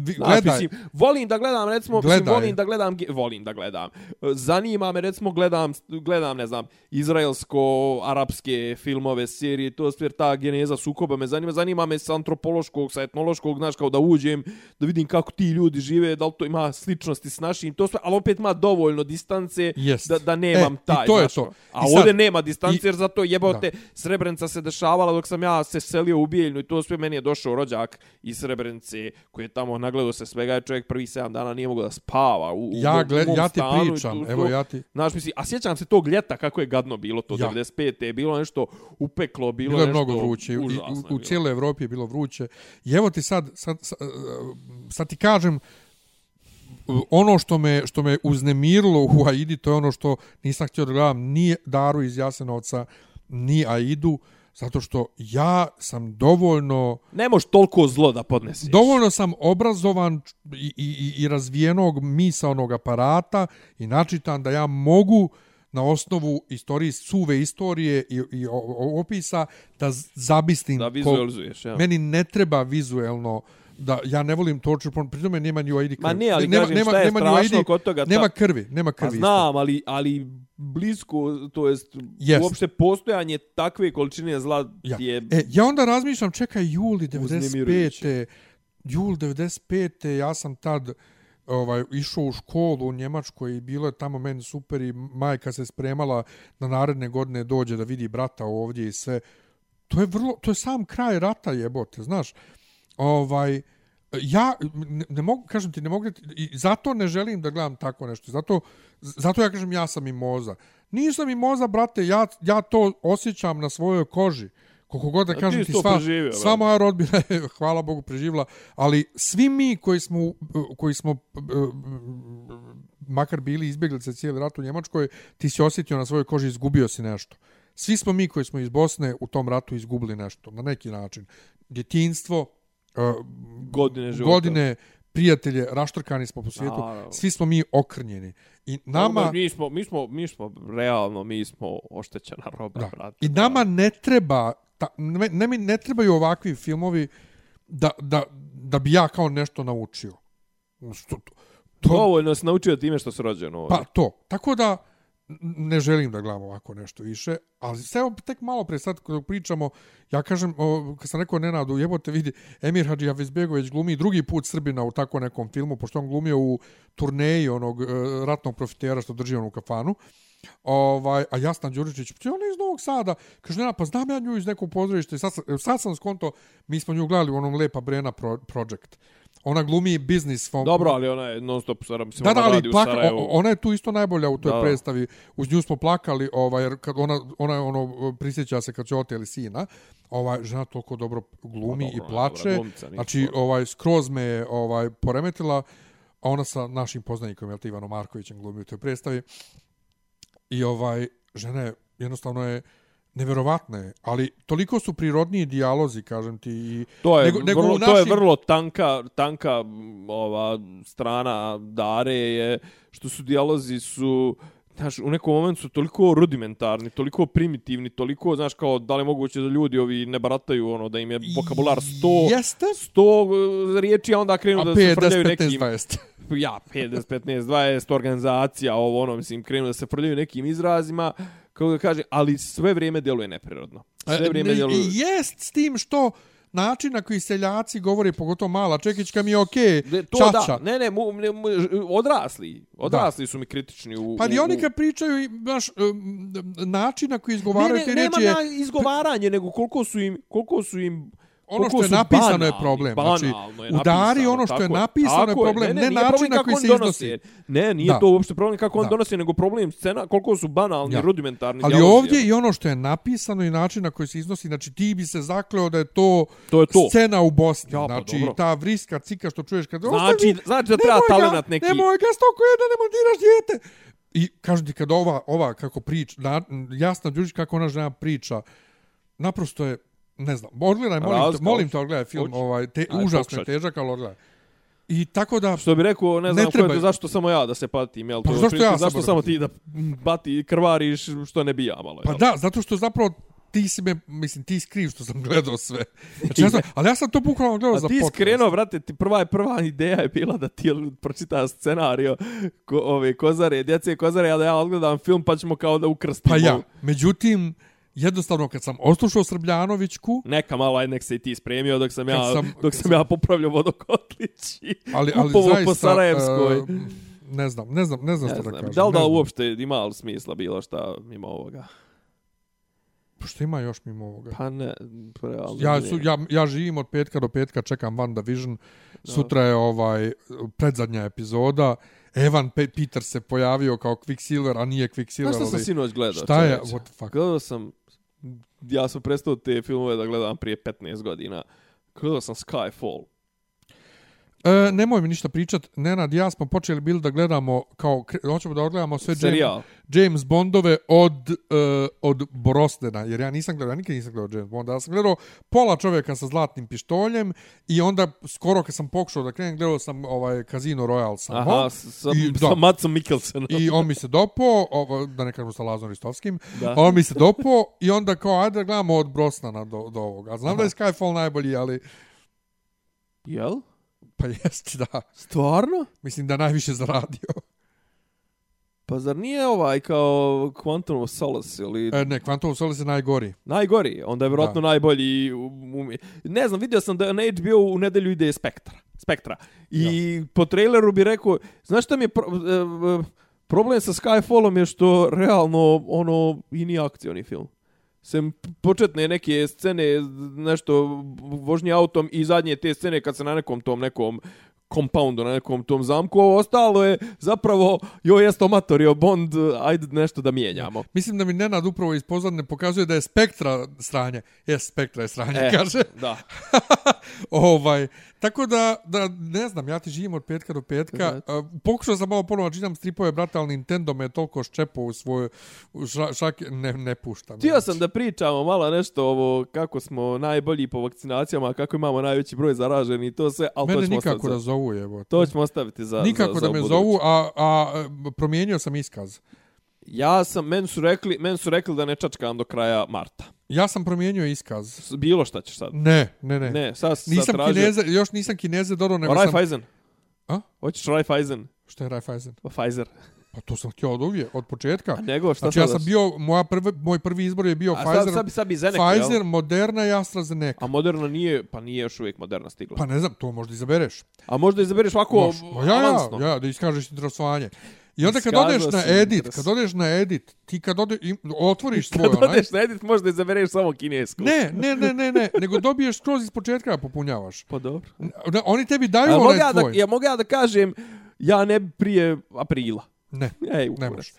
Gledaj, mislim, volim da gledam, recimo, mislim, Gledaj. volim da gledam, volim da gledam. Zanima me, recimo, gledam, gledam, ne znam, izraelsko-arapske filmove, serije, to sve, ta geneza sukoba me zanima, zanima me sa antropološkog, sa etnološkog, znaš, kao da uđem, da vidim kako ti ljudi žive, da li to ima sličnosti s našim, to sve, ali opet ima dovoljno distance Jest. da, da nemam E, i taj, to je znaš, to. ono. A I sad- ovdje nema distance, i- jer zato jebote, Da. Srebrenica se dešavala dok sam ja se selio u Bijeljnu i to sve meni je došao rođak iz Srebrenice koji je tamo nagledao se svega i čovjek prvi 7 dana nije mogao da spava u, u, ja, gled, mom ja ti stanu pričam, tu- evo ja ti... Znaš, misli, a sjećam se tog ljeta kako je gadno bilo to, Ja. 95. je bilo nešto upeklo, bilo, Bilo je nešto mnogo vruće. U, je u, cijeloj Evropi je bilo vruće. I evo ti sad, sad, sad, sad ti kažem, ono što me, što me uznemirilo u Aidi, to je ono što nisam htio da gledam ni Daru iz Jasenovca, ni Aidu, zato što ja sam dovoljno Ne možeš toliko zlo da podnesiš. dovoljno sam obrazovan i, i, i razvijenog misaonog aparata i načitan da ja mogu na osnovu istorije, suve istorije i, i opisa da zabistim Da vizualizuješ, ja. meni ne treba vizuelno da ja ne volim torture porn, pri nema ni Aidi krvi. Ma ne, ali nema, kažem, nema, šta je nema ni u strašno Aidi- kod toga, ta- Nema krvi, nema Pa krvi. isto. znam, ali, ali blisko, to jest Jest. uopšte postojanje takve količine zla Ja. je... E, ja onda razmišljam, čekaj, juli Uznemirujuće. 95. Jul 95. ja sam tad ovaj išao u školu u Njemačkoj i bilo je tamo meni super i majka se spremala na naredne godine dođe da vidi brata ovdje i sve. To je vrlo to je sam kraj rata jebote, znaš. Ovaj ja ne, ne mogu kažem ti ne mogu i zato ne želim da gledam tako nešto. Zato zato ja kažem ja sam i moza. Nisam i moza brate, ja ja to osjećam na svojoj koži. Koliko god da ti kažem ti to sva, preživio, sva moja rodbina je, [LAUGHS] hvala Bogu, preživla, ali svi mi koji smo, koji smo makar bili izbjeglice cijeli rat u Njemačkoj, ti si osjetio na svojoj koži, izgubio si nešto. Svi smo mi koji smo iz Bosne u tom ratu izgubili nešto, na neki način. Djetinstvo, Godine života. godine, prijatelje, raštrkani smo po svijetu, Naravno. svi smo mi okrnjeni. I Nama... nama, Mi smo, mi, smo, mi smo, realno, mi smo oštećena roba, da, brate. i nama ne treba, ta, ne, ne, ne trebaju ovakvi filmovi da, da, da bi ja kao nešto naučio. Što, to, to, Dovoljno se naučio time što se rođen ovdje. pa to. Tako da ne želim da gledam ovako nešto više, ali sve evo tek malo pre sad kada pričamo, ja kažem, o, kad sam rekao Nenadu, jebote vidi, Emir Hadži Hafizbegović glumi drugi put Srbina u tako nekom filmu, pošto on glumio u turneji onog e, ratnog profitera što drži onu kafanu. Ovaj, a Jasna Đuričić, pa ona iz Novog Sada. Kaže, Nenad, pa znam ja nju iz nekog pozorišta. I sad, sad sam skonto, mi smo nju gledali u onom Lepa Brena pro, Project. Ona glumi biznis. fo- Dobro, ali ona je non stop Sarajevo. Mislim, Da, da, ona ali radi u plaka, Sarajevu. o- ona je tu isto najbolja u toj Da. predstavi. Uz nju smo plakali, ovaj, jer kad ona, ona je ono, prisjeća se kad će oteli sina. Ovaj, žena toliko dobro glumi Pa dobro, i je plače. dobra glumica, znači, ovaj, skroz me je, ovaj, poremetila. A ona sa našim poznanikom, jel ti, Ivanom Markovićem glumi u toj predstavi. I ovaj, žena je, jednostavno je, neverovatna je, ali toliko su prirodniji dijalozi, kažem ti, i To je, nego- nego vrlo, u to je našim- vrlo tanka, tanka ova strana Dare je što su dijalozi su Znaš, u nekom momentu su toliko rudimentarni, toliko primitivni, toliko, znaš, kao da li je moguće da ljudi ovi ne barataju, ono, da im je vokabular 100, Jeste, 100 riječi, a onda krenu a da se 5, frljaju 10, 15, nekim... 20. ja, 5, 15, 20, organizacija, ovo ono, mislim, krenu da se frljaju nekim izrazima, kako da kaže, ali sve vrijeme djeluje neprirodno. Sve vrijeme E, djeluje... Jest s tim što način na koji seljaci govore, pogotovo mala Čekićka mi je okej, Ne, to čača. da, ne, ne, mu, ne mu, odrasli, odrasli su mi kritični u... Pa i oni kad pričaju, znaš, um, način na koji ne, izgovaraju ne, te nema riječi je... na izgovaranje, nego koliko su im, koliko su im ono što je napisano je banalni, problem. Znači, je udari ono što je tako napisano je tako problem, ne nije način problem na koji se donosi. iznosi. Ne, nije Da. to uopšte problem kako on Da. donosi, nego problem scena, koliko su banalni, Ja. rudimentarni Ali dijalozi. ovdje i ono što je napisano i način na koji se iznosi, znači ti bi se zakleo da je to, To je to. scena u Bosni. Ja, pa znači dobro. ta vriska cika što čuješ kad... Znači, "Ostavi, znači da treba talenat neki. Nemoj ga stoko je da ne montiraš dijete. I kažem ti kad ova, ova kako priča, na, jasna Đurić kako ona žena priča, naprosto je, ne znam, odgledaj, molim, te, Razka, molim te, odgledaj film, Hoću. ovaj, te, Ajde, užasno je težak, ali odgledaj. I tako da, Što bi rekao, ne Ne znam ko treba- je to, zašto samo ja da se patim, jel? Pa to zašto ja Zašto samo ti da bati krvariš što ne bi ja malo, pa jel? da, zato što zapravo ti si me, mislim, ti si kriv što sam [LAUGHS] gledao sve. Znači, [LAUGHS] ja sam, ali ja sam to bukvalno gledao za A ti podcast. skrenuo, brate, ti prva je prva ideja je bila da ti pročita scenario ko, ove kozare, djece kozare, a da ja odgledam film pa ćemo kao da ukrstimo. Pa ja, međutim, jednostavno kad sam oslušao Srbljanovićku, Neka malo, aj nek se i ti spremio dok sam ja, sam- dok sam ja popravljao vodokotlić i ali, ali zaista... po Sarajevskoj. e, ne znam, ne znam, ne znam ne što da znam, kažem. da li da znam. uopšte ima li smisla bilo šta mimo ovoga? Pa Što ima još mimo ovoga? Pa ne, realno Ja, su, ja, ja živim od petka do petka, čekam WandaVision. Sutra je ovaj predzadnja epizoda. Evan Pe Peter se pojavio kao Quicksilver, a nije Quicksilver. Znaš šta sam sinoć gledao? Šta je? What the fuck? Gledao sam, ja sam prestao te filmove da gledam prije 15 godina. Gledao sam Skyfall. E, nemoj mi ništa pričat. Nenad, ja smo počeli bili da gledamo, kao, hoćemo da odgledamo sve James, Serijal. James Bondove od, uh, od Brosnena, jer ja nisam gledao, ja nikad nisam gledao James Bonda. Ja sam gledao pola čovjeka sa zlatnim pištoljem i onda skoro kad sam pokušao da krenem, gledao sam ovaj Casino Royale samo. Aha, sa, I, sa da. Matsom Mikkelsenom. I on mi se dopo, ovo, da ne kažem sa Lazom Ristovskim, Da. on mi se dopo i onda kao, ajde da gledamo od Brosnana do, do ovoga. Znam da je Skyfall najbolji, ali Jel? Pa jest, da. Stvarno? Mislim da najviše zaradio. Pa zar nije ovaj kao Quantum of Solace ili E, ne, Quantum of Solace je najgori. najgori? Onda je vjerojatno Da. najbolji. U, u, ne znam, vidio sam da na HBO u nedelju ide Spektra. Spektra. I po traileru bi rekao, znaš šta mi je pro, e, e, problem sa Skyfallom je što realno ono i nije akcioni film. Sem početne neke scene, nešto vožnje autom i zadnje te scene kad se na nekom tom nekom compoundu, na nekom tom zamku, ovo ostalo je zapravo, joj, jest omatorio Bond, ajde nešto da mijenjamo. Mislim da mi Nenad upravo iz pozadne pokazuje da je spektra sranje. Jes, spektra je sranje, E, kaže. Da. [LAUGHS] ovaj, tako da, da, ne znam, ja ti živim od petka do petka. Uh, pokušao sam malo ponovo da čitam stripove, brate, ali Nintendo me je toliko ščepao u svoje u ša, šake, ne, ne puštam. Htio sam da pričamo malo nešto ovo kako smo najbolji po vakcinacijama, kako imamo najveći broj zaraženih i to sve, ali Mene to ćemo nikako zovu, evo. to ćemo ostaviti za Nikako za, da za me ubuduće. zovu, a, a promijenio sam iskaz. Ja sam, men su rekli, men su rekli da ne čačkam do kraja marta. Ja sam promijenio iskaz. Bilo šta ćeš sad? Ne, ne, ne. Ne, sad, sad nisam tražio. kineze, još nisam kineze dodao, nego O, sam... Raiffeisen. A? Hoćeš Raiffeisen? Šta je Raiffeisen? O, Pfizer. Pa to sam htio od uvije, od početka. A nego, šta Znači ja sam bio, moja prvi, moj prvi izbor je bio A Pfizer, sad, sad bi, sad bi Zenek, Pfizer, jel? Moderna i AstraZeneca. A Moderna nije, pa nije još uvijek Moderna stigla. Pa ne znam, to možda izabereš. A možda izabereš ovako Moš, ma ja, avansno. ja, ja, da iskažeš interesovanje. I onda kad Iskazao odeš na edit, interes. kad odeš na edit, ti kad ode, im, otvoriš svoj Kad onaj... odeš na edit, možda izabereš samo kinesku. Ne, ne, ne, ne, ne, nego dobiješ skroz iz početka da popunjavaš. Pa dobro. Oni tebi daju A onaj ja, da, tvoj. ja mogu ja da kažem, ja ne prije aprila. Ne, Ej, ne možeš. I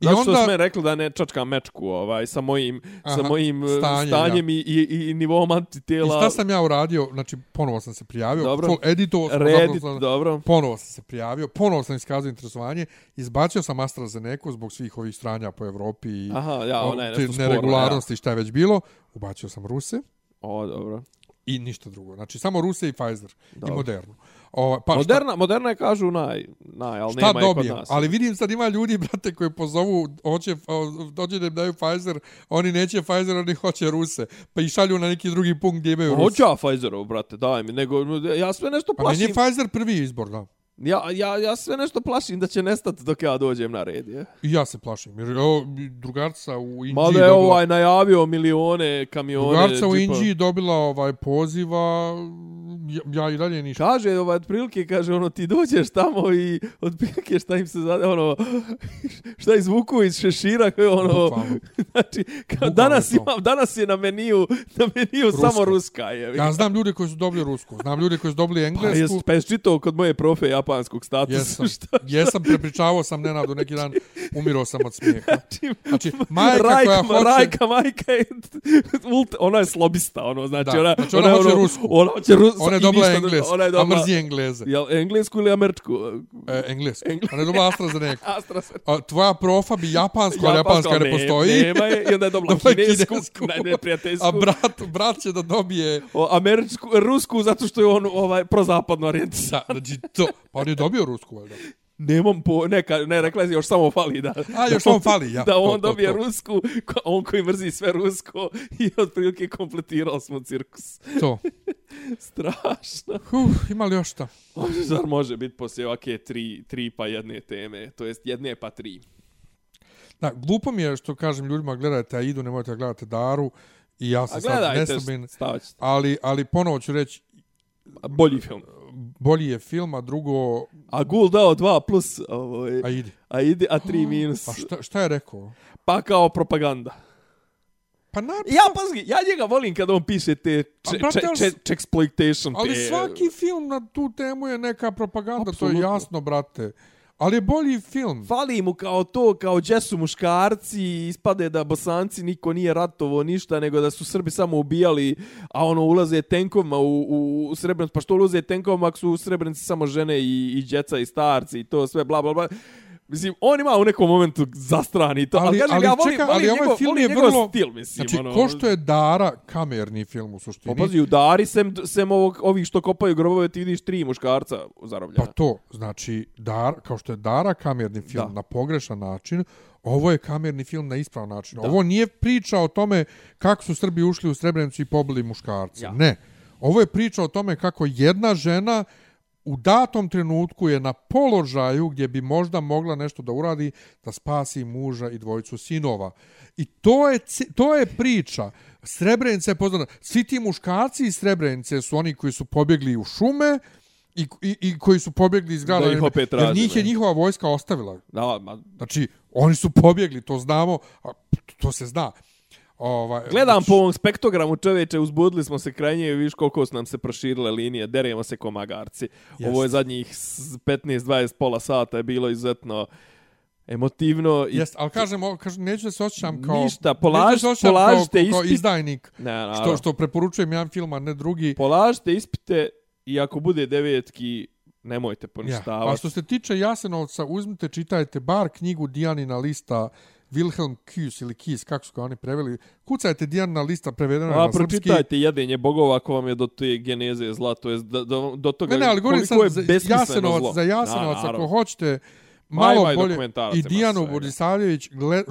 I Zato što onda- smo rekli da ne čačkam mečku ovaj, sa mojim, sa Aha, mojim stanje, stanjem, stanjem i, i, i nivom I antitela. šta sam ja uradio? Znači, ponovo sam se prijavio. Dobro. Full editovao sam. Reddit, zapravo- dobro. Ponovo sam se prijavio, ponovo sam iskazao interesovanje, izbacio sam AstraZeneca zbog svih ovih stranja po Evropi i Aha, ja, ona je nešto neregularnosti šta je već bilo. Ubacio sam Ruse Ja. O, dobro. i ništa drugo. Znači, samo Ruse i Pfizer Dobro. i Modernu. O, pa Moderna, moderna je kažu naj, naj, ali šta, šta nema je kod dobijem? nas. Ali vidim sad ima ljudi, brate, koji pozovu, hoće, hoće da im daju Pfizer, oni neće Pfizer, oni hoće Ruse. Pa i šalju na neki drugi punkt gdje imaju Ruse. Hoću ja Pfizerov, brate, daj mi, nego ja sve nešto Pa meni je plašim. Pfizer prvi izbor, da. Ja, ja, ja sve nešto plašim da će nestati dok ja dođem na red, je. I ja se plašim, jer ovo drugarca u Indiji Mada je dobila... ovaj najavio milione kamione, Drugarca u džipa. Indiji dobila ovaj poziva, ja, ja i dalje ništa. Kaže, ovaj, otprilike, kaže, ono, ti dođeš tamo i otprilike šta im se zade, ono, [LAUGHS] šta izvuku iz šešira, ono, Bukvalno. [LAUGHS] znači, kao, Bukvalno danas, imam, danas je na meniju, na meniju Ruska. samo ruska, je. Ja znam ljude koji su dobili rusku, znam ljude koji su dobili Pa englesku. jes, pa jes čitao kod moje profe japanskog statusa. Jesam, [LAUGHS] šta, jesam, prepričavao sam Nenadu neki dan, umirao sam od smijeha. Znači, Znači, majka Rajka, koja hoće... Rajka, majka je, ultra, ona je slobista, ono, znači, Da, ona, znači ona hoće ono, rusku. Ona hoće rusku. Ona je dobila englesku, Ona je a dobila, mrzi engleze. jel, englesku ili američku? E, englesku. Ona je dobila AstraZeneca. [LAUGHS] AstraZeneca. A tvoja profa bi japansku, ali japanska ne postoji. Nema je, i onda je dobila [LAUGHS] kinesku, kinesku. ne, neprijateljsku. A brat, brat će da dobije... o, američku, rusku, zato što je on ovaj, prozapadno orijentisan. Da, znači to. Pa on je dobio rusku, valjda. Nemam po, neka, ne, rekla si, još samo fali da... A, još samo fali, ja. Da To, on to, dobije to. rusku, on koji mrzi sve rusko i otprilike kompletirali smo cirkus. To. [LAUGHS] Strašno. Huh, ima li još šta? Zar može biti poslije ovake tri, tri pa jedne teme, to jest jedne pa tri. Da, glupo mi je što kažem ljudima gledajte Aidu, nemojte da gledate Daru. I ja sam sad ćete. Ali, ali ponovo ću reći, Bolji film. Bolji je film, a drugo, A Gul dao dva plus, ovaj, Aidi. a ide, a tri minus. A šta, šta je rekao? Pa kao propaganda. Pa na, Ja, pazi, ja njega volim kada on piše te A, če, če, če, exploitation. ali te, svaki film na tu temu je neka propaganda, to Apsolutno. je jasno, brate. Ali je bolji film. Fali mu kao to, kao gdje su muškarci, ispade da bosanci niko nije ratovo ništa, nego da su Srbi samo ubijali, a ono ulaze tenkovima u, u, u Srebrenicu, pa što ulaze tenkovima ako su u Srebrenici samo žene i, i djeca i starci i to sve, bla, bla, bla. Mislim, on ima u nekom momentu zastrani to, ali, Ali- kažem, ali ja volim, čekaj, volim, ali ovaj njegov, film volim je vrlo- stil, mislim. Znači, ono, ko što je Dara kamerni film u suštini. Pa pazi, u Dari, sem, sem ovog, ovih što kopaju grobove, ti vidiš tri muškarca zarobljena. Pa to, znači, Dar, kao što je Dara kamerni film Da. na pogrešan način, ovo je kamerni film na ispravan način. Da. Ovo nije priča o tome kako su Srbi ušli u Srebrenicu i pobili muškarce. Ja. Ne. Ovo je priča o tome kako jedna žena u datom trenutku je na položaju gdje bi možda mogla nešto da uradi da spasi muža i dvojicu sinova. I to je, to je priča. Srebrenica je poznata. Svi ti muškarci iz Srebrenice su oni koji su pobjegli u šume i, i, i koji su pobjegli iz grada. Da ih opet Jer traže, njih je njihova vojska ostavila. Da, ma, Znači, oni su pobjegli, to znamo, a to se zna. Ovaj, Gledam znači, po ovom spektogramu čoveče, uzbudili smo se krajnje i viš koliko su nam se proširile linije, deremo se ko magarci. Ovo je Jest. zadnjih s- 15-20 pola sata je bilo izuzetno emotivno. I Jest, ali kažem, kažem, neću da se osjećam kao... Ništa, polaž- da se polažite kao, kao ispit. izdajnik, Ne, što, što preporučujem jedan film, a ne drugi. Polažite ispite i ako bude devetki, nemojte Ja. poništavati. A što se tiče Jasenovca, uzmite, čitajte bar knjigu Dijanina lista Wilhelm Kies ili Kies, kako su ga oni preveli. Kucajte Dijanina lista prevedena A na srpski. pročitajte jedenje bogova ako vam je do te geneze zla, to je do, do, do toga Ne, ne, ali koliko sad je za besmisleno Jasenovac, zlo. za Jasenovac, ako hoćete Ma, malo ima i bolje. I ima Dijanu. Borisavljević,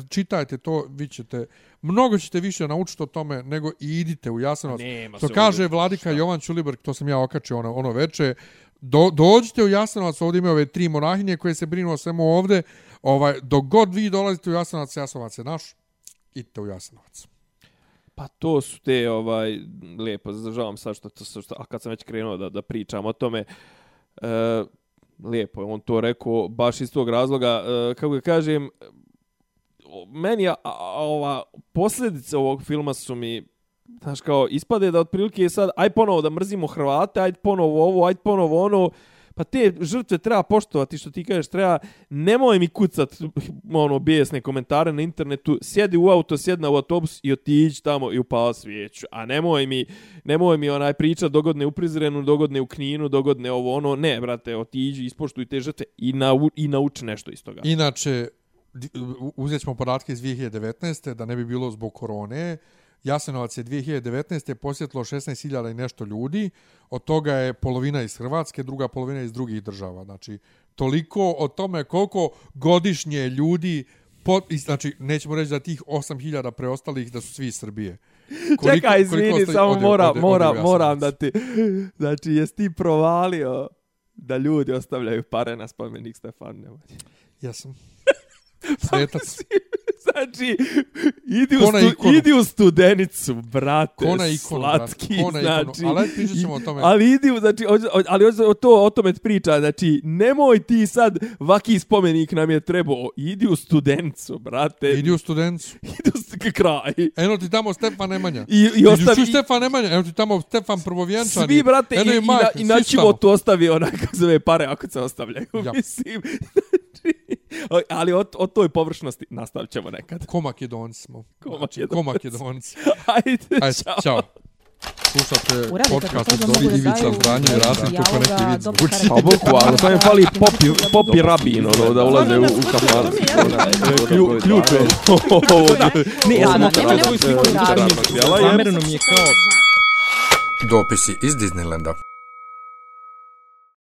čitajte to, vi ćete, mnogo ćete više naučiti o tome nego i idite u Jasenovac. Nema To kaže ovdje vladika ništa. Jovan Čuliberg, to sam ja okačio ono, ono veče, Do, dođite u Jasenovac, ovdje imaju ove tri monahinje koje se brinu o svemu ovdje. Ovaj, dok god vi dolazite u Jasenovac, Jasenovac je naš, idite u Jasenovac. Pa to su te, ovaj, lijepo, zadržavam sad što, što, što, a kad sam već krenuo da, da pričam o tome, e, lijepo je on to rekao, baš iz tog razloga, e, kako ga kažem, meni a, a, ova, posljedice ovog filma su mi, znaš, kao, ispade da otprilike je sad, aj ponovo da mrzimo Hrvate, aj ponovo ovo, aj ponovo ono, pa te žrtve treba poštovati, što ti kažeš, treba, nemoj mi kucat, ono, bijesne komentare na internetu, sjedi u auto, sjedna u autobus i otiđi tamo i upala svijeću, a nemoj mi, nemoj mi onaj priča dogodne u Prizrenu, dogodne u Kninu, dogodne ovo, ono, ne, brate, otiđi, ispoštuj te žrtve i, nau, i nauči nešto iz toga. Inače, uzet ćemo podatke iz 2019. da ne bi bilo zbog korone. Jasenovac je 2019. posjetilo 16.000 i nešto ljudi, od toga je polovina iz Hrvatske, druga polovina iz drugih država. Znači, toliko o tome koliko godišnje ljudi, po, znači, nećemo reći da tih 8.000 preostalih da su svi iz Srbije. [LAUGHS] Čekaj, izvini, ostali- samo ode- mora, ode- mora, ode moram da ti... [LAUGHS] Znači, jesi ti provalio da ljudi ostavljaju pare na spomenik Stefan Nemanja? Jesam. [LAUGHS] Svetac. Znači, idi u, na stu, ikonu. idi u studenicu, brate, Ko na ikonu, brate, slatki, ko na ikonu. znači. Ali ajde, pričat ćemo o tome. Ali idi, u- znači, ali o to, o tome priča, znači, nemoj ti sad, vaki spomenik nam je trebao, idi u studenicu, brate, Idi u studencu. [LAUGHS] idi u st- kraj. Eno ti tamo Stefan Nemanja. I, i Idi ostavi, čuj Stefan Nemanja. Evo ti tamo Stefan prvovjenčani. svi, brate, i, Eno i, na, majka, i na su tamo. životu ostavi onaj, kako [LAUGHS] zove, pare ako se ostavljaju, Ja. [LAUGHS] mislim, znači, ali o, o toj površnosti nastavit ćemo nekad. Ko Makedonci smo. Ko Znači, Makedonci. Ko Makedonci. [LAUGHS] Ajde, Ajde, čao. čao. Slušate podcast od Dobri Ivica Zdanje i Rasim kako neki dobro zvuči. Pa boku, ali samo im fali popi, popi rabin, ono, da ulaze u, u kafan. Klju- Ključ je. Ne, ja sam svoju nekog sliku. Zamereno mi je kao Dopisi iz Disneylanda.